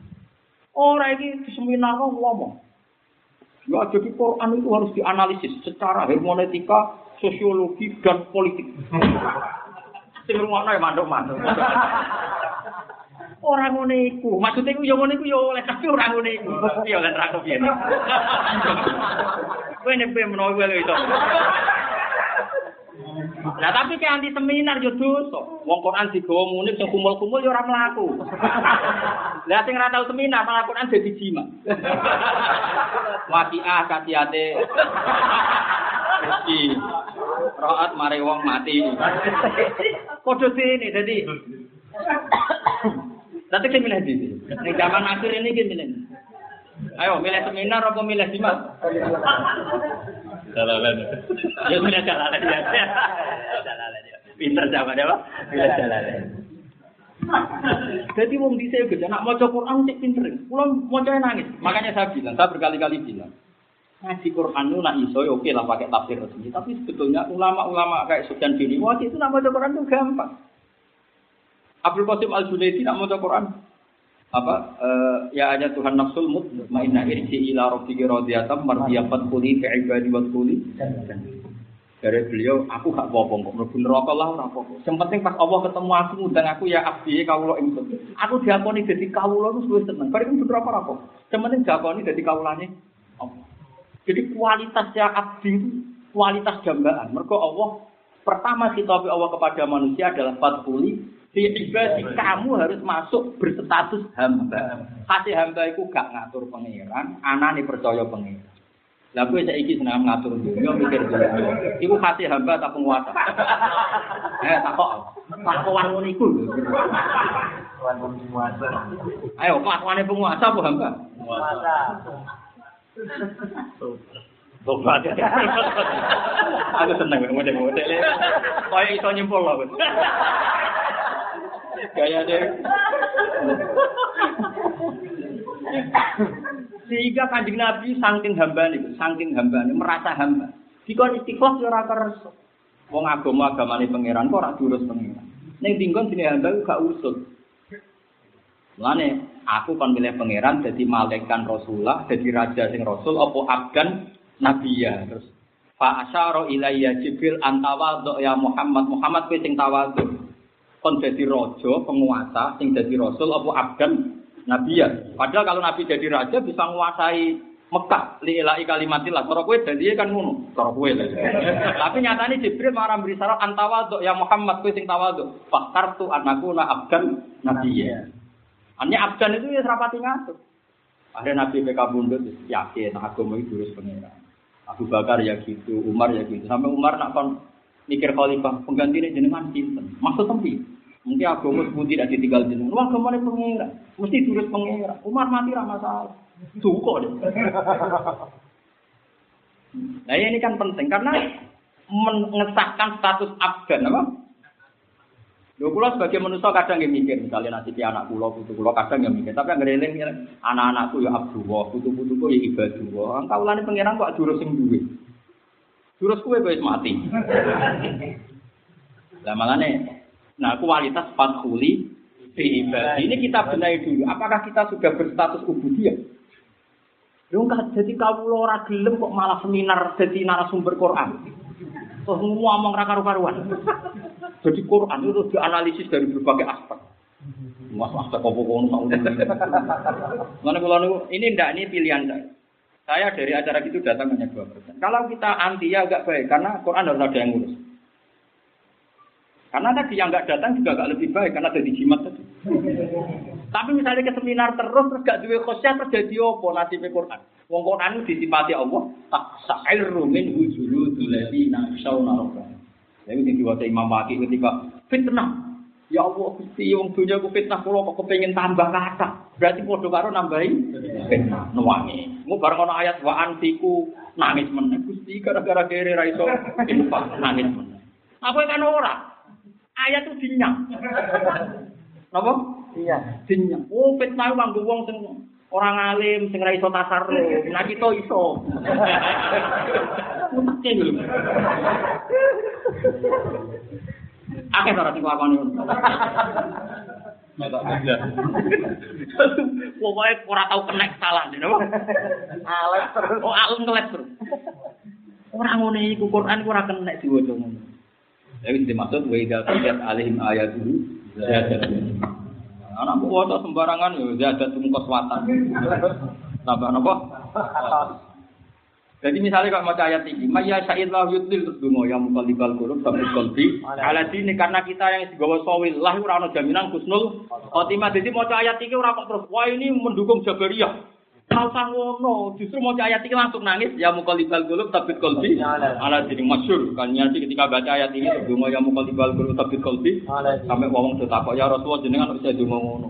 Orang ini seminar ngomong. Ya, jadi Quran itu harus dianalisis secara hermeneutika, sosiologi, dan politik. Sing ngono ya manduk-manduk. [laughs] Ora ngene iku. Maksudnya iku ya ngene iku ya oleh tapi ora ngene iku. Ya kan ra kepiye. Kowe nek pe menawa kowe iso. [laughs] Lah tapi ke anti seminar yo dosa. Wong Quran digawa munib sing kumul-kumul yo ora mlaku. [laughs] Lah sing ora tau seminar malah Quran dadi jima. Waqiah katiate. Mesti roat mari wong mati. Kodho sini dadi Nanti kita milih di. Di zaman akhir ini kita milih. Ayo, milih seminar apa milih simak? Jalalan. Ya milih jalalan ya. Jalalan ya. Pinter zaman ya, Pak. Milih jalalan. Jadi wong dhisik gede nak maca Quran cek pinter. Kulo maca nangis. Makanya saya bilang, saya berkali-kali bilang. Ngaji Quran itu nak iso ya oke lah pakai tafsir resmi. Tapi sebetulnya ulama-ulama kayak Sufyan bin Wati itu nak maca Quran itu gampang. Abdul Qasim Al Junaidi nak maca Quran. Apa eh, ya hanya Tuhan nafsul mutmainnah irji ila rabbika radiyatan mardiyatan quli fi ibadi wa dari beliau aku gak apa-apa kok. Mlebu neraka lah ora apa-apa. Pas Allah ketemu aku ngundang aku ya abdi kawula ingsun aku diakoni dadi kawula wis seneng. Bareng bener apa apa sing penting diakoni dadi kawulane jadi kualitasnya abdi itu kualitas dambaan mergo Allah pertama khitab Allah kepada manusia adalah fatkuli di ibadi kamu harus masuk berstatus hamba. Kasih hamba itu gak ngatur pangeran, anane percaya pangeran. Lah kowe saiki seneng ngatur dunia mikir dunia. Iku kasih hamba atau penguasa? [laughs] Eh takok. Takokan ngono iku. Ayo kelakuannya penguasa apa hamba? Penguasa. Tobat. Aku seneng ngomong-ngomong. Kayak iso nyempol lah. Bos. Gaya deh. Sehingga kanjeng Nabi saking hamba nih, saking hamba nih, merasa hamba. Dikon istiqomah ya ora kersa. Wong agama agamane pangeran kok ora diurus pangeran. Ning dingkon sini hamba gak usut. Mulane aku kon milih pangeran dadi malaikat Rasulullah, dadi raja sing rasul apa abdan nabiya. Terus fa asyara ilayya jibril antawadhu ya Muhammad. Muhammad kowe sing tawadhu. Kon dadi raja penguasa sing dadi rasul apa abdan nabiya. Padahal kalau nabi jadi raja bisa menguasai Mekah. Li ilahi kalimatillah. Cara kowe dadi kan ngono. Cara kowe [laughs] tapi nyatane jibril marah beri syarat antawadhu ya Muhammad kowe sing tawadhu. Fakartu anakuna abdan nabiya Hanya abdan itu ya serapati ngatur. Akhirnya Nabi PK Bundut yakin agama itu terus pengiran. Abu Bakar ya gitu, Umar ya gitu. Sampai Umar nak kon mikir khalifah penggantinya jenengan sinten. Maksud tempi. Mungkin agama pun tidak ditinggal jenengan. Wah, ini pengira. Mesti terus pengira. Umar mati ramah masalah. Cukup deh. [laughs] Nah ini kan penting karena mengesahkan status abdan apa? Lho kula sebagai manusia kadang yang mikir, misalnya nanti anak kula, putu kula kadang yang mikir, tapi ngereling anak-anakku ya Abdullah, putu-putuku ya ibadullah. Engkau lani pengiran kok jurus sing duwe. Jurus kue wis mati. Lah malane nah kualitas fathuli fi ibadi. Ini kita benahi dulu. Apakah kita sudah berstatus ubudiyah? Lho jadi kawula ora gelem kok malah seminar jadi narasumber Quran. Terus ngomong ra karu-karuan. Jadi Quran itu dianalisis dari berbagai aspek. Mas kono tak kalau niku ini ndak ini pilihan saya. Saya dari acara itu datang hanya dua persen. Kalau kita anti ya agak baik karena Quran harus ada yang ngurus. Karena tadi yang nggak datang juga nggak lebih baik karena ada di jimat tadi. Tapi misalnya ke seminar terus terus gak duwe khosyah terus jadi apa nasibnya Quran? Wong Quran itu disifati Allah tak sa'irru min hujuludul ladina yakhshawna rabbahum. Jadi sing diwaca Imam Maki ketika fitnah. Ya Allah, Gusti wong dunya ku fitnah kula kok kepengin tambah kata. Berarti padha karo nambahi fitnah nuwangi. Mu bareng ana ayat wa antiku nangis meneh Gusti gara-gara kere ra iso infak nangis meneh. Apa kan ora? Ayat itu dinyang. Napa? Iya, dinyang. Oh, fitnah kanggo wong sing orang alim sing ra iso tasarruf. Nah kita iso. [laughs] Mungkin lho. Akeh ora sing lakoni. Pokoknya ora tau kena salah dene. Alet terus. Oh, alim ngelet terus. Ora ngene iku Quran ora kena diwaca ngono. Jadi dimaksud wa idza qiyat alaihim ayatuhu zadatum. Anak waca sembarangan ya zadatum koswatan. Tambah napa? Jadi misalnya kalau mau ayat ini, Maya Sa'id lah yudlil terus dungo yang mukallibal qulub sampai qalbi. Ala dini karena kita yang digawa sawil lah ora ono jaminan kusnul khotimah. Jadi mau ayat ini ora kok terus wah ini mendukung Jabariyah. Kalau usah ngono, justru mau ayat ini langsung nangis ya mukallibal qulub tapi qalbi. Ala dini masyhur kan nyati ketika baca ayat ini terus dungo yang mukallibal qulub tapi qalbi. Sampai ngomong tetakok ya Rasulullah jenengan bisa dungo ngono.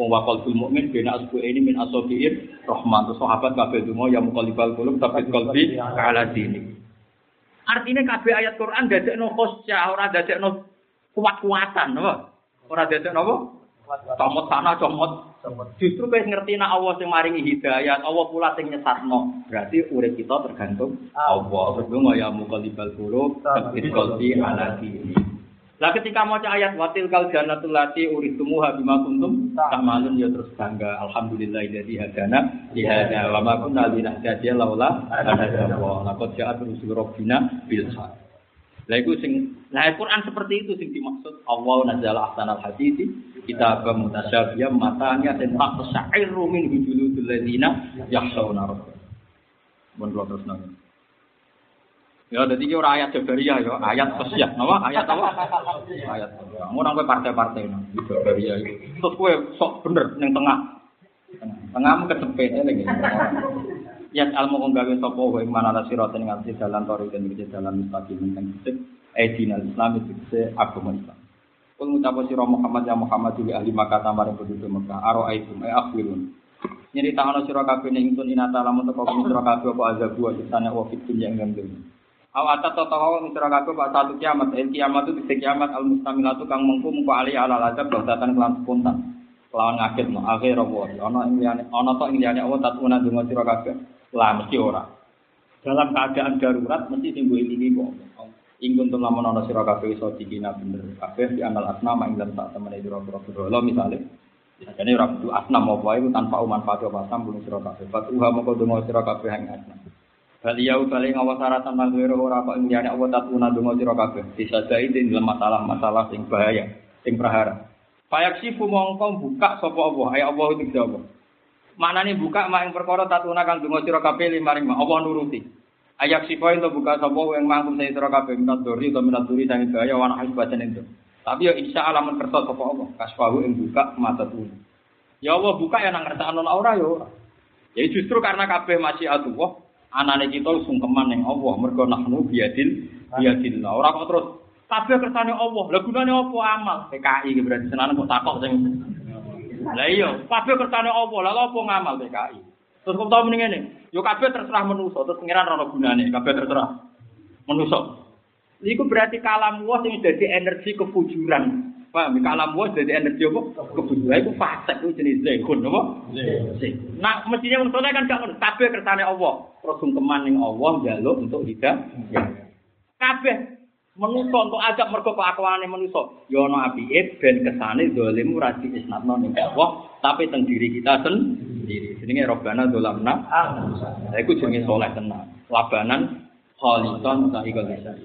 Wong wakal tul mukmin bena asbu ini min asofiir rahman terus sahabat kabeh donga ya muqallibal qulub tapi qalbi ala dini. Artinya kabeh ayat Quran dadekno khosyah ora dadekno kuat-kuatan apa? Ora dadekno apa? Comot sana comot. Justru kowe ngerti nek Allah sing maringi hidayat, Allah pula sing nyesatno. Berarti urip kita tergantung Allah. Donga ya muqallibal qulub tapi qalbi ala dini. Lah ketika mau ayat watil kal jannatul lati uritumuha bima kuntum tamalun ya terus bangga alhamdulillah jadi hadana di hada wa ma kunna linahtadiya laula hadana wa laqad ja'at rusul rabbina bil haq. Lah iku sing nah Quran seperti itu sing dimaksud. Allah nazala ahsanal hadisi kita mutasyabiyah matanya dan tak tasairu min hujuludul ladzina yakhshawna rabbahum. Mun terus nang. Ya, jadi ini orang ayat Jabariyah ya, ayat kesiak, nama ayat apa? Ayat. Kamu nang partai-partai nang Jabariyah itu. Terus kue sok bener neng tengah. Tengahmu kecepet ya lagi. Ya almu kong gawe sapa wae mana la sirat ning ati dalan tori dan iki dalan mustaqim teng sik edina Islam itu agama Islam. Kul ngucap sira Muhammad ya Muhammad juga ahli Makkah tamaring penduduk Mekah. Aro aitum e akhirun. Nyerita ana sira kabeh ning ingsun inata lamun teko kene sira kabeh apa azab wa sisane wa fit dunya ing dunya. Aw atat to tawa ing sira kabeh pak satu kiamat, el kiamat itu di kiamat al mustamilatu kang mengku mengku ali ala azab datan kelan spontan. Kelawan ngaget no akhir wa ana ing liyane ana to ing liyane Allah tatuna donga sira kabeh. Lah mesti ora. Dalam keadaan darurat mesti mbok ilingi kok. Ingkun tuh lamun ana sira kabeh iso dikina bener kabeh di amal asnama ing dalam sak temene sira-sira berhala misale Jadi ora kudu asnam apa iku tanpa manfaat apa asnam bunuh sira kabeh. Fatuha moko donga sira kabeh ing asnam. Bali yau bali ngawas syaratan lan wiro ora kok ing liyane apa tatuna donga sira kabeh. Disadai ing dalam masalah-masalah sing bahaya, sing prahara. Payak sifu mongko buka sapa Allah, ayo Allah itu jawab. Manane buka mak ing perkara tatuna kang donga sira kabeh limaring Allah nuruti. Ayak sifa itu buka sapa yang mangkum sing sira kabeh minat duri utawa minat duri sing bahaya wana hasbatan itu. Tapi ya insya Allah men kersa sapa Allah, kasfahu ing buka mata tuna. Ya Allah buka ya nang ngersakno ora ya ora. Ya justru karena kabeh masih Allah, anane kita sungkeman ning Allah, mergo nahnu biadil biadil. Ora kok terus kabeh kersane Allah. Lah gunane apa amal? PKI berarti senane kok takok sing Lah iya, kabeh kersane Allah. Lah apa ngamal PKI? Terus kok tau mending ngene, yo kabeh terserah manusa, terus pengiran ora gunane, kabeh terserah manusa. Iku berarti kalam wa sing dadi energi kefujuran. Paham? Kalam wa dadi energi apa? Kefujuran iku fasik iku jenis zekun apa? Zek. Nah, mestinya saleh kan gak ngono. Kabeh kersane Allah. Terus sungkeman ning Allah njaluk untuk hidup. Kabeh manusa untuk ajak mergo kelakuane manusa. Ya ana apike ben kesane zalim ora diisnatno ning Allah, tapi teng diri kita sendiri. Jenenge Robbana dolamna. Lah iku jenenge saleh tenan. Labanan khaliton sahikal lisan.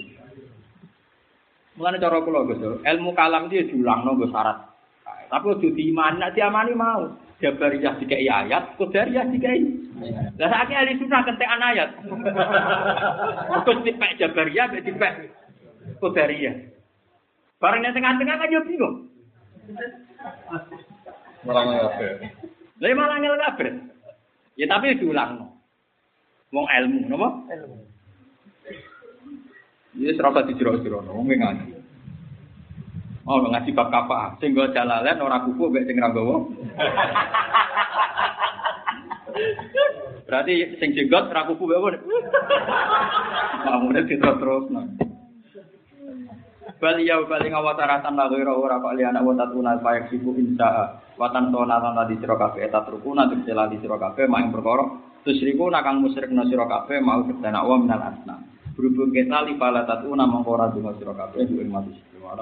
Mulane cara kula Gus, ilmu kalam itu ya diulangno nggo syarat. Tapi ojo diimani, nek diamani mau. Jabariyah dikai ayat, Qadariyah dikai. Lah saiki ahli sunnah kentekan ayat. [laughs] Terus dipek Jabariyah, dipek Qadariyah. Bareng nek tengah-tengah kan yo bingung. Malah kabeh. Lah ya malah ngel kabeh. Ya tapi diulangno. Wong ilmu, napa? Ilmu. Ya serasa dijero-jero, wong ngaji. Oh, ngaji bab kapal. Sing nggo jalalen ora kuku mek sing nggawa. Berarti sing jenggot ra kuku mek apa? Mamune terus nah. Bal ya bali ngawataratan la ghira ora kok liana wa tatuna payak sibu insya watan sona lan di sira kabeh eta trukuna tegese lali sira kabeh mak perkara tusriku nakang musyrikna sira kabeh mau kedana wa minal asna. Berhubung kita li pala tatuna mongko ora donga sira kabeh ing mati sira